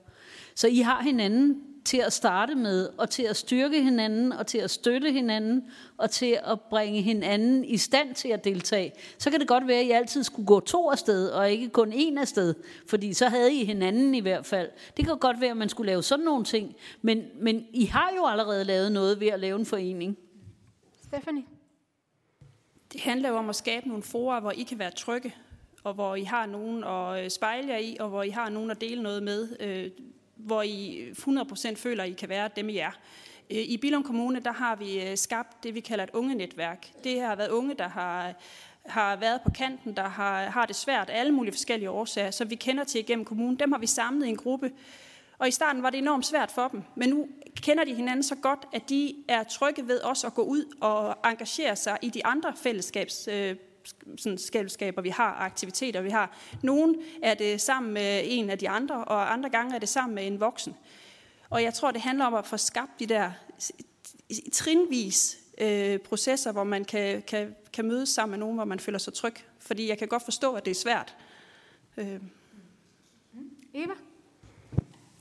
Så I har hinanden til at starte med, og til at styrke hinanden, og til at støtte hinanden, og til at bringe hinanden i stand til at deltage. Så kan det godt være, at I altid skulle gå to afsted, og ikke kun en afsted, fordi så havde I hinanden i hvert fald. Det kan godt være, at man skulle lave sådan nogle ting, men, men I har jo allerede lavet noget ved at lave en forening. Stephanie? Det handler jo om at skabe nogle forer, hvor I kan være trygge, og hvor I har nogen at øh, spejle jer i, og hvor I har nogen at dele noget med, øh, hvor I 100% føler, at I kan være dem, I er. Øh, I Bilum Kommune, der har vi øh, skabt det, vi kalder et unge netværk. Det har været unge, der har har været på kanten, der har, har det svært af alle mulige forskellige årsager, som vi kender til igennem kommunen. Dem har vi samlet i en gruppe. Og i starten var det enormt svært for dem, men nu kender de hinanden så godt, at de er trygge ved også at gå ud og engagere sig i de andre fællesskabs øh, sådan skældskaber, vi har, aktiviteter, vi har. Nogle er det sammen med en af de andre, og andre gange er det sammen med en voksen. Og jeg tror, det handler om at få skabt de der trinvis øh, processer, hvor man kan, kan, kan mødes sammen med nogen, hvor man føler sig tryg. Fordi jeg kan godt forstå, at det er svært. Øh. Eva?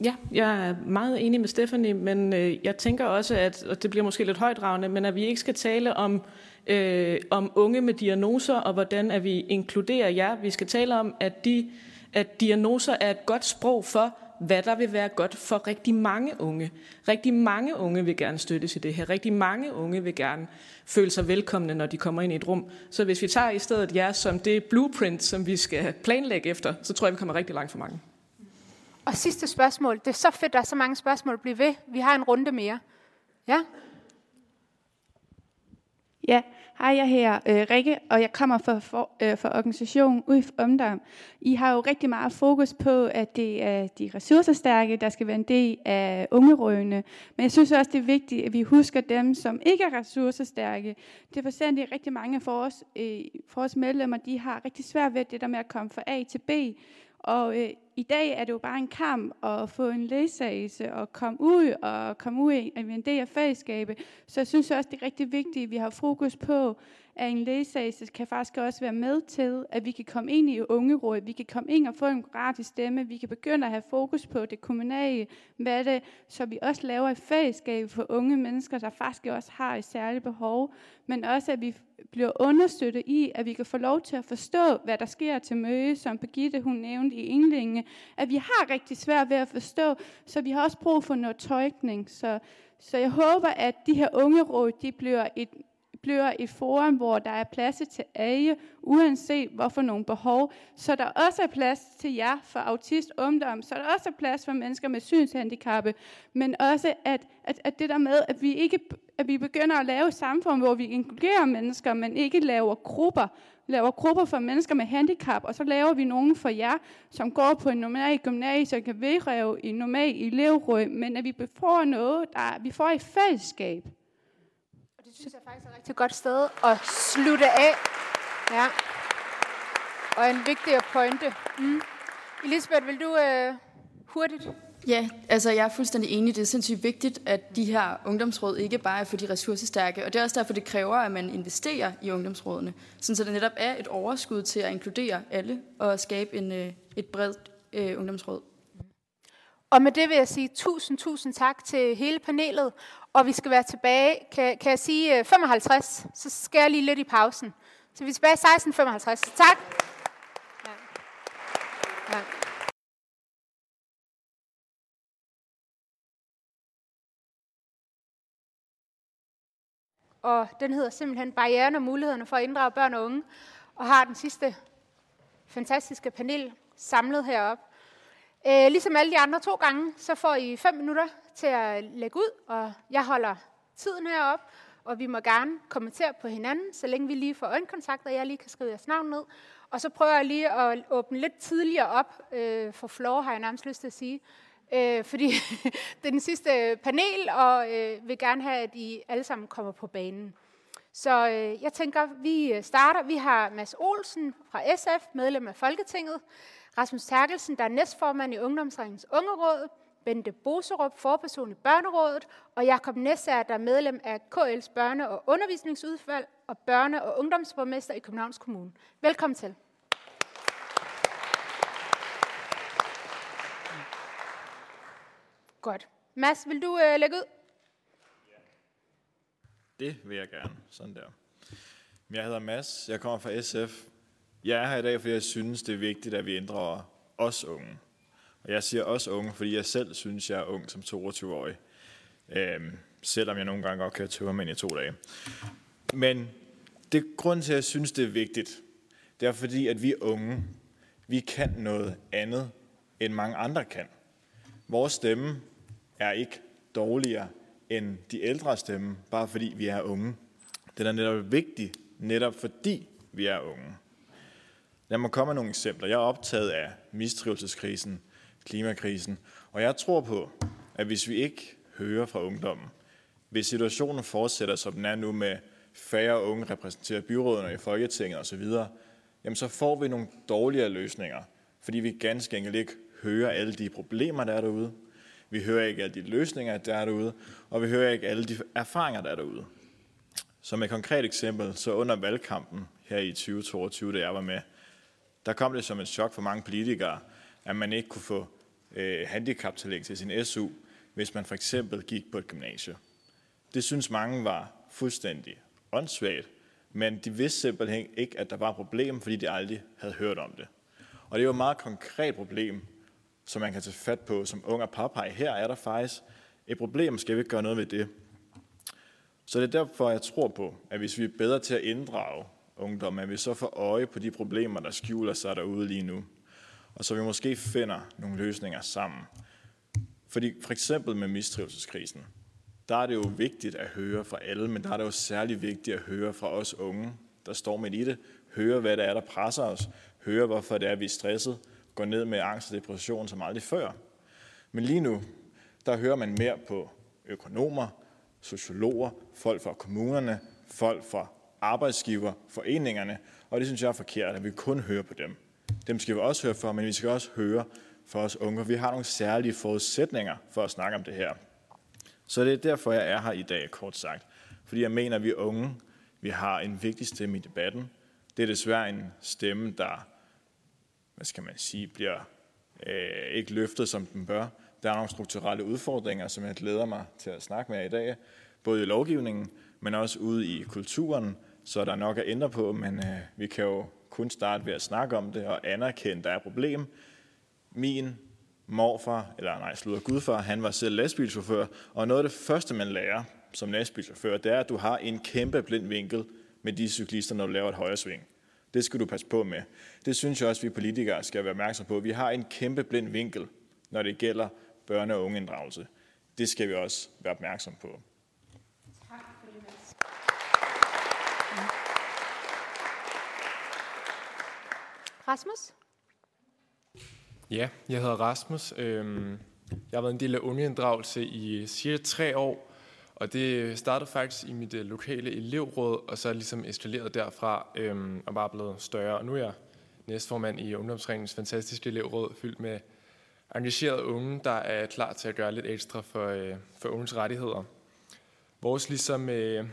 Ja, jeg er meget enig med Stephanie, men øh, jeg tænker også, at, og det bliver måske lidt højdragende, men at vi ikke skal tale om øh, om unge med diagnoser, og hvordan at vi inkluderer jer. Vi skal tale om, at, de, at diagnoser er et godt sprog for, hvad der vil være godt for rigtig mange unge. Rigtig mange unge vil gerne støttes i det her. Rigtig mange unge vil gerne føle sig velkomne, når de kommer ind i et rum. Så hvis vi tager i stedet jer som det blueprint, som vi skal planlægge efter, så tror jeg, vi kommer rigtig langt for mange. Og sidste spørgsmål. Det er så fedt, der er så mange spørgsmål. Bliv ved. Vi har en runde mere. Ja? Ja, hej, jeg her øh, Rikke, og jeg kommer fra, for, øh, for organisationen UF Omdam. I har jo rigtig meget fokus på, at det er de ressourcestærke, der skal være en del af ungerøgene. Men jeg synes også, det er vigtigt, at vi husker dem, som ikke er ressourcestærke. Det er forstændigt rigtig mange for os, øh, for os medlemmer, de har rigtig svært ved det der med at komme fra A til B. Og øh, i dag er det jo bare en kamp at få en ledsagelse og komme ud og komme ud i en del af fællesskabet. Så jeg synes også, det er rigtig vigtigt, at vi har fokus på, at en ledsagelse kan faktisk også være med til, at vi kan komme ind i ungeråd, vi kan komme ind og få en gratis stemme, vi kan begynde at have fokus på det kommunale, hvad det, så vi også laver et fællesskab for unge mennesker, der faktisk også har et særligt behov, men også at vi bliver understøttet i, at vi kan få lov til at forstå, hvad der sker til møde, som Birgitte hun nævnte i indlæggene, at vi har rigtig svært ved at forstå, så vi har også brug for noget tolkning. Så, så jeg håber, at de her unge råd, de bliver et bliver et forum, hvor der er plads til alle, uanset hvorfor nogle behov. Så der også er plads til jer for autist ungdom, så der også er plads for mennesker med synshandicappe, men også at, at, at det der med, at vi ikke at vi begynder at lave samfund, hvor vi inkluderer mennesker, men ikke laver grupper, laver grupper for mennesker med handicap, og så laver vi nogen for jer, som går på en normal gymnasie og kan vedreve i normal elevråd, men at vi får noget, der vi får et fællesskab synes jeg faktisk er et rigtig godt sted at slutte af. Ja. Og en vigtig pointe. Mm. Elisabeth, vil du øh, hurtigt? Ja, altså jeg er fuldstændig enig. Det er sindssygt vigtigt, at de her ungdomsråd ikke bare er for de ressourcestærke. Og det er også derfor, det kræver, at man investerer i ungdomsrådene. Sådan så det netop er et overskud til at inkludere alle og skabe en, øh, et bredt øh, ungdomsråd. Og med det vil jeg sige tusind, tusind tak til hele panelet. Og vi skal være tilbage, kan, kan jeg sige øh, 55, så skal jeg lige lidt i pausen. Så vi er tilbage 16.55. Tak. Ja. Ja. Og den hedder simpelthen Barrieren og mulighederne for at inddrage børn og unge. Og har den sidste fantastiske panel samlet heroppe. Øh, ligesom alle de andre to gange, så får I fem minutter til at lægge ud, og jeg holder tiden herop, og vi må gerne kommentere på hinanden, så længe vi lige får øjenkontakt, og jeg lige kan skrive jeres navn ned. Og så prøver jeg lige at åbne lidt tidligere op øh, for floor, har jeg nærmest lyst til at sige. Øh, fordi det er den sidste panel, og øh, vil gerne have, at I alle sammen kommer på banen. Så øh, jeg tænker, vi starter. Vi har Mads Olsen fra SF, medlem af Folketinget. Rasmus Terkelsen, der er næstformand i Ungdomsringens Ungeråd, Bente Boserup, forperson i Børnerådet, og Jakob Nessager, der er medlem af KL's Børne- og Undervisningsudvalg og børne- og ungdomsborgmester i Københavns Kommune. Velkommen til. Godt. Mads, vil du øh, lægge ud? Det vil jeg gerne. Sådan der. Jeg hedder Mads, jeg kommer fra SF, jeg er her i dag, fordi jeg synes, det er vigtigt, at vi ændrer os unge. Og jeg siger også unge, fordi jeg selv synes, jeg er ung som 22-årig. Øhm, selvom jeg nogle gange godt kan tømme mig i to dage. Men det grund til, at jeg synes, det er vigtigt, det er fordi, at vi unge, vi kan noget andet, end mange andre kan. Vores stemme er ikke dårligere end de ældre stemme, bare fordi vi er unge. Den er netop vigtig, netop fordi vi er unge. Lad mig komme med nogle eksempler. Jeg er optaget af mistrivelseskrisen, klimakrisen, og jeg tror på, at hvis vi ikke hører fra ungdommen, hvis situationen fortsætter, som den er nu med færre unge repræsenterer byrådene i Folketinget osv., jamen så får vi nogle dårligere løsninger, fordi vi ganske enkelt ikke hører alle de problemer, der er derude. Vi hører ikke alle de løsninger, der er derude, og vi hører ikke alle de erfaringer, der er derude. Som et konkret eksempel, så under valgkampen her i 2022, da jeg var med, der kom det som et chok for mange politikere, at man ikke kunne få øh, handicaptillæg til sin SU, hvis man for eksempel gik på et gymnasie. Det synes mange var fuldstændig åndssvagt, men de vidste simpelthen ikke, at der var et problem, fordi de aldrig havde hørt om det. Og det er jo et meget konkret problem, som man kan tage fat på som ung og påpege. Her er der faktisk et problem, skal vi ikke gøre noget ved det. Så det er derfor, jeg tror på, at hvis vi er bedre til at inddrage ungdom, at vi så får øje på de problemer, der skjuler sig derude lige nu. Og så vi måske finder nogle løsninger sammen. Fordi for eksempel med mistrivelseskrisen, der er det jo vigtigt at høre fra alle, men der er det jo særlig vigtigt at høre fra os unge, der står midt i det. Høre, hvad det er, der presser os. Høre, hvorfor det er, vi er stresset. Går ned med angst og depression som aldrig før. Men lige nu, der hører man mere på økonomer, sociologer, folk fra kommunerne, folk fra arbejdsgiverforeningerne, og det synes jeg er forkert, at vi kun hører på dem. Dem skal vi også høre for, men vi skal også høre for os unge. Vi har nogle særlige forudsætninger for at snakke om det her. Så det er derfor, jeg er her i dag, kort sagt. Fordi jeg mener, at vi unge, vi har en vigtig stemme i debatten. Det er desværre en stemme, der, hvad skal man sige, bliver øh, ikke løftet, som den bør. Der er nogle strukturelle udfordringer, som jeg glæder mig til at snakke med i dag. Både i lovgivningen, men også ude i kulturen, så der er nok at ændre på, men øh, vi kan jo kun starte ved at snakke om det og anerkende, at der er et problem. Min morfar, eller nej, slutter gudfar, han var selv lastbilchauffør, og noget af det første, man lærer som lastbilchauffør, det er, at du har en kæmpe blind vinkel med de cyklister, når du laver et højre sving. Det skal du passe på med. Det synes jeg også, vi politikere skal være opmærksom på. Vi har en kæmpe blind vinkel, når det gælder børne- og ungeinddragelse. Det skal vi også være opmærksom på. Rasmus? Ja, jeg hedder Rasmus. Øhm, jeg har været en del af ungeinddragelse i cirka tre år, og det startede faktisk i mit øh, lokale elevråd, og så er ligesom eskaleret derfra øhm, og bare blevet større. Og nu er jeg næstformand i Ungdomsringens fantastiske elevråd, fyldt med engagerede unge, der er klar til at gøre lidt ekstra for, øh, for unges rettigheder. Vores ligesom øh,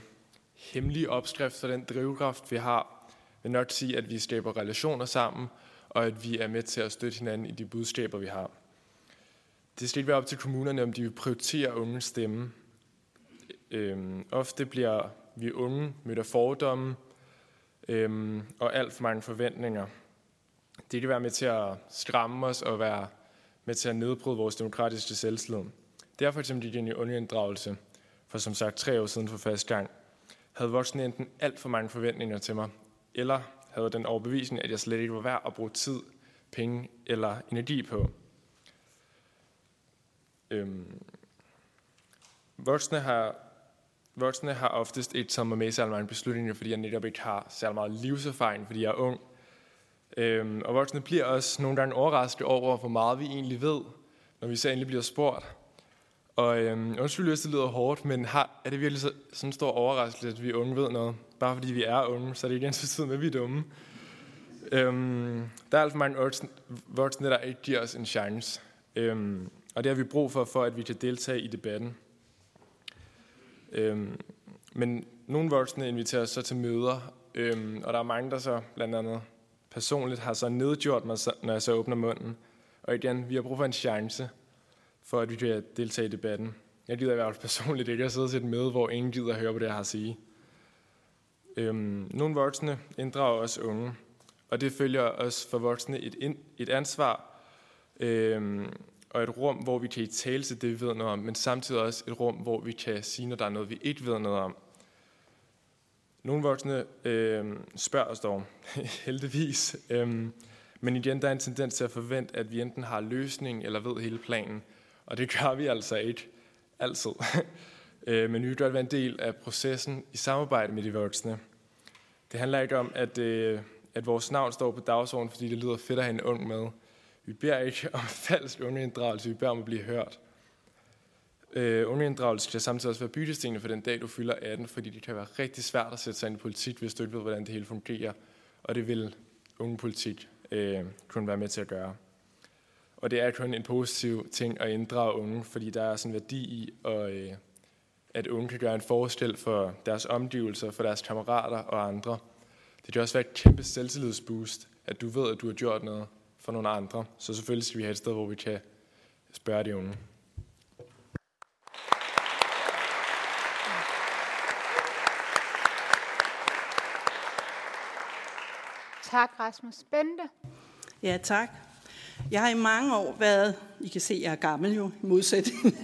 hemmelige opskrift for den drivkraft, vi har, vil nok sige, at vi skaber relationer sammen, og at vi er med til at støtte hinanden i de budskaber, vi har. Det skal ikke være op til kommunerne, om de vil prioritere unges stemme. Øhm, ofte bliver vi unge mødt af fordomme øhm, og alt for mange forventninger. Det kan være med til at skræmme os og være med til at nedbryde vores demokratiske selvslid. Det er for eksempel i ungeinddragelse, for som sagt tre år siden for første gang, havde voksne enten alt for mange forventninger til mig, eller havde den overbevisning, at jeg slet ikke var værd at bruge tid, penge eller energi på. Øhm, voksne har Voksne har oftest ikke taget mig med i særlig mange beslutninger, fordi jeg netop ikke har særlig meget livserfaring, fordi jeg er ung. Øhm, og voksne bliver også nogle gange overrasket over, hvor meget vi egentlig ved, når vi så endelig bliver spurgt. Og øhm, undskyld, hvis det lyder hårdt, men har, er det virkelig så, sådan en stor overraskelse, at vi unge ved noget? Bare fordi vi er unge, så er det ikke ens tid med, at vi er dumme. Øhm, der er alt for mange voksne, der ikke giver os en chance. Øhm, og det har vi brug for, for at vi kan deltage i debatten. Øhm, men nogle voksne inviterer os så til møder, øhm, og der er mange, der så blandt andet personligt har så nedgjort mig, når jeg så åbner munden. Og igen, vi har brug for en chance. for at vi kan deltage i debatten. Jeg gider i hvert fald personligt ikke at sidde til et møde, hvor ingen gider at høre på det, jeg har at sige. Øhm, nogle voksne inddrager også unge, og det følger os for voksne et, ind, et ansvar øhm, og et rum, hvor vi kan i tale til det, vi ved noget om, men samtidig også et rum, hvor vi kan sige, når der er noget, vi ikke ved noget om. Nogle voksne øh, spørger os dog, heldigvis. Øhm, men igen, der er en tendens til at forvente, at vi enten har løsning eller ved hele planen. Og det gør vi altså ikke altid. øh, men vi vil godt være en del af processen i samarbejde med de voksne. Det handler ikke om, at, øh, at vores navn står på dagsordenen, fordi det lyder fedt at have en ung med. Vi beder ikke om falsk ungeinddragelse, vi beder om at blive hørt. Øh, ungeinddragelse kan samtidig også være byttestenene for den dag, du fylder 18, fordi det kan være rigtig svært at sætte sig ind i politik, hvis du ikke ved, hvordan det hele fungerer. Og det vil ungepolitik øh, kunne være med til at gøre. Og det er kun en positiv ting at inddrage unge, fordi der er sådan en værdi i, at, øh, at unge kan gøre en forskel for deres omgivelser, for deres kammerater og andre. Det kan også være et kæmpe selvtillidsboost, at du ved, at du har gjort noget for nogle andre. Så selvfølgelig skal vi have et sted, hvor vi kan spørge de unge. Tak, Rasmus. Bente. Ja, tak. Jeg har i mange år været, I kan se, jeg er gammel jo, i modsætning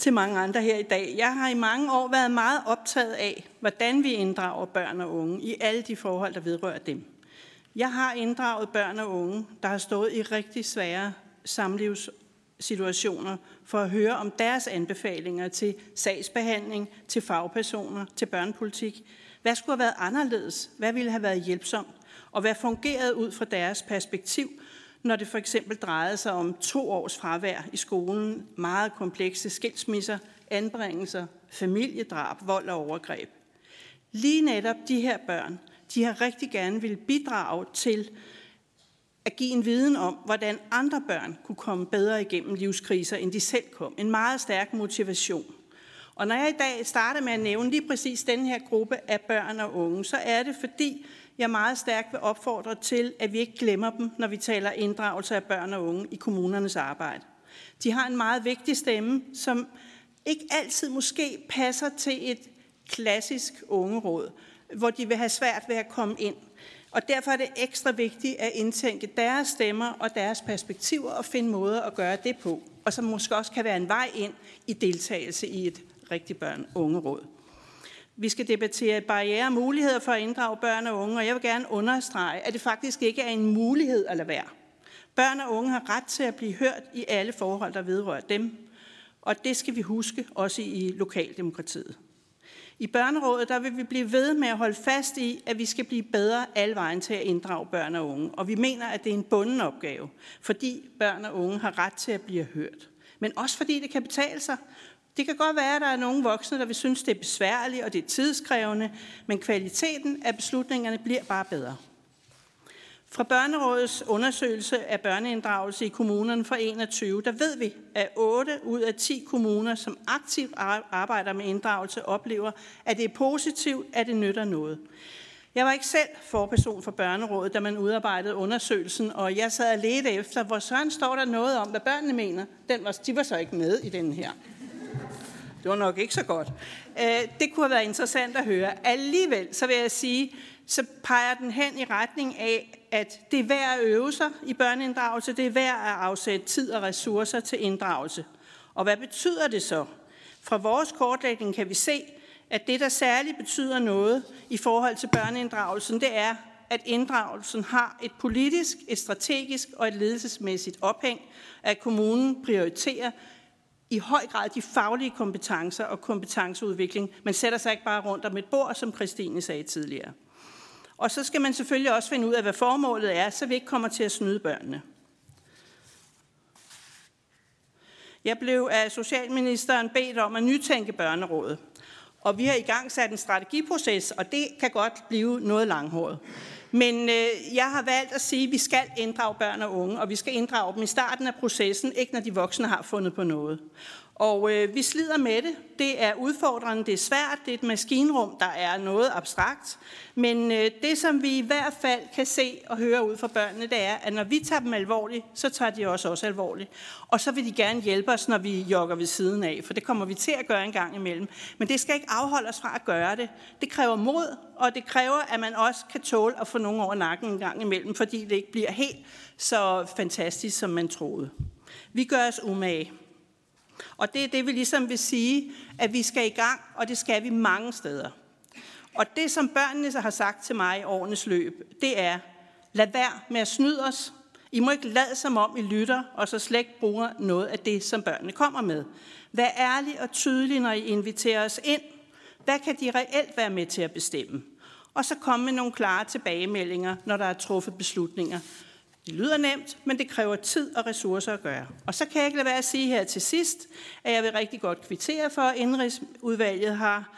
til mange andre her i dag. Jeg har i mange år været meget optaget af, hvordan vi inddrager børn og unge i alle de forhold, der vedrører dem. Jeg har inddraget børn og unge, der har stået i rigtig svære samlivssituationer, for at høre om deres anbefalinger til sagsbehandling, til fagpersoner, til børnepolitik. Hvad skulle have været anderledes? Hvad ville have været hjælpsomt? Og hvad fungerede ud fra deres perspektiv, når det for eksempel drejede sig om to års fravær i skolen, meget komplekse skilsmisser, anbringelser, familiedrab, vold og overgreb. Lige netop de her børn, de har rigtig gerne vil bidrage til at give en viden om, hvordan andre børn kunne komme bedre igennem livskriser, end de selv kom. En meget stærk motivation. Og når jeg i dag starter med at nævne lige præcis den her gruppe af børn og unge, så er det fordi, jeg meget stærkt vil opfordre til, at vi ikke glemmer dem, når vi taler inddragelse af børn og unge i kommunernes arbejde. De har en meget vigtig stemme, som ikke altid måske passer til et klassisk ungeråd, hvor de vil have svært ved at komme ind. Og derfor er det ekstra vigtigt at indtænke deres stemmer og deres perspektiver og finde måder at gøre det på, og som måske også kan være en vej ind i deltagelse i et rigtigt børn-unge-råd. Vi skal debattere barriere og muligheder for at inddrage børn og unge, og jeg vil gerne understrege, at det faktisk ikke er en mulighed at lade være. Børn og unge har ret til at blive hørt i alle forhold, der vedrører dem, og det skal vi huske også i lokaldemokratiet. I børnerådet der vil vi blive ved med at holde fast i, at vi skal blive bedre alle vejen til at inddrage børn og unge. Og vi mener, at det er en bunden opgave, fordi børn og unge har ret til at blive hørt. Men også fordi det kan betale sig. Det kan godt være, at der er nogle voksne, der vil synes, det er besværligt og det er tidskrævende, men kvaliteten af beslutningerne bliver bare bedre. Fra Børnerådets undersøgelse af børneinddragelse i kommunerne fra 21, der ved vi, at 8 ud af 10 kommuner, som aktivt arbejder med inddragelse, oplever, at det er positivt, at det nytter noget. Jeg var ikke selv forperson for Børnerådet, da man udarbejdede undersøgelsen, og jeg sad og ledte efter, hvor søren står der noget om, hvad børnene mener. Den var, de var så ikke med i den her. Det var nok ikke så godt. Øh, det kunne have været interessant at høre. Alligevel så vil jeg sige, så peger den hen i retning af, at det er værd at øve sig i børneinddragelse, det er værd at afsætte tid og ressourcer til inddragelse. Og hvad betyder det så? Fra vores kortlægning kan vi se, at det, der særligt betyder noget i forhold til børneinddragelsen, det er, at inddragelsen har et politisk, et strategisk og et ledelsesmæssigt ophæng, at kommunen prioriterer i høj grad de faglige kompetencer og kompetenceudvikling. Man sætter sig ikke bare rundt om et bord, som Christine sagde tidligere. Og så skal man selvfølgelig også finde ud af, hvad formålet er, så vi ikke kommer til at snyde børnene. Jeg blev af Socialministeren bedt om at nytænke børnerådet. Og vi har i gang sat en strategiproces, og det kan godt blive noget langhåret. Men øh, jeg har valgt at sige, at vi skal inddrage børn og unge, og vi skal inddrage dem i starten af processen, ikke når de voksne har fundet på noget. Og øh, vi slider med det. Det er udfordrende, det er svært, det er et maskinrum, der er noget abstrakt. Men øh, det, som vi i hvert fald kan se og høre ud fra børnene, det er, at når vi tager dem alvorligt, så tager de os også alvorligt. Og så vil de gerne hjælpe os, når vi jogger ved siden af, for det kommer vi til at gøre en gang imellem. Men det skal ikke afholde os fra at gøre det. Det kræver mod, og det kræver, at man også kan tåle at få nogen over nakken en gang imellem, fordi det ikke bliver helt så fantastisk, som man troede. Vi gør os umage. Og det er det, vi ligesom vil sige, at vi skal i gang, og det skal vi mange steder. Og det, som børnene så har sagt til mig i årenes løb, det er, lad være med at snyde os. I må ikke lade som om, I lytter, og så slet ikke bruger noget af det, som børnene kommer med. Vær ærlig og tydelig, når I inviterer os ind. Hvad kan de reelt være med til at bestemme? Og så komme med nogle klare tilbagemeldinger, når der er truffet beslutninger, det lyder nemt, men det kræver tid og ressourcer at gøre. Og så kan jeg ikke lade være at sige her til sidst, at jeg vil rigtig godt kvittere for, at indrigsudvalget har,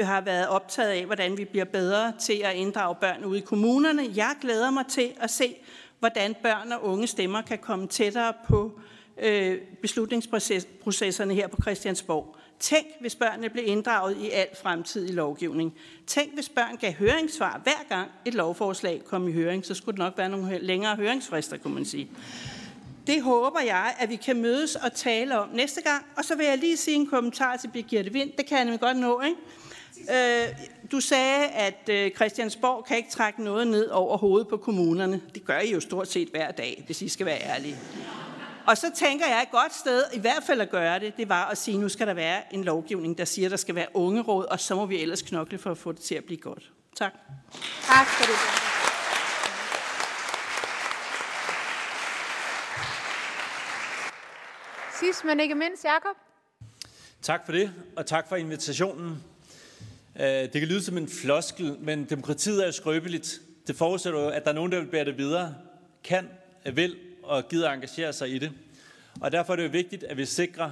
har været optaget af, hvordan vi bliver bedre til at inddrage børn ude i kommunerne. Jeg glæder mig til at se, hvordan børn og unge stemmer kan komme tættere på øh, beslutningsprocesserne her på Christiansborg. Tænk, hvis børnene blev inddraget i al fremtidig lovgivning. Tænk, hvis børn gav høringssvar hver gang et lovforslag kom i høring. Så skulle det nok være nogle længere høringsfrister, kunne man sige. Det håber jeg, at vi kan mødes og tale om næste gang. Og så vil jeg lige sige en kommentar til Birgitte Vind. Det kan jeg nemlig godt nå, ikke? Øh, du sagde, at øh, Christiansborg kan ikke trække noget ned over hovedet på kommunerne. Det gør I jo stort set hver dag, hvis I skal være ærlige. Og så tænker jeg, et godt sted, i hvert fald at gøre det, det var at sige, nu skal der være en lovgivning, der siger, der skal være ungeråd, og så må vi ellers knokle for at få det til at blive godt. Tak. Tak for det. Sidst, men ikke mindst, Jacob. Tak for det, og tak for invitationen. Øh, det kan lyde som en floskel, men demokratiet er skrøbeligt. Det forudsætter jo, at der er nogen, der vil bære det videre, kan, vil og gider engagere sig i det. Og derfor er det jo vigtigt, at vi sikrer,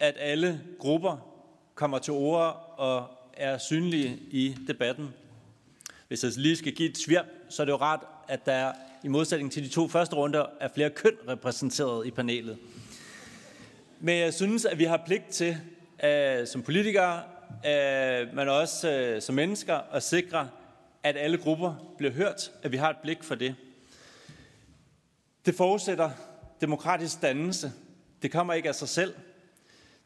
at alle grupper kommer til ord og er synlige i debatten. Hvis jeg lige skal give et svirp, så er det jo rart, at der i modsætning til de to første runder er flere køn repræsenteret i panelet. Men jeg synes, at vi har pligt til, uh, som politikere, uh, men også øh, som mennesker, at sikre, at alle grupper bliver hørt, at vi har et blik for det. Det forudsætter demokratisk dannelse. Det kommer ikke af sig selv.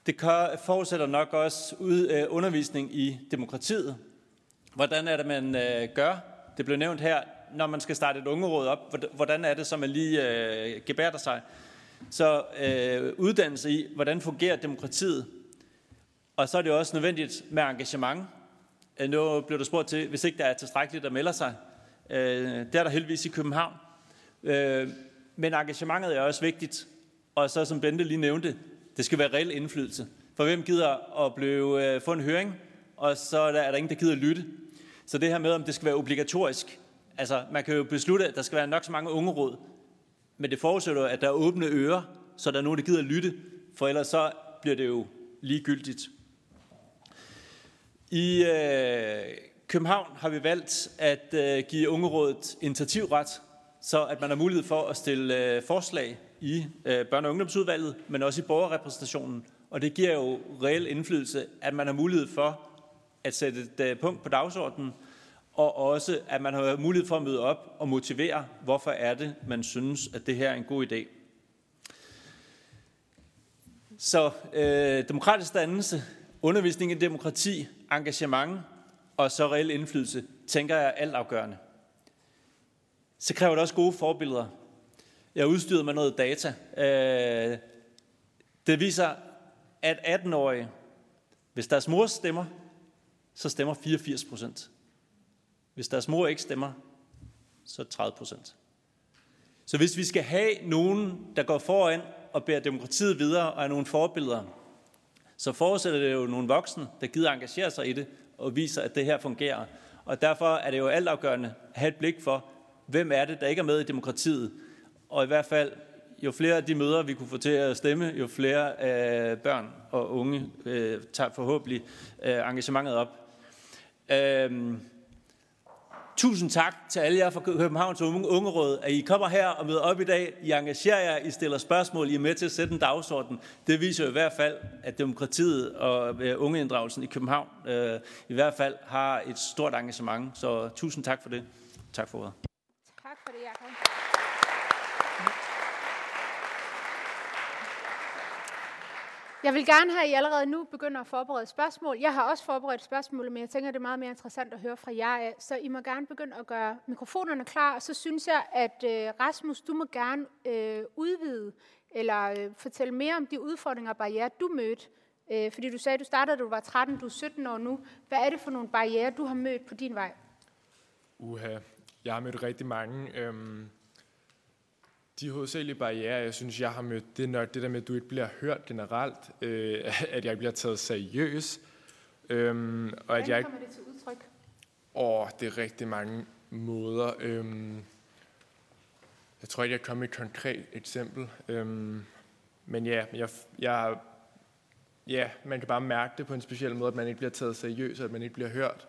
Det forudsætter nok også øh, undervisning i demokratiet. Hvordan er det, man øh, gør? Det blev nævnt her, når man skal starte et ungeråd op. Hvordan er det, så man lige øh, gebærder sig? Så øh, uddannelse i, hvordan fungerer demokratiet? Og så er det også nødvendigt med engagement. Øh, nu blev der spurgt til, hvis ikke der er tilstrækkeligt, der melder sig. Det er der heldigvis i København. Men engagementet er også vigtigt. Og så som Bente lige nævnte, det skal være reel indflydelse. For hvem gider at blive, øh, få en høring, og så er der, er der ingen, der gider at lytte. Så det her med, om det skal være obligatorisk. Altså, man kan jo beslutte, at der skal være nok så mange unge råd. Men det forudsætter at der er åbne ører, så der er nogen, der gider at lytte. For ellers så bliver det jo ligegyldigt. I øh, København har vi valgt at øh, give ungerådet initiativret så at man har mulighed for at stille øh, forslag i øh, børne- og ungdomsudvalget, men også i borgerrepræsentationen. Og det giver jo reel indflydelse, at man har mulighed for at sætte et øh, punkt på dagsordenen, og også at man har mulighed for at møde op og motivere, hvorfor er det, man synes, at det her er en god idé. Så øh, demokratisk dannelse, undervisning i demokrati, engagement og så reel indflydelse, tænker jeg er altafgørende så kræver det også gode forbilleder. Jeg er udstyret med noget data. Øh, det viser, at 18-årige, hvis deres mor stemmer, så stemmer 84 procent. Hvis deres mor ikke stemmer, så 30 procent. Så hvis vi skal have nogen, der går foran og bærer demokratiet videre og er nogle forbilleder, så forudsætter det jo nogle voksne, der gider engagere sig i det og viser, at det her fungerer. Og derfor er det jo altafgørende at have et blik for, hvem er det, der ikke er med i demokratiet. Og i hvert fald, jo flere af de møder, vi kunne få til at stemme, jo flere øh, børn og unge øh, tager forhåbentlig øh, engagementet op. Øh, Tusind tak til alle jer fra Københavns Unge, Ungeråd, at I kommer her og møder op i dag. I engagerer jer, I stiller spørgsmål, I er med til at sætte en dagsorden. Det viser jo i hvert fald, at demokratiet og øh, ungeinddragelsen i København øh, i hvert fald har et stort engagement. Så tusind tak for det. Tak for ordet. For det, Jacob. Jeg vil gerne have, at I allerede nu begynder at forberede spørgsmål. Jeg har også forberedt spørgsmål, men jeg tænker, det er meget mere interessant at høre fra jer af. Så I må gerne begynde at gøre mikrofonerne klar. Og så synes jeg, at øh, Rasmus, du må gerne øh, udvide eller øh, fortælle mere om de udfordringer og barriere, du mødte. Øh, fordi du sagde, at du startede, da du var 13, du er 17 år nu. Hvad er det for nogle barriere, du har mødt på din vej? Uha, jeg har mødt rigtig mange. Øhm, de hovedsagelige barriere, jeg synes, jeg har mødt, det er nok det der med, at du ikke bliver hørt generelt, øh, at jeg ikke bliver taget seriøs. Øhm, og Hvordan at jeg kommer det til udtryk? Åh, det er rigtig mange måder. Øhm, jeg tror ikke, jeg kan komme med et konkret eksempel. Øhm, men ja, jeg, jeg, ja, man kan bare mærke det på en speciel måde, at man ikke bliver taget seriøst, at man ikke bliver hørt.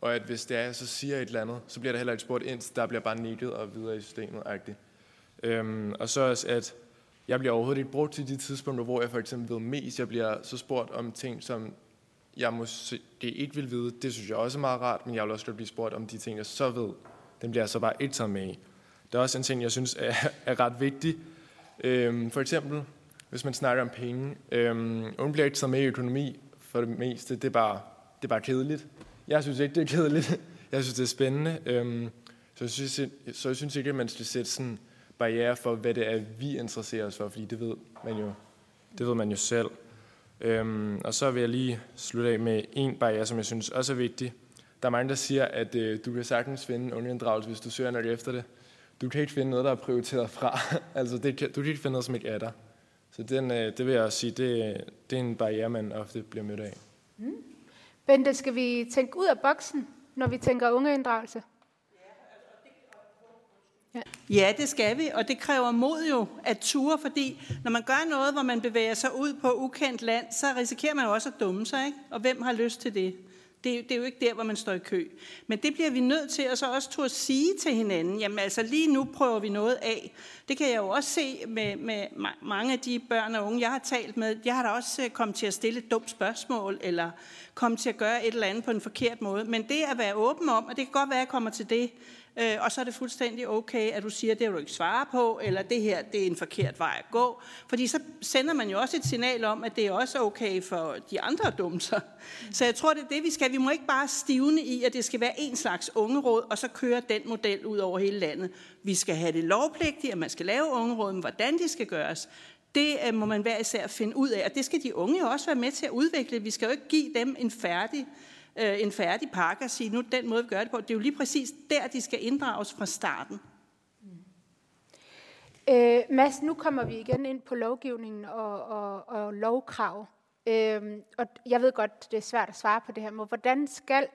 Og at hvis det er, jeg så siger et eller andet, så bliver der heller ikke spurgt ind, der bliver bare nikket og videre i systemet. -agtigt. Øhm, og så også, at jeg bliver overhovedet ikke brugt til de tidspunkter, hvor jeg for eksempel ved mest. Jeg bliver så spurgt om ting, som jeg måske ikke vil vide. Det synes jeg også er meget rart, men jeg vil også blive spurgt om de ting, jeg så ved. Den bliver jeg så bare ikke taget med i. Der er også en ting, jeg synes er, er ret vigtig. Øhm, for eksempel, hvis man snakker om penge. Øhm, unge bliver ikke taget med i økonomi for det meste. Det er bare, det er bare kedeligt. Jeg synes ikke, det er kedeligt. Jeg synes, det er spændende. Øhm, så, jeg synes, så jeg synes ikke, at man skal sætte sådan barriere for, hvad det er, vi interesserer os for, fordi det ved man jo, det ved man jo selv. Øhm, og så vil jeg lige slutte af med en barriere, som jeg synes også er vigtig. Der er mange, der siger, at øh, du kan sagtens finde ungeinddragelse, hvis du søger nok efter det. Du kan ikke finde noget, der er prioriteret fra. altså, det kan, du kan ikke finde noget, som ikke er der. Så den, øh, det vil jeg også sige, det, det er en barriere, man ofte bliver mødt af. Mm. Bente, skal vi tænke ud af boksen, når vi tænker ungeinddragelse? Ja. ja, det skal vi, og det kræver mod jo at ture, fordi når man gør noget, hvor man bevæger sig ud på ukendt land, så risikerer man jo også at dumme sig, ikke? og hvem har lyst til det? Det, det er jo ikke der, hvor man står i kø. Men det bliver vi nødt til at så også turde sige til hinanden. Jamen altså lige nu prøver vi noget af. Det kan jeg jo også se med, med mange af de børn og unge, jeg har talt med. Jeg har da også øh, kommet til at stille et dumt spørgsmål, eller kommet til at gøre et eller andet på en forkert måde. Men det at være åben om, og det kan godt være, at jeg kommer til det, øh, og så er det fuldstændig okay, at du siger, det vil du ikke svare på, eller det her, det er en forkert vej at gå. Fordi så sender man jo også et signal om, at det er også okay for de andre at dumme sig. Så jeg tror, det er det, vi skal. Vi må ikke bare stivne i, at det skal være en slags ungeråd, og så køre den model ud over hele landet. Vi skal have det lovpligtigt, at man skal lave ungeråd, men hvordan det skal gøres, det øh, må man hver især finde ud af, og det skal de unge også være med til at udvikle. Vi skal jo ikke give dem en færdig øh, en færdig pakke og sige, nu den måde, vi gør det på. Det er jo lige præcis der, de skal inddrages fra starten. Øh, Mads, nu kommer vi igen ind på lovgivningen og, og, og lovkrav. Øh, og jeg ved godt, det er svært at svare på det her, men hvordan skal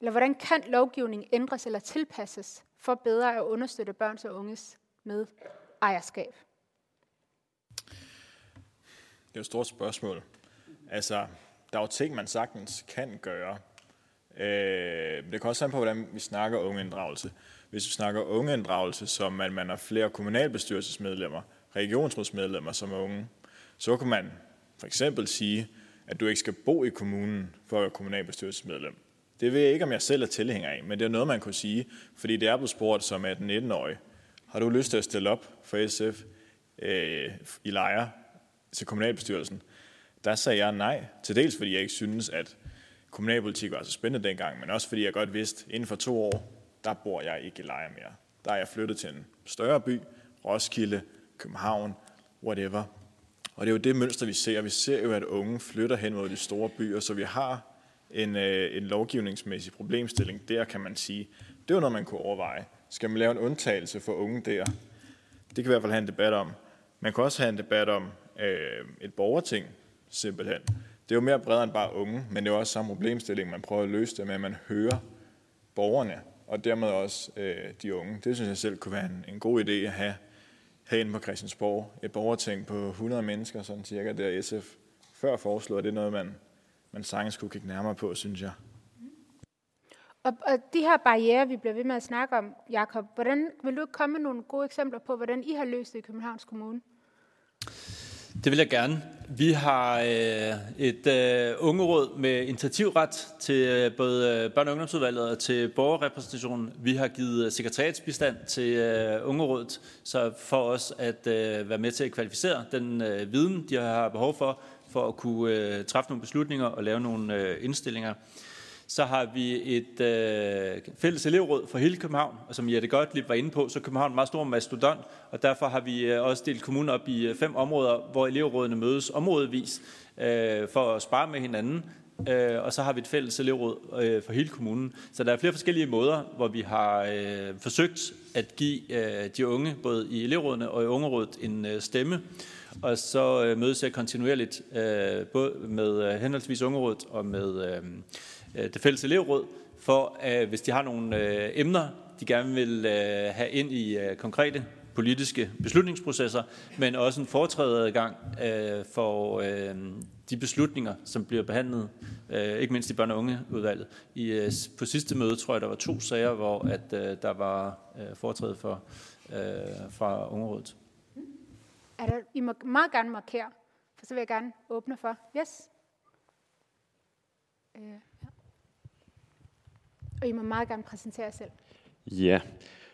eller hvordan kan lovgivningen ændres eller tilpasses for bedre at understøtte børns og unges med ejerskab? Det er jo et stort spørgsmål. Altså, der er jo ting, man sagtens kan gøre. Øh, det kan også an på, hvordan vi snakker ungeinddragelse. Hvis vi snakker ungeinddragelse, som at man har flere kommunalbestyrelsesmedlemmer, regionsrådsmedlemmer som unge, så kan man for eksempel sige, at du ikke skal bo i kommunen for at være kommunalbestyrelsesmedlem. Det ved jeg ikke, om jeg selv er tilhænger af, men det er noget, man kunne sige, fordi det er blevet spurgt som 18-19-årig. Har du lyst til at stille op for SF øh, i lejre til kommunalbestyrelsen? Der sagde jeg nej, til dels fordi jeg ikke synes, at kommunalpolitik var så spændende dengang, men også fordi jeg godt vidste, inden for to år, der bor jeg ikke i Lejre mere. Der er jeg flyttet til en større by, Roskilde, København, whatever. Og det er jo det mønster, vi ser. Vi ser jo, at unge flytter hen mod de store byer, så vi har en, øh, en lovgivningsmæssig problemstilling. Der kan man sige, det er jo noget, man kunne overveje. Skal man lave en undtagelse for unge der? Det kan vi i hvert fald have en debat om. Man kan også have en debat om øh, et borgerting, simpelthen det er jo mere bredere end bare unge, men det er jo også samme problemstilling, man prøver at løse det med, at man hører borgerne, og dermed også øh, de unge. Det synes jeg selv kunne være en, en god idé at have herinde på Christiansborg. Et borgerting på 100 mennesker, sådan cirka, der SF før foreslået. Det er noget, man, man sagtens kunne kigge nærmere på, synes jeg. Og, og de her barriere, vi bliver ved med at snakke om, Jakob, hvordan vil du komme med nogle gode eksempler på, hvordan I har løst det i Københavns Kommune? Det vil jeg gerne. Vi har øh, et øh, ungeråd med initiativret til øh, både øh, børne- og ungdomsudvalget og til borgerrepræsentationen. Vi har givet øh, sekretariatsbistand til øh, ungerådet, så for os at øh, være med til at kvalificere den øh, viden, de har behov for, for at kunne øh, træffe nogle beslutninger og lave nogle øh, indstillinger. Så har vi et øh, fælles elevråd for hele København, og som Jette Gottlieb var inde på, så er København en meget stor mastodont, og derfor har vi øh, også delt kommunen op i øh, fem områder, hvor elevrådene mødes områdevis øh, for at spare med hinanden. Øh, og så har vi et fælles elevråd øh, for hele kommunen. Så der er flere forskellige måder, hvor vi har øh, forsøgt at give øh, de unge, både i elevrådene og i ungerådet, en øh, stemme. Og så øh, mødes jeg kontinuerligt øh, både med øh, henholdsvis ungerådet og med øh, Øh, det fælles elevråd, for at, hvis de har nogle øh, emner, de gerne vil øh, have ind i øh, konkrete politiske beslutningsprocesser, men også en foretrædeadgang øh, for øh, de beslutninger, som bliver behandlet, øh, ikke mindst i børne- og ungeudvalget. I, øh, på sidste møde tror jeg, der var to sager, hvor at, øh, der var øh, foretræde for, øh, fra ungerådet. Er der, I må meget gerne markere, for så vil jeg gerne åbne for. Yes? Øh. Og I må meget gerne præsentere jer selv. Ja,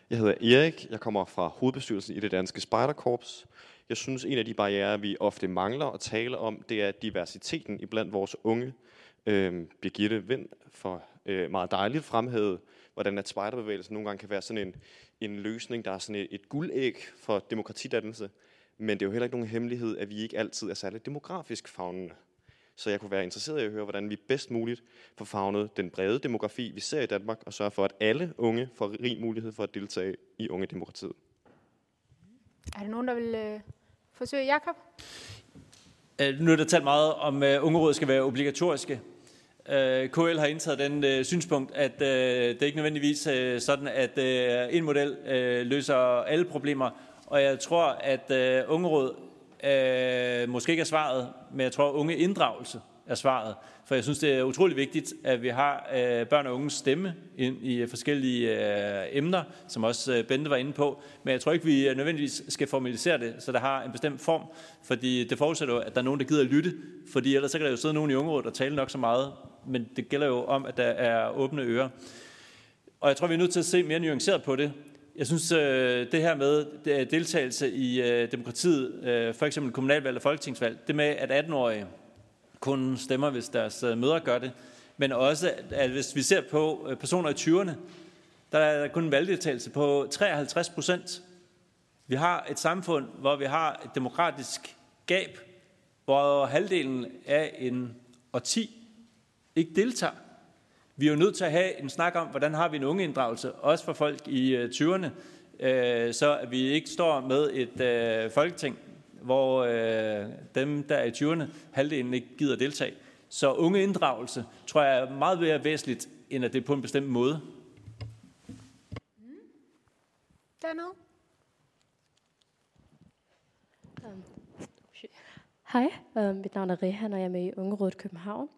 jeg hedder Erik. Jeg kommer fra hovedbestyrelsen i det danske Spejderkorps. Jeg synes, en af de barriere, vi ofte mangler at tale om, det er diversiteten i blandt vores unge. Øhm, Birgitte Vind for øh, meget dejligt fremhævet, hvordan at spejderbevægelsen nogle gange kan være sådan en, en løsning, der er sådan et, et guldæg for demokratidannelse. Men det er jo heller ikke nogen hemmelighed, at vi ikke altid er særligt demografisk fagnende. Så jeg kunne være interesseret i at høre, hvordan vi bedst muligt får fagnet den brede demografi, vi ser i Danmark, og sørge for, at alle unge får rig mulighed for at deltage i unge demokratiet. Er der nogen, der vil øh, forsøge? Jakob? Øh, nu er der talt meget om, at ungerådet skal være obligatoriske. Øh, KL har indtaget den øh, synspunkt, at øh, det er ikke nødvendigvis øh, sådan, at øh, en model øh, løser alle problemer. Og jeg tror, at øh, ungeråd øh, måske ikke er svaret, men jeg tror, at unge inddragelse er svaret. For jeg synes, det er utrolig vigtigt, at vi har øh, børn og unges stemme ind i øh, forskellige øh, emner, som også øh, Bente var inde på. Men jeg tror ikke, vi øh, nødvendigvis skal formalisere det, så det har en bestemt form. Fordi det forudsætter jo, at der er nogen, der gider at lytte. Fordi ellers så kan der jo sidde nogen i ungerådet og tale nok så meget. Men det gælder jo om, at der er åbne ører. Og jeg tror, vi er nødt til at se mere nuanceret på det. Jeg synes, øh, det her med øh, deltagelse i øh, demokratiet, for eksempel kommunalvalg og folketingsvalg, det med, at 18-årige kun stemmer, hvis deres mødre gør det, men også, at hvis vi ser på personer i 20'erne, der er kun en valgdeltagelse på 53 procent. Vi har et samfund, hvor vi har et demokratisk gab, hvor halvdelen af en årti ikke deltager. Vi er jo nødt til at have en snak om, hvordan har vi en ungeinddragelse, også for folk i 20'erne, øh, så vi ikke står med et øh, folketing, hvor øh, dem, der er i 20'erne, halvdelen ikke gider deltage. Så unge inddragelse tror jeg er meget mere væsentligt, end at det er på en bestemt måde. Dernede. Um, Hej, um, mit navn er Rehan, og jeg er med i Ungerådet København.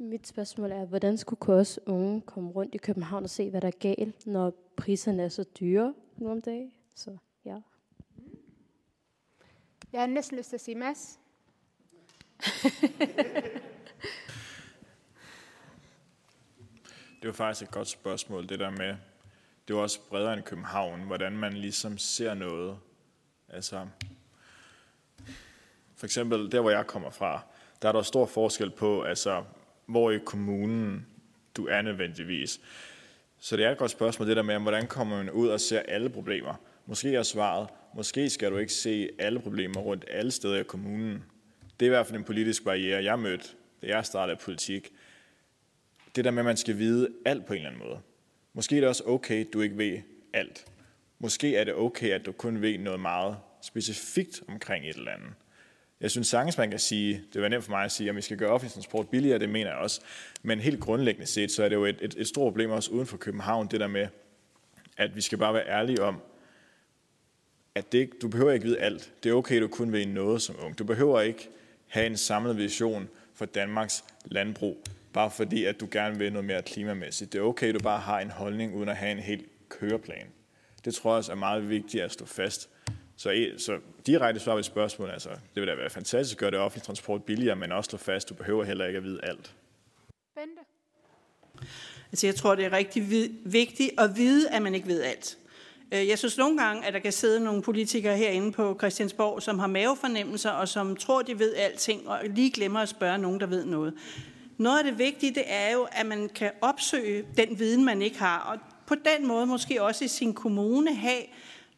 Mit spørgsmål er, hvordan skulle os unge komme rundt i København og se, hvad der er galt, når priserne er så dyre nu om dagen? Så ja. Jeg har næsten lyst til at sige Mads. det var faktisk et godt spørgsmål, det der med, det var også bredere end København, hvordan man ligesom ser noget. Altså, for eksempel der, hvor jeg kommer fra, der er der stor forskel på, altså, hvor i kommunen du er nødvendigvis. Så det er et godt spørgsmål, det der med, hvordan kommer man ud og ser alle problemer? Måske er svaret, måske skal du ikke se alle problemer rundt alle steder i kommunen. Det er i hvert fald en politisk barriere, jeg mødte, da jeg startede politik. Det der med, at man skal vide alt på en eller anden måde. Måske er det også okay, at du ikke ved alt. Måske er det okay, at du kun ved noget meget specifikt omkring et eller andet. Jeg synes sagtens, man kan sige, det var nemt for mig at sige, at vi skal gøre offentlig transport billigere, det mener jeg også. Men helt grundlæggende set, så er det jo et, et, et stort problem også uden for København, det der med, at vi skal bare være ærlige om, at det, du behøver ikke vide alt. Det er okay, du kun ved noget som ung. Du behøver ikke have en samlet vision for Danmarks landbrug bare fordi, at du gerne vil noget mere klimamæssigt. Det er okay, at du bare har en holdning, uden at have en helt køreplan. Det tror jeg også er meget vigtigt at stå fast. Så, så direkte svar på spørgsmålet, altså, det vil da være fantastisk at gøre det offentlige transport billigere, men også stå fast, du behøver heller ikke at vide alt. Bente? Altså, jeg tror, det er rigtig vigtigt at vide, at man ikke ved alt. Øh, jeg synes nogle gange, at der kan sidde nogle politikere herinde på Christiansborg, som har mavefornemmelser og som tror, de ved alting, og lige glemmer at spørge nogen, der ved noget. Noget af det vigtige, det er jo, at man kan opsøge den viden, man ikke har, og på den måde måske også i sin kommune have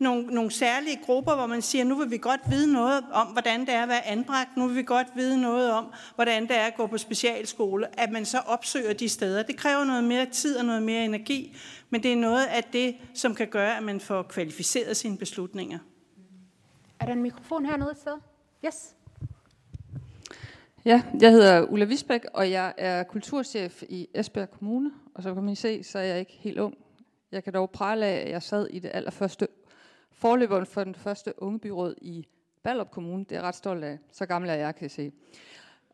nogle, nogle særlige grupper, hvor man siger, nu vil vi godt vide noget om, hvordan det er at være anbragt, nu vil vi godt vide noget om, hvordan det er at gå på specialskole, at man så opsøger de steder. Det kræver noget mere tid og noget mere energi, men det er noget af det, som kan gøre, at man får kvalificeret sine beslutninger. Er der en mikrofon hernede et sted? Yes. Ja, jeg hedder Ulla Visbæk, og jeg er kulturchef i Esbjerg Kommune. Og så kan man se, så er jeg ikke helt ung. Jeg kan dog prale af, at jeg sad i det allerførste forløberen for den første ungebyråd i Ballup Kommune. Det er jeg ret stolt af. Så gammel er jeg, kan jeg se.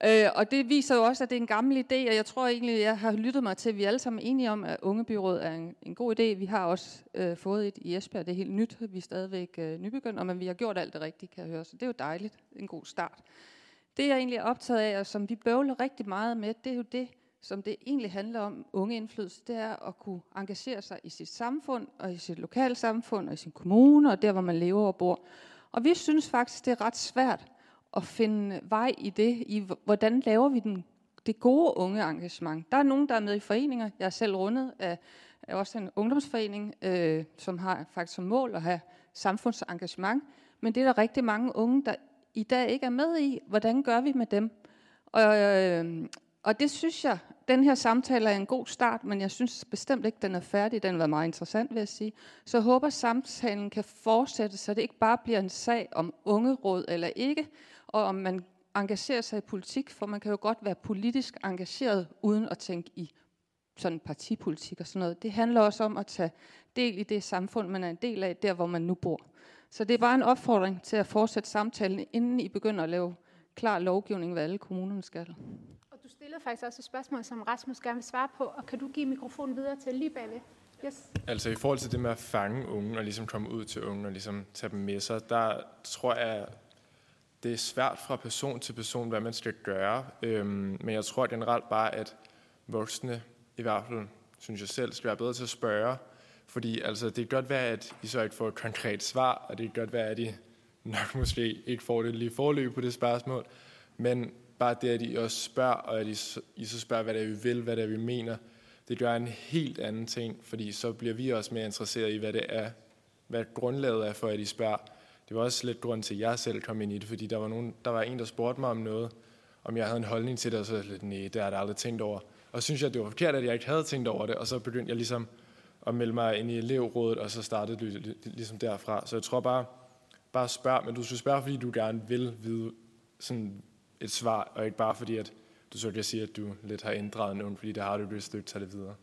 Øh, og det viser jo også, at det er en gammel idé, og jeg tror egentlig, jeg har lyttet mig til, at vi alle sammen er enige om, at ungebyråd er en, en god idé. Vi har også øh, fået et i Esbjerg, det er helt nyt. Vi er stadigvæk øh, nybegyndere, men vi har gjort alt det rigtige, kan jeg høre. Så det er jo dejligt. En god start. Det jeg egentlig er optaget af, og som vi bøvler rigtig meget med, det er jo det, som det egentlig handler om, unge indflydelse, det er at kunne engagere sig i sit samfund, og i sit lokalsamfund, og i sin kommune, og der, hvor man lever og bor. Og vi synes faktisk, det er ret svært at finde vej i det, i hvordan laver vi den, det gode unge engagement. Der er nogen, der er med i foreninger. Jeg er selv rundet af, af også en ungdomsforening, øh, som har faktisk som mål at have samfundsengagement. Men det er der rigtig mange unge, der i dag ikke er med i. Hvordan gør vi med dem? Og, øh, og det synes jeg, den her samtale er en god start, men jeg synes bestemt ikke, den er færdig. Den var meget interessant, vil jeg sige. Så jeg håber, samtalen kan fortsætte, så det ikke bare bliver en sag om ungeråd eller ikke, og om man engagerer sig i politik, for man kan jo godt være politisk engageret, uden at tænke i sådan partipolitik og sådan noget. Det handler også om at tage del i det samfund, man er en del af, der hvor man nu bor. Så det er bare en opfordring til at fortsætte samtalen, inden I begynder at lave klar lovgivning, hvad alle kommunerne skal. Du stillede faktisk også et spørgsmål, som Rasmus gerne vil svare på, og kan du give mikrofonen videre til lige bagved? Yes. Altså i forhold til det med at fange unge og ligesom komme ud til unge og ligesom tage dem med sig, der tror jeg, det er svært fra person til person, hvad man skal gøre. Øhm, men jeg tror generelt bare, at voksne, i hvert fald synes jeg selv, skal være bedre til at spørge. Fordi altså, det kan godt være, at I så ikke får et konkret svar, og det kan godt være, at I nok måske ikke får det lige forløb på det spørgsmål. Men bare det, at I også spørger, og at I, I så spørger, hvad det er, vi vil, hvad det er, vi mener, det gør en helt anden ting, fordi så bliver vi også mere interesseret i, hvad det er, hvad grundlaget er for, at I spørger. Det var også lidt grund til, at jeg selv kom ind i det, fordi der var, nogen, der var en, der spurgte mig om noget, om jeg havde en holdning til det, og så lidt, nej, det har jeg aldrig tænkt over. Og så synes jeg, at det var forkert, at jeg ikke havde tænkt over det, og så begyndte jeg ligesom at melde mig ind i elevrådet, og så startede det ligesom derfra. Så jeg tror bare, bare spørg, men du skal spørge, fordi du gerne vil vide sådan et svar, og ikke bare fordi, at du så kan sige, at du lidt har inddraget nogen, fordi det har du, hvis du ikke tager det videre.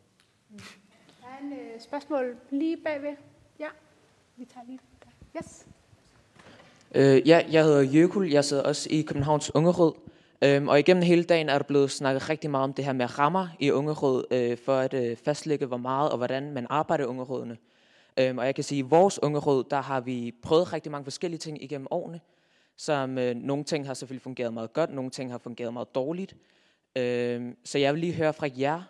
Der er en øh, spørgsmål lige bagved. Ja, vi tager lige. Yes. Øh, ja, jeg hedder Jøkul, jeg sidder også i Københavns Ungeråd. Øhm, og igennem hele dagen er der blevet snakket rigtig meget om det her med rammer i Ungeråd, øh, for at øh, fastlægge, hvor meget og hvordan man arbejder i Ungerådene. Øhm, og jeg kan sige, at i vores Ungeråd, der har vi prøvet rigtig mange forskellige ting igennem årene, som øh, nogle ting har selvfølgelig fungeret meget godt, nogle ting har fungeret meget dårligt. Øh, så jeg vil lige høre fra jer,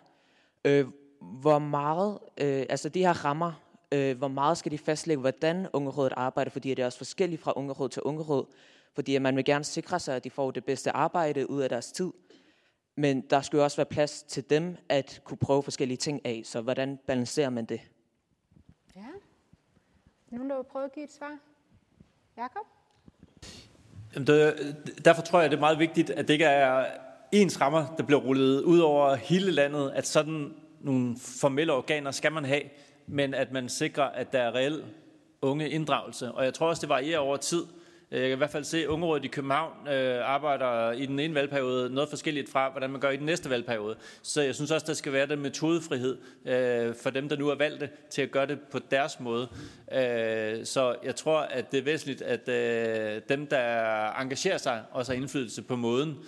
øh, hvor meget, øh, altså de her rammer, øh, hvor meget skal de fastlægge, hvordan Ungerådet arbejder, fordi det er også forskelligt fra Ungeråd til Ungeråd, fordi man vil gerne sikre sig, at de får det bedste arbejde ud af deres tid. Men der skal jo også være plads til dem at kunne prøve forskellige ting af, så hvordan balancerer man det? Ja. Nogen, der vil prøve at give et svar? Jakob? Jamen det, derfor tror jeg, det er meget vigtigt, at det ikke er ens rammer, der bliver rullet ud over hele landet, at sådan nogle formelle organer skal man have, men at man sikrer, at der er reel unge inddragelse. Og jeg tror også, det varierer over tid. Øh, jeg kan i hvert fald se, at Ungerådet i København øh, arbejder i den ene valgperiode noget forskelligt fra, hvordan man gør i den næste valgperiode. Så jeg synes også, der skal være den metodefrihed øh, for dem, der nu er valgte, til at gøre det på deres måde. Øh, så jeg tror, at det er væsentligt, at øh, dem, der engagerer sig, også har indflydelse på måden.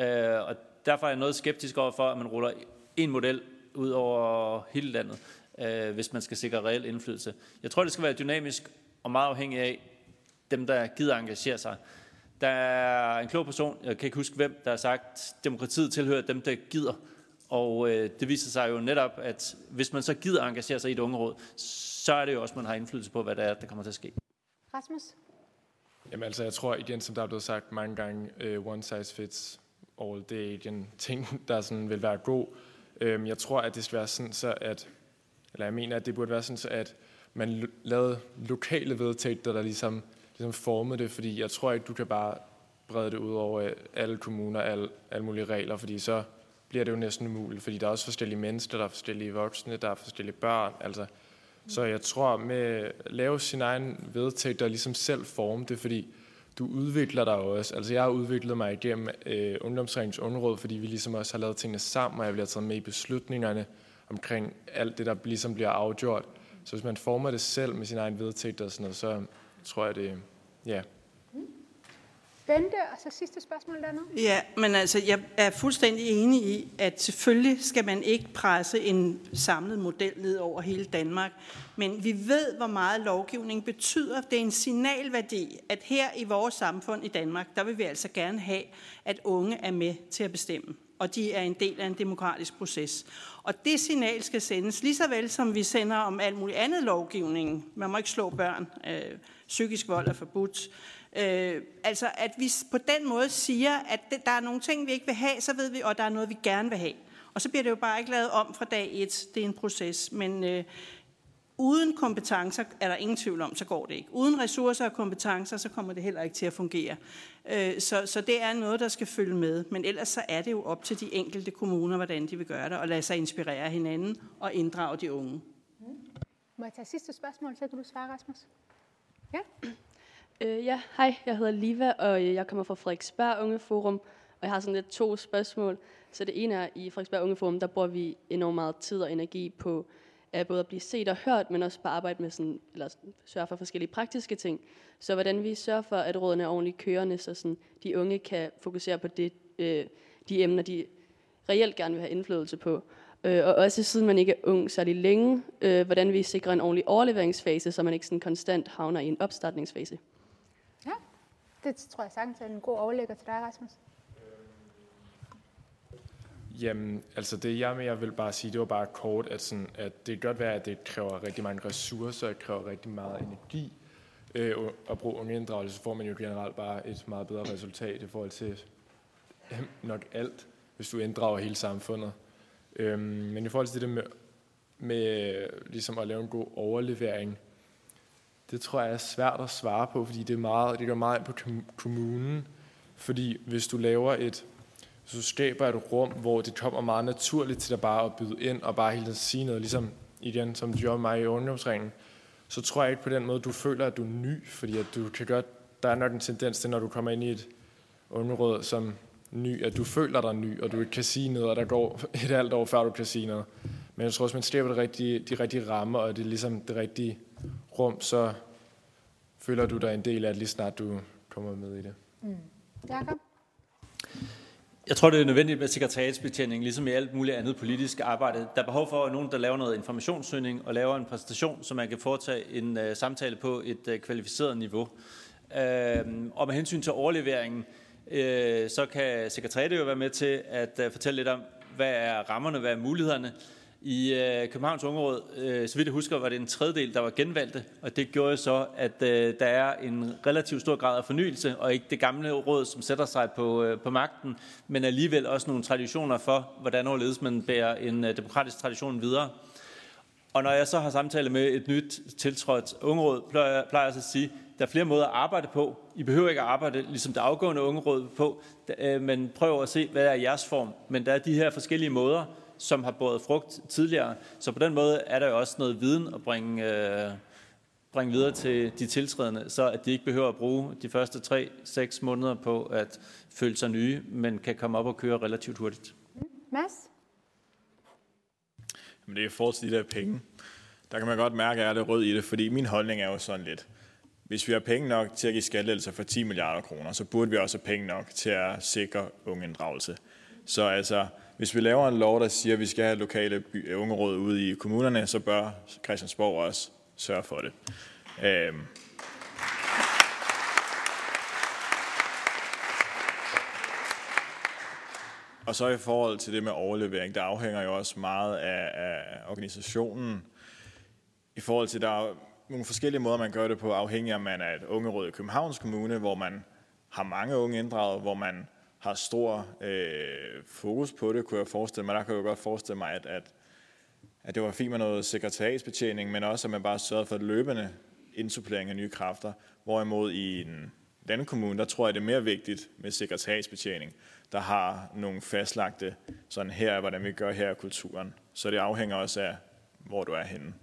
Øh, og derfor er jeg noget skeptisk over for, at man ruller en model ud over hele landet, øh, hvis man skal sikre reel indflydelse. Jeg tror, det skal være dynamisk og meget afhængig af dem, der gider engagere sig. Der er en klog person, jeg kan ikke huske hvem, der har sagt, at demokratiet tilhører dem, der gider. Og øh, det viser sig jo netop, at hvis man så gider engagere sig i et ungeråd, så er det jo også, at man har indflydelse på, hvad der er, der kommer til at ske. Rasmus? Jamen altså, jeg tror igen, som der er blevet sagt mange gange, uh, one size fits all, det er ikke en ting, der sådan vil være god. Um, jeg tror, at det skal være sådan, så at, eller jeg mener, at det burde være sådan, så at man lavede lokale vedtægter, der ligesom, ligesom formet det, fordi jeg tror ikke, du kan bare brede det ud over øh, alle kommuner, alle, alle mulige regler, fordi så bliver det jo næsten umuligt, fordi der er også forskellige mennesker, der er forskellige voksne, der er forskellige børn, altså så jeg tror med at lave sin egen vedtægt og ligesom selv forme det, fordi du udvikler dig også. Altså jeg har udviklet mig igennem øh, ungdomsringens underråd, fordi vi ligesom også har lavet tingene sammen, og jeg bliver taget med i beslutningerne omkring alt det, der ligesom bliver afgjort. Så hvis man former det selv med sin egen vedtægt og sådan noget, så tror jeg det, ja, Bente, og så sidste spørgsmål dernede. Ja, men altså, jeg er fuldstændig enig i, at selvfølgelig skal man ikke presse en samlet model ned over hele Danmark. Men vi ved, hvor meget lovgivning betyder. Det er en signalværdi, at her i vores samfund i Danmark, der vil vi altså gerne have, at unge er med til at bestemme. Og de er en del af en demokratisk proces. Og det signal skal sendes lige så vel, som vi sender om alt muligt andet lovgivning. Man må ikke slå børn. Øh, psykisk vold er forbudt. Øh, altså, at vi på den måde siger, at det, der er nogle ting, vi ikke vil have, så ved vi, og der er noget, vi gerne vil have. Og så bliver det jo bare ikke lavet om fra dag et. Det er en proces. Men øh, uden kompetencer er der ingen tvivl om, så går det ikke. Uden ressourcer og kompetencer, så kommer det heller ikke til at fungere. Øh, så, så det er noget, der skal følge med. Men ellers så er det jo op til de enkelte kommuner, hvordan de vil gøre det, og lade sig inspirere hinanden og inddrage de unge. Må jeg tage sidste spørgsmål, så kan du svare, Rasmus? Ja. Øh, ja, hej, jeg hedder Liva, og øh, jeg kommer fra Frederiksberg Unge Forum, og jeg har sådan lidt to spørgsmål. Så det ene er, i Frederiksberg Unge Forum, der bruger vi enormt meget tid og energi på at både at blive set og hørt, men også på at arbejde med sådan, eller sørge for forskellige praktiske ting. Så hvordan vi sørger for, at rådene er ordentligt kørende, så sådan, de unge kan fokusere på det, øh, de emner, de reelt gerne vil have indflydelse på. Øh, og også siden man ikke er ung særlig længe, øh, hvordan vi sikrer en ordentlig overleveringsfase, så man ikke sådan konstant havner i en opstartningsfase. Det tror jeg sagtens er en god overlægger til dig, Rasmus. Jamen, altså det jeg med, jeg vil bare sige, det var bare kort, at, sådan, at det kan godt være, at det kræver rigtig mange ressourcer, det kræver rigtig meget energi øh, at bruge ungeinddragelse, så får man jo generelt bare et meget bedre resultat i forhold til øh, nok alt, hvis du inddrager hele samfundet. Øhm, men i forhold til det med, med ligesom at lave en god overlevering, det tror jeg er svært at svare på, fordi det, er meget, det går meget ind på kommunen. Fordi hvis du laver et, så skaber et rum, hvor det kommer meget naturligt til dig bare at byde ind og bare hele tiden sige noget, ligesom igen, som du gjorde mig i ungdomsringen, så tror jeg ikke på den måde, du føler, at du er ny, fordi at du kan godt, der er nok en tendens til, når du kommer ind i et underråd som ny, at du føler dig ny, og du ikke kan sige noget, og der går et halvt år, før du kan sige noget. Men jeg tror også, man skaber det rigtige, de rigtige rammer, og det er ligesom det rigtige rum, så føler du dig en del af det, lige snart du kommer med i det. Mm. Jakob? Jeg tror, det er nødvendigt med sekretariatsbetjening, ligesom i alt muligt andet politisk arbejde. Der er behov for nogen, der laver noget informationssøgning og laver en præsentation, så man kan foretage en uh, samtale på et uh, kvalificeret niveau. Uh, og med hensyn til overleveringen, uh, Øh, så kan sekretariatet jo være med til at øh, fortælle lidt om, hvad er rammerne, hvad er mulighederne, i øh, Københavns Ungeråd, øh, så vidt jeg husker, var det en tredjedel, der var genvalgte, og det gjorde så, at øh, der er en relativt stor grad af fornyelse, og ikke det gamle råd, som sætter sig på, øh, på magten, men alligevel også nogle traditioner for, hvordan overledes man bærer en øh, demokratisk tradition videre. Og når jeg så har samtale med et nyt tiltrådt ungeråd, plejer, plejer jeg så at sige, der er flere måder at arbejde på. I behøver ikke at arbejde ligesom det afgående ungeråd på, øh, men prøv at se, hvad er jeres form. Men der er de her forskellige måder, som har båret frugt tidligere. Så på den måde er der jo også noget viden at bringe, øh, bringe videre til de tiltrædende, så at de ikke behøver at bruge de første 3-6 måneder på at føle sig nye, men kan komme op og køre relativt hurtigt. Mads? Men det er i forhold til de der penge. Der kan man godt mærke, at jeg er det rød i det, fordi min holdning er jo sådan lidt, hvis vi har penge nok til at give skattelettelser for 10 milliarder kroner, så burde vi også have penge nok til at sikre unge inddragelse. Så altså, hvis vi laver en lov, der siger, at vi skal have lokale by- øh, ungeråd ude i kommunerne, så bør Christiansborg også sørge for det. Øhm. Og så i forhold til det med overlevering, der afhænger jo også meget af, af organisationen. I forhold til, der nogle forskellige måder, man gør det på, afhængig af, om man er et ungeråd i Københavns Kommune, hvor man har mange unge inddraget, hvor man har stor øh, fokus på det, kunne jeg forestille mig. Der kan jeg jo godt forestille mig, at, at, at det var fint med noget sekretariatsbetjening, men også at man bare sørgede for løbende indsupplering af nye kræfter. Hvorimod i en landkommune, kommune, der tror jeg, det er mere vigtigt med sekretariatsbetjening, der har nogle fastlagte, sådan her hvordan vi gør her i kulturen. Så det afhænger også af, hvor du er henne.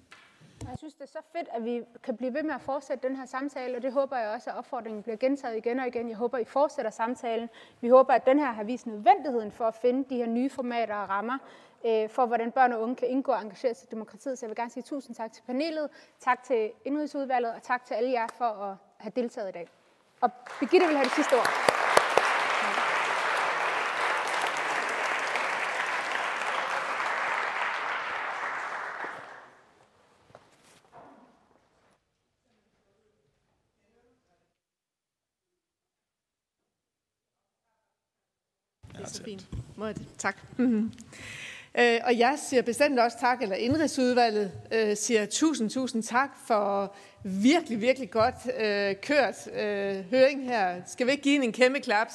Jeg synes, det er så fedt, at vi kan blive ved med at fortsætte den her samtale, og det håber jeg også, at opfordringen bliver gentaget igen og igen. Jeg håber, I fortsætter samtalen. Vi håber, at den her har vist nødvendigheden for at finde de her nye formater og rammer, øh, for hvordan børn og unge kan indgå og engagere sig i demokratiet. Så jeg vil gerne sige tusind tak til panelet, tak til Indrigsudvalget, og tak til alle jer for at have deltaget i dag. Og Birgitte vil have det sidste ord. Fint. Må jeg det? Tak. Mm-hmm. Øh, og jeg siger bestemt også tak, eller indrigsudvalget øh, siger tusind, tusind tak for virkelig, virkelig godt øh, kørt øh, høring her. Skal vi ikke give en kæmpe klap,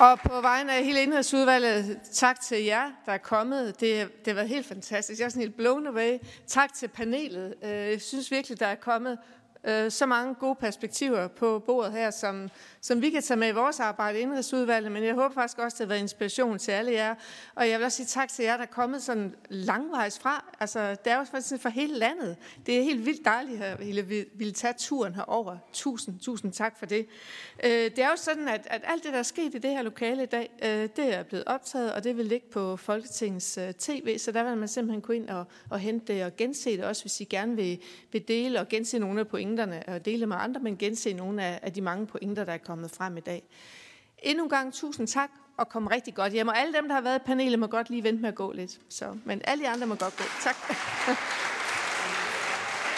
Og på vegne af hele indholdsudvalget, tak til jer, der er kommet. Det, det har været helt fantastisk. Jeg er sådan helt blown away. Tak til panelet. Øh, jeg synes virkelig, der er kommet øh, så mange gode perspektiver på bordet her, som, som vi kan tage med i vores arbejde i indrigsudvalget, men jeg håber faktisk også, at det har været inspiration til alle jer. Og jeg vil også sige tak til jer, der er kommet sådan langvejs fra. Altså, det er jo faktisk fra hele landet. Det er helt vildt dejligt at I ville tage turen herover. Tusind, tusind tak for det. Øh, det er jo sådan, at, at alt det, der er sket i det her lokale i dag, øh, det er blevet optaget, og det vil ligge på Folketingets øh, tv, så der vil man simpelthen gå ind og, og hente det og gense det, også hvis I gerne vil, vil dele og gense nogle af pointerne og dele med andre, men gense nogle af, af de mange pointer, der er kommet frem i dag. Endnu en gang tusind tak, og kom rigtig godt hjem. Og alle dem, der har været i panelet, må godt lige vente med at gå lidt. Så, men alle de andre må godt gå. Tak.